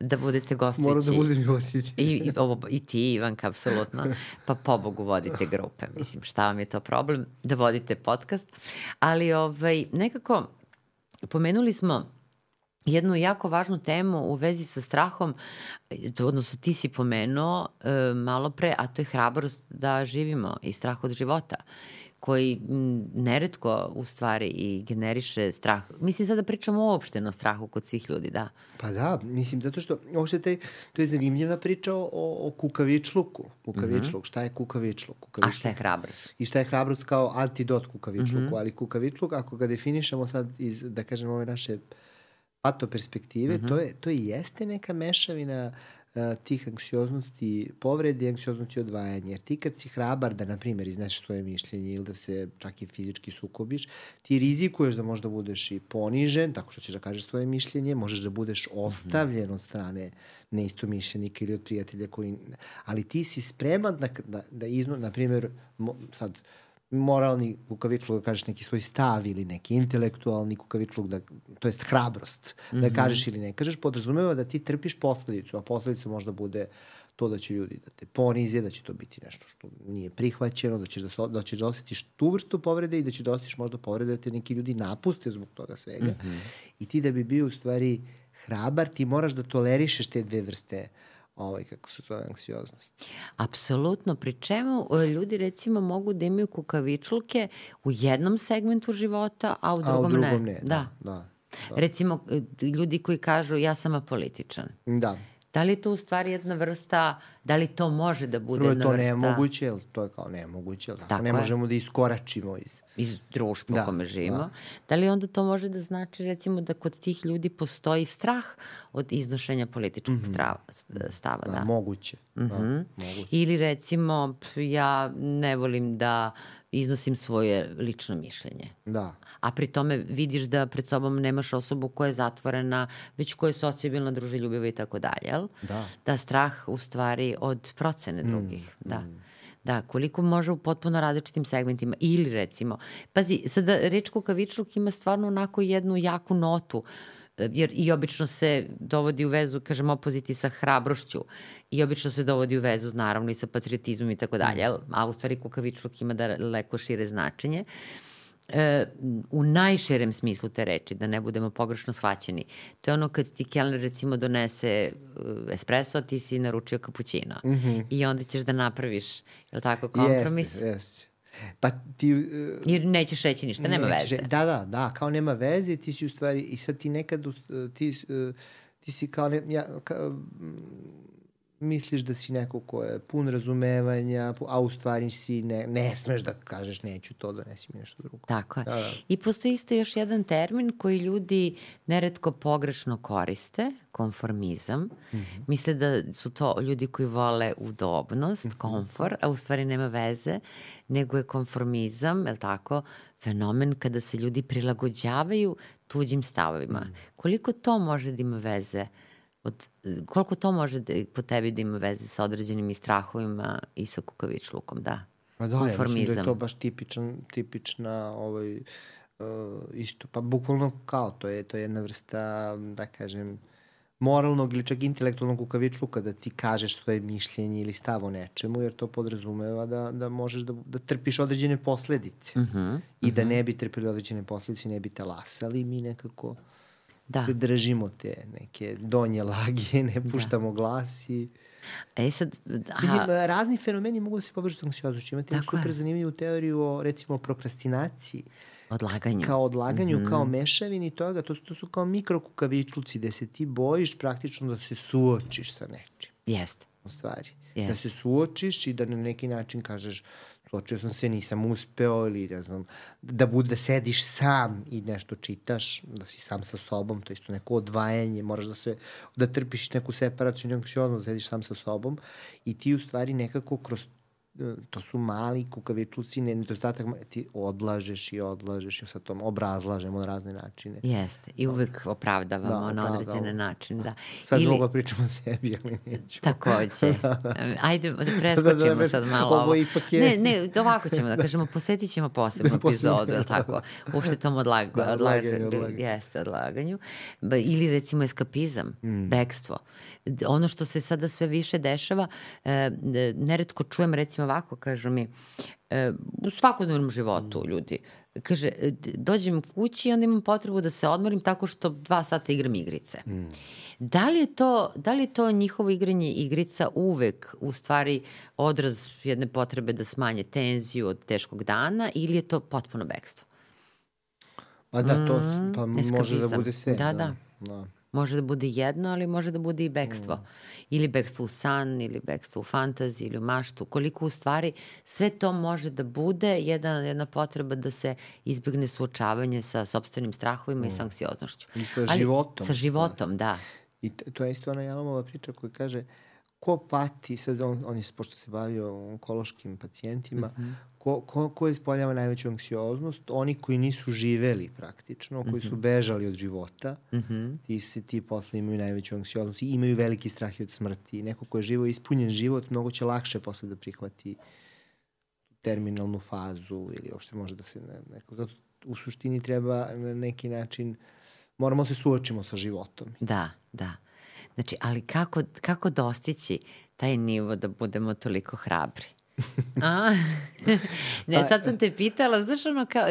da budete gostići. Moram da budem i I, i, ovo, I ti, Ivanka, apsolutno. Pa pobogu vodite grupe. Mislim, šta vam je to problem? Da vodite podcast. Ali ovaj, nekako, pomenuli smo jednu jako važnu temu u vezi sa strahom, odnosno ti si pomenuo e, malo pre, a to je hrabrost da živimo i strah od života koji neretko u stvari i generiše strah. Mislim sada pričamo uopšteno o strahu kod svih ljudi, da. Pa da, mislim zato što uopšte taj, to je zanimljiva priča o, o kukavičluku. Kukavičluk, mm -hmm. šta je kukavičluk? kukavičluk? A šta je hrabrost? I šta je hrabrost kao antidot kukavičluku, mm -hmm. ali kukavičluk ako ga definišemo sad iz, da kažem, ove naše uh, pato perspektive, mm -hmm. to, je, to jeste neka mešavina uh, tih anksioznosti povrede i anksioznosti odvajanja. Jer ti kad si hrabar da, na primjer, izneseš svoje mišljenje ili da se čak i fizički sukobiš, ti rizikuješ da možda budeš i ponižen, tako što ćeš da kažeš svoje mišljenje, možeš da budeš mhm. ostavljen mm -hmm. od strane neistomišljenika ili od prijatelja koji... Ali ti si spreman da, da, da izno, na primjer, sad, uh, moralni kukavičluk da kažeš neki svoj stav ili neki intelektualni kukavičluk, da, to jest hrabrost, mm -hmm. da mhm. kažeš ili ne kažeš, podrazumeva da ti trpiš posledicu, a posledica možda bude to da će ljudi da te ponize, da će to biti nešto što nije prihvaćeno, da ćeš da, da, ćeš da osjetiš tu vrstu povrede i da ćeš da osjetiš možda povrede da te neki ljudi napuste zbog toga svega. Mm -hmm. I ti da bi bio u stvari hrabar, ti moraš da tolerišeš te dve vrste uh, ovaj, kako se zove, anksioznost. Apsolutno, pri čemu e, ljudi recimo mogu da imaju kukavičluke u jednom segmentu života, a u drugom, a u drugom ne. ne. Da. da. da. Da. Recimo, e, ljudi koji kažu ja sam apolitičan. Da. Da li je to u stvari jedna vrsta, da li to može da bude Prvo, jedna to vrsta? To nemoguće, jel to je kao nemoguće, jel tako? tako ne je. možemo da iskoračimo iz... Iz društva da, u kome živimo. Da. da li onda to može da znači recimo da kod tih ljudi postoji strah od iznošenja političkog mm -hmm. strava, stava? Da, da. moguće. Mm -hmm. da, mhm. moguće. Ili recimo, ja ne volim da iznosim svoje lično mišljenje. Da a pri tome vidiš da pred sobom nemaš osobu koja je zatvorena, već koja je socijalna, druželjubiva i tako dalje, jel? Da. Da strah u stvari od procene mm, drugih, mm, da. Mm. Da, koliko može u potpuno različitim segmentima. Ili recimo, pazi, sada reč kukavičluk ima stvarno onako jednu jaku notu, jer i obično se dovodi u vezu, kažem, opoziti sa hrabrošću i obično se dovodi u vezu, naravno, i sa patriotizmom i tako dalje, mm. a u stvari kukavičluk ima daleko šire značenje. E, u najšerem smislu te reči, da ne budemo pogrešno shvaćeni. To je ono kad ti kelner recimo donese uh, espresso, a ti si naručio kapućino. Mm -hmm. I onda ćeš da napraviš, je li tako, kompromis? Jeste, jeste. Pa ti... Uh, Jer nećeš reći ništa, nema nećeš, veze. Da, da, da, kao nema veze, ti si u stvari, i sad ti nekad, uh, ti, uh, ti si kao, ne, ja, kao, misliš da si neko ko je pun razumevanja, a u stvari si ne, ne smeš da kažeš neću to, donesi mi nešto drugo. Tako je. Da, da. I postoji isto još jedan termin koji ljudi neretko pogrešno koriste, konformizam. Mm -hmm. Misle da su to ljudi koji vole udobnost, mm -hmm. komfor, a u stvari nema veze, nego je konformizam, je li tako, fenomen kada se ljudi prilagođavaju tuđim stavovima. Mm -hmm. Koliko to može da ima veze uh, od, koliko to može da, po tebi da ima veze sa određenim i strahovima i sa kukavičlukom, da? Pa da, ja mislim da je to baš tipičan, tipična ovaj, uh, isto, pa bukvalno kao, to je, to je jedna vrsta, da kažem, moralnog ili čak intelektualnog kukavičluka da ti kažeš svoje mišljenje ili stav o nečemu, jer to podrazumeva da, da možeš da, da trpiš određene posledice. Uh mhm, -huh, I uh -huh. da mhm. ne bi trpili određene posledice, ne bi te lasali mi nekako da. se držimo te neke donje lage, ne da. puštamo da. glas i... E sad, aha. Mislim, razni fenomeni mogu da se povežati s anksioznošću. Imate Tako super je. zanimljivu teoriju o, recimo, prokrastinaciji. Odlaganju. Kao odlaganju, mm -hmm. kao mešavini toga. To su, to su kao mikrokukavičluci gde se ti bojiš praktično da se suočiš sa nečim. Jeste. U stvari. Jest. Da se suočiš i da na neki način kažeš Sločio sam se, nisam uspeo ili ne znam, da bude, da sediš sam i nešto čitaš, da si sam sa sobom, to je isto neko odvajanje, moraš da se, da trpiš neku separaciju, neku anksioznost, da sediš sam sa sobom i ti u stvari nekako kroz to su mali kukavičluci, nedostatak, ti odlažeš i odlažeš i sa tom obrazlažemo na razne načine. Jeste, i uvek opravdavamo da, na određene da, načine, da. Sad Ili... mogu da pričamo o sebi, ali neću. Takođe. [LAUGHS] Ajde, da preskočimo da, da, da, sad malo ovo. ovo ipak je... Ne, ne, ovako ćemo da kažemo, posvetit ćemo posebnu [LAUGHS] epizodu, da. tako, uopšte tom odlag, da, odlaganju, odlaganju. Jeste, odlaganju. Ili recimo eskapizam, mm. bekstvo. Ono što se sada sve više dešava, e, neretko čujem recimo ovako, kažu mi, e, u svakodnevnom životu mm. ljudi, kaže, e, dođem kući i onda imam potrebu da se odmorim tako što dva sata igram igrice. Mm. Da li, je to, da li je to njihovo igranje igrica uvek u stvari odraz jedne potrebe da smanje tenziju od teškog dana ili je to potpuno bekstvo? Pa da, to mm, pa može da bude sve. Da, da. da. Može da bude jedno, ali može da bude i bekstvo. Mm. Ili bekstvo u san, ili bekstvo u fantaziji, ili u maštu. Koliko u stvari sve to može da bude jedna, jedna potreba da se izbjegne suočavanje sa sobstvenim strahovima mm. i sa anksioznošću. I sa ali, životom. Sa životom, da. da. I to je isto ona Jalamova priča koja kaže ko pati, sad on, on je, pošto se bavio onkološkim pacijentima, mm -hmm. ko, ko, ko ispoljava najveću anksioznost? Oni koji nisu živeli praktično, koji su mhm. bežali od života, mm -hmm. ti, se, ti posle imaju najveću anksioznost i imaju veliki strah od smrti. Neko ko je živo ispunjen život, mnogo će lakše posle da prihvati terminalnu fazu ili uopšte može da se ne, neko, zato u suštini treba na neki način moramo se suočimo sa životom. Da, da. Znači, ali kako, kako dostići taj nivo da budemo toliko hrabri? A? [LAUGHS] ne, pa, sad sam te pitala, znaš ono kao,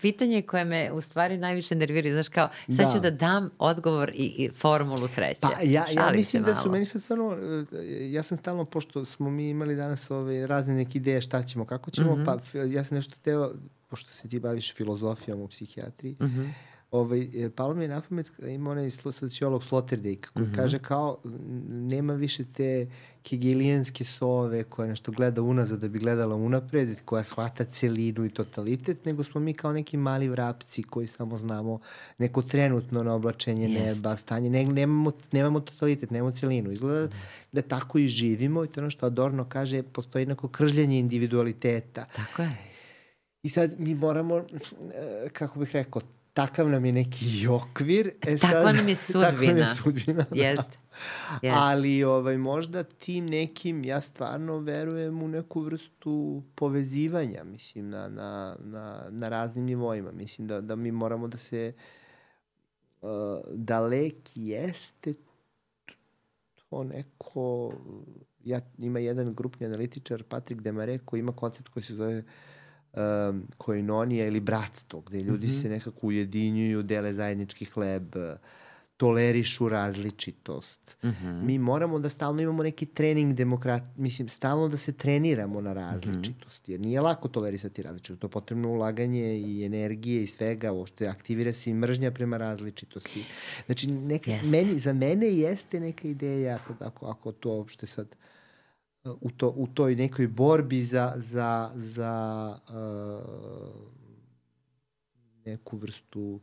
pitanje koje me u stvari najviše nervira, znaš kao, sad da. ću da dam odgovor i, i formulu sreće. Pa ja, ja mislim da su meni sad stvarno, ja sam stalno, pošto smo mi imali danas ove razne neke ideje šta ćemo, kako ćemo, mm -hmm. pa ja sam nešto teo, pošto se ti baviš filozofijom u psihijatriji, mm -hmm ovaj, e, palo mi je na pamet, ima onaj sociolog Sloterdijk koji mm -hmm. kaže kao nema više te kegelijanske sove koja nešto gleda unazad da bi gledala unapred, koja shvata celinu i totalitet, nego smo mi kao neki mali vrapci koji samo znamo neko trenutno na oblačenje Jest. neba, stanje, ne, nemamo, nemamo totalitet, nemamo celinu. Izgleda mm. da tako i živimo i to ono što Adorno kaže, postoji neko kržljanje individualiteta. Tako je. I sad mi moramo, e, kako bih rekao, takav nam je neki okvir. E sad, [LAUGHS] takva nam je sudbina. Takva nam je sudbina. Da. Jest. Ali ovaj, možda tim nekim, ja stvarno verujem u neku vrstu povezivanja, mislim, na, na, na, na raznim nivoima. Mislim da, da mi moramo da se uh, daleki jeste to neko ja, ima jedan grupni analitičar, Patrik Demare, koji ima koncept koji se zove uh, um, koinonija ili bratstvo, gde ljudi mm -hmm. se nekako ujedinjuju, dele zajednički hleb, tolerišu različitost. Mm -hmm. Mi moramo da stalno imamo neki trening demokrat, mislim, stalno da se treniramo na različitost, jer nije lako tolerisati različitost, to je potrebno ulaganje i energije i svega, uopšte aktivira se i mržnja prema različitosti. Znači, neka, meni, za mene jeste neka ideja, sad ako, ako to uopšte sad u, to, u toj nekoj borbi za, za, za uh, neku vrstu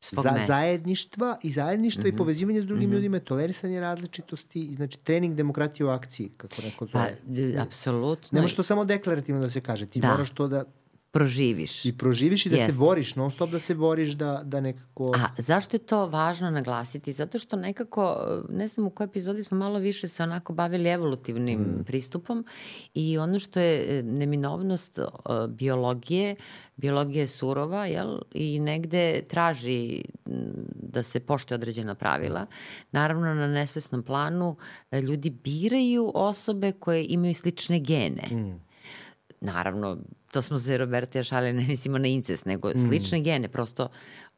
Svog za, mesta. zajedništva i zajedništva mm -hmm. i mhm. povezivanje s drugim mm -hmm. ljudima, tolerisanje različitosti, znači trening demokratije u akciji, kako neko zove. Pa, apsolutno. Ne može to samo deklarativno da se kaže, ti da. moraš to da proživiš. I proživiš i da Jest. se boriš, non stop da se boriš da, da nekako... A zašto je to važno naglasiti? Zato što nekako, ne znam u kojoj epizodi smo malo više se onako bavili evolutivnim mm. pristupom i ono što je e, neminovnost uh, biologije, biologija je surova jel? i negde traži da se pošte određena pravila. Naravno, na nesvesnom planu e, ljudi biraju osobe koje imaju slične gene. Mm. Naravno, to smo se Roberta šalili, ne mislimo na incest, nego mm. slične gene, prosto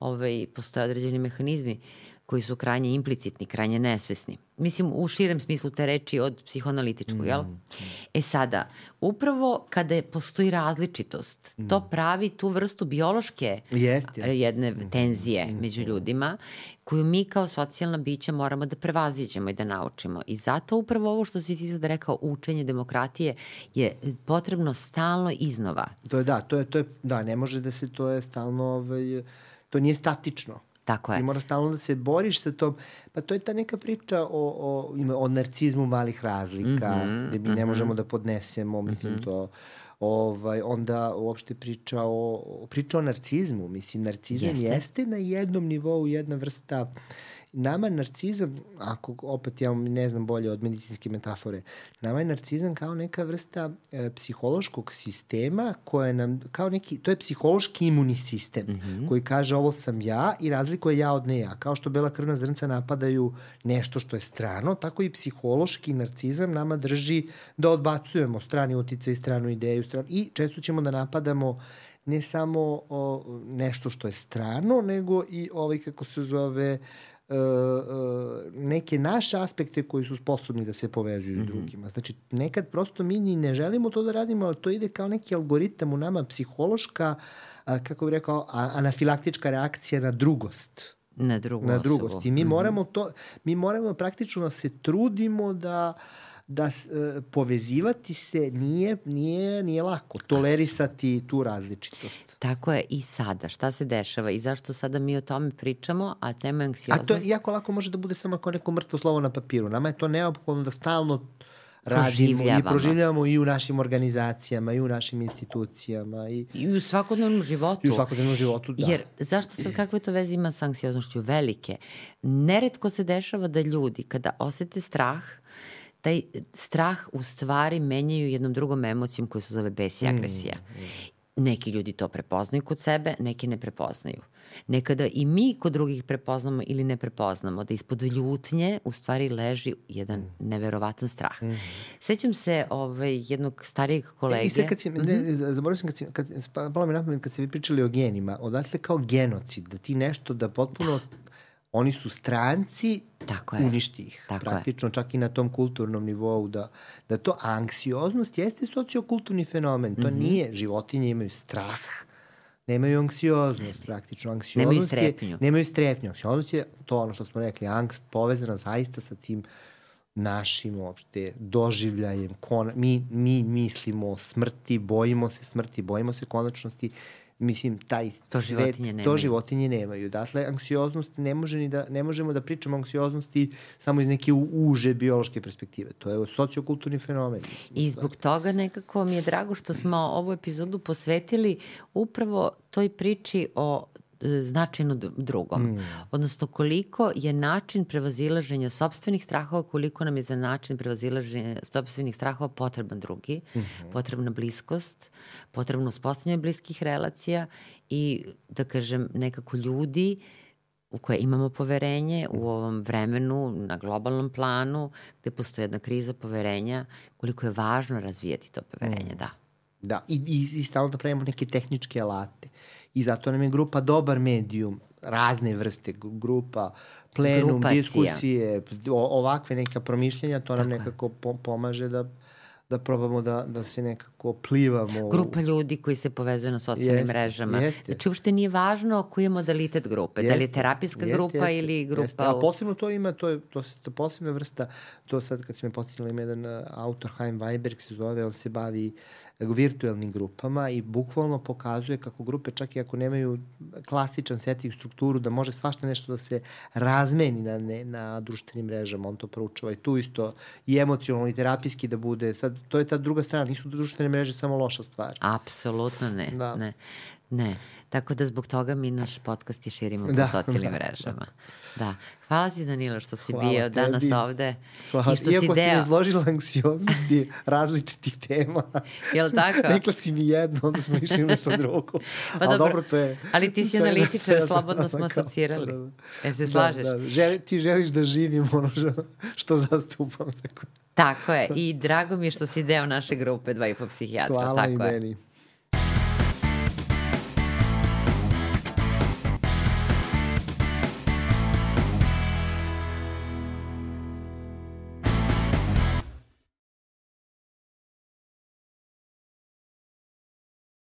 ovaj, postoje određeni mehanizmi koji su krajnje implicitni, krajnje nesvesni. Mislim, u širem smislu te reči od psihoanalitičkog, mm. jel? E sada, upravo kada je, postoji različitost, mm. to pravi tu vrstu biološke Jest, je. jedne mm. tenzije mm. među ljudima, koju mi kao socijalna bića moramo da prevaziđemo i da naučimo. I zato upravo ovo što si ti sad rekao, učenje demokratije je potrebno stalno iznova. To je da, to je, to je, da, ne može da se, to je stalno, ovaj, to nije statično Tako je. I mora stalno da se boriš sa tom, pa to je ta neka priča o, o, o narcizmu malih razlika, mm -hmm, gde mi mm -hmm. ne mhm. možemo da podnesemo, mislim mm -hmm. to, ovaj, onda uopšte priča o, priča o narcizmu, mislim, narcizam jeste, jeste na jednom nivou jedna vrsta uh, nama narcizam, ako opet ja ne znam bolje od medicinske metafore, nama je narcizam kao neka vrsta e, psihološkog sistema koja nam, kao neki, to je psihološki imunni sistem mm -hmm. koji kaže ovo sam ja i razlikuje ja od ne ja. Kao što bela krvna zrnca napadaju nešto što je strano, tako i psihološki narcizam nama drži da odbacujemo strani uticaj, stranu ideju, stranu, i često ćemo da napadamo ne samo o, nešto što je strano, nego i ovaj, kako se zove, uh, neke naše aspekte koji su sposobni da se povezuju mm -hmm. s mhm. drugima. Znači, nekad prosto mi ni ne želimo to da radimo, ali to ide kao neki algoritam u nama, psihološka, a, kako bih rekao, anafilaktička reakcija na drugost. Na drugu na drugost. Osobu. I mi mm -hmm. moramo to, mi moramo praktično da se trudimo da uh, da e, povezivati se nije, nije, nije lako, tolerisati tu različitost. Tako je i sada, šta se dešava i zašto sada mi o tome pričamo, a tema anksioznost... A to je jako lako može da bude samo ako neko mrtvo slovo na papiru. Nama je to neophodno da stalno radimo i proživljavamo i u našim organizacijama i u našim institucijama i, I u svakodnevnom životu. I u svakodnevnom životu, da. Jer zašto sad kakve to veze ima sa anksioznošću? Velike. Neretko se dešava da ljudi kada osete strah, taj strah u stvari menjaju jednom drugom emocijom koja se zove bes i mm, agresija. Mm, mm. Neki ljudi to prepoznaju kod sebe, neki ne prepoznaju. Nekada i mi kod drugih prepoznamo ili ne prepoznamo da ispod ljutnje u stvari leži jedan mm. neverovatan strah. Mm. Sećam se ovaj, jednog starijeg kolege. E, I sad kad si, mm -hmm. ne, zaboravio sam kad si, kad, pa, palo mi napamet kad ste vi pričali o genima, odatle kao genocid, da ti nešto da potpuno da oni su stranci, Tako je. uništi ih. Tako Praktično je. čak i na tom kulturnom nivou da, da to anksioznost jeste sociokulturni fenomen. To mm -hmm. nije, životinje imaju strah, nemaju anksioznost praktično. Anksioznost nemaju strepnju. Je, nemaju strepnju. Anksioznost je to ono što smo rekli, angst povezana zaista sa tim našim uopšte doživljajem. Kon, mi, mi mislimo o smrti, bojimo se smrti, bojimo se konačnosti mislim taj to svet, životinje nemaju. to životinje nemaju. Dakle, anksioznost ne može ni da ne možemo da pričamo o anksioznosti samo iz neke uže biološke perspektive. To je sociokulturni fenomen. I zbog toga nekako mi je drago što smo ovu epizodu posvetili upravo toj priči o značajno drugom. Mm. Odnosno, koliko je način prevazilaženja sobstvenih strahova, koliko nam je za način prevazilaženja sobstvenih strahova potreban drugi, mm -hmm. potrebna bliskost, potrebno uspostavljanje bliskih relacija i, da kažem, nekako ljudi u koje imamo poverenje u ovom vremenu, na globalnom planu, gde postoje jedna kriza poverenja, koliko je važno razvijati to poverenje, mm. da. Da, i, i, i stalno da pravimo neke tehničke alate. I zato nam je grupa dobar medijum, razne vrste grupa, plenum, Grupacija. diskusije, ovakve neka promišljenja, to nam Tako nekako po, pomaže da da probamo da, da se nekako plivamo. Grupa ljudi koji se povezuju na socijalnim jeste, mrežama. Jeste. Znači, uopšte nije važno koji je modalitet grupe. Jeste, da li je terapijska jeste, grupa jeste, ili grupa... Jeste. A posebno to ima, to je, to, to posebna vrsta, to sad kad si me podsjetila ima jedan autor, Haim Weiberg se zove, on se bavi virtuelnim grupama i bukvalno pokazuje kako grupe čak i ako nemaju klasičan setting strukturu da može svašta nešto da se razmeni na, ne, na društvenim mrežama, on to proučava i tu isto i emocionalno i terapijski da bude, sad to je ta druga strana, nisu društvene mreže samo loša stvar. Apsolutno ne, da. ne. Ne, tako da zbog toga mi naš podcast i širimo da, po socijalnim da. mrežama. Da. Hvala ti Danilo što si Hvala bio tebi. danas ovde. Hvala. I što Iako si, deo... si izložila anksioznosti različitih tema. [LAUGHS] Jel tako? Rekla si mi jedno, onda smo išli nešto drugo. [LAUGHS] Pa dobro, dobro, to je... Ali ti si analitičar, [LAUGHS] slobodno smo asocirali. Da, da. E se slažeš? Da, da. Želi, ti želiš da živim ono što, što zastupam. Tako. tako je. I drago mi je što si deo naše grupe Dva i po psihijatra. Hvala tako i je. meni.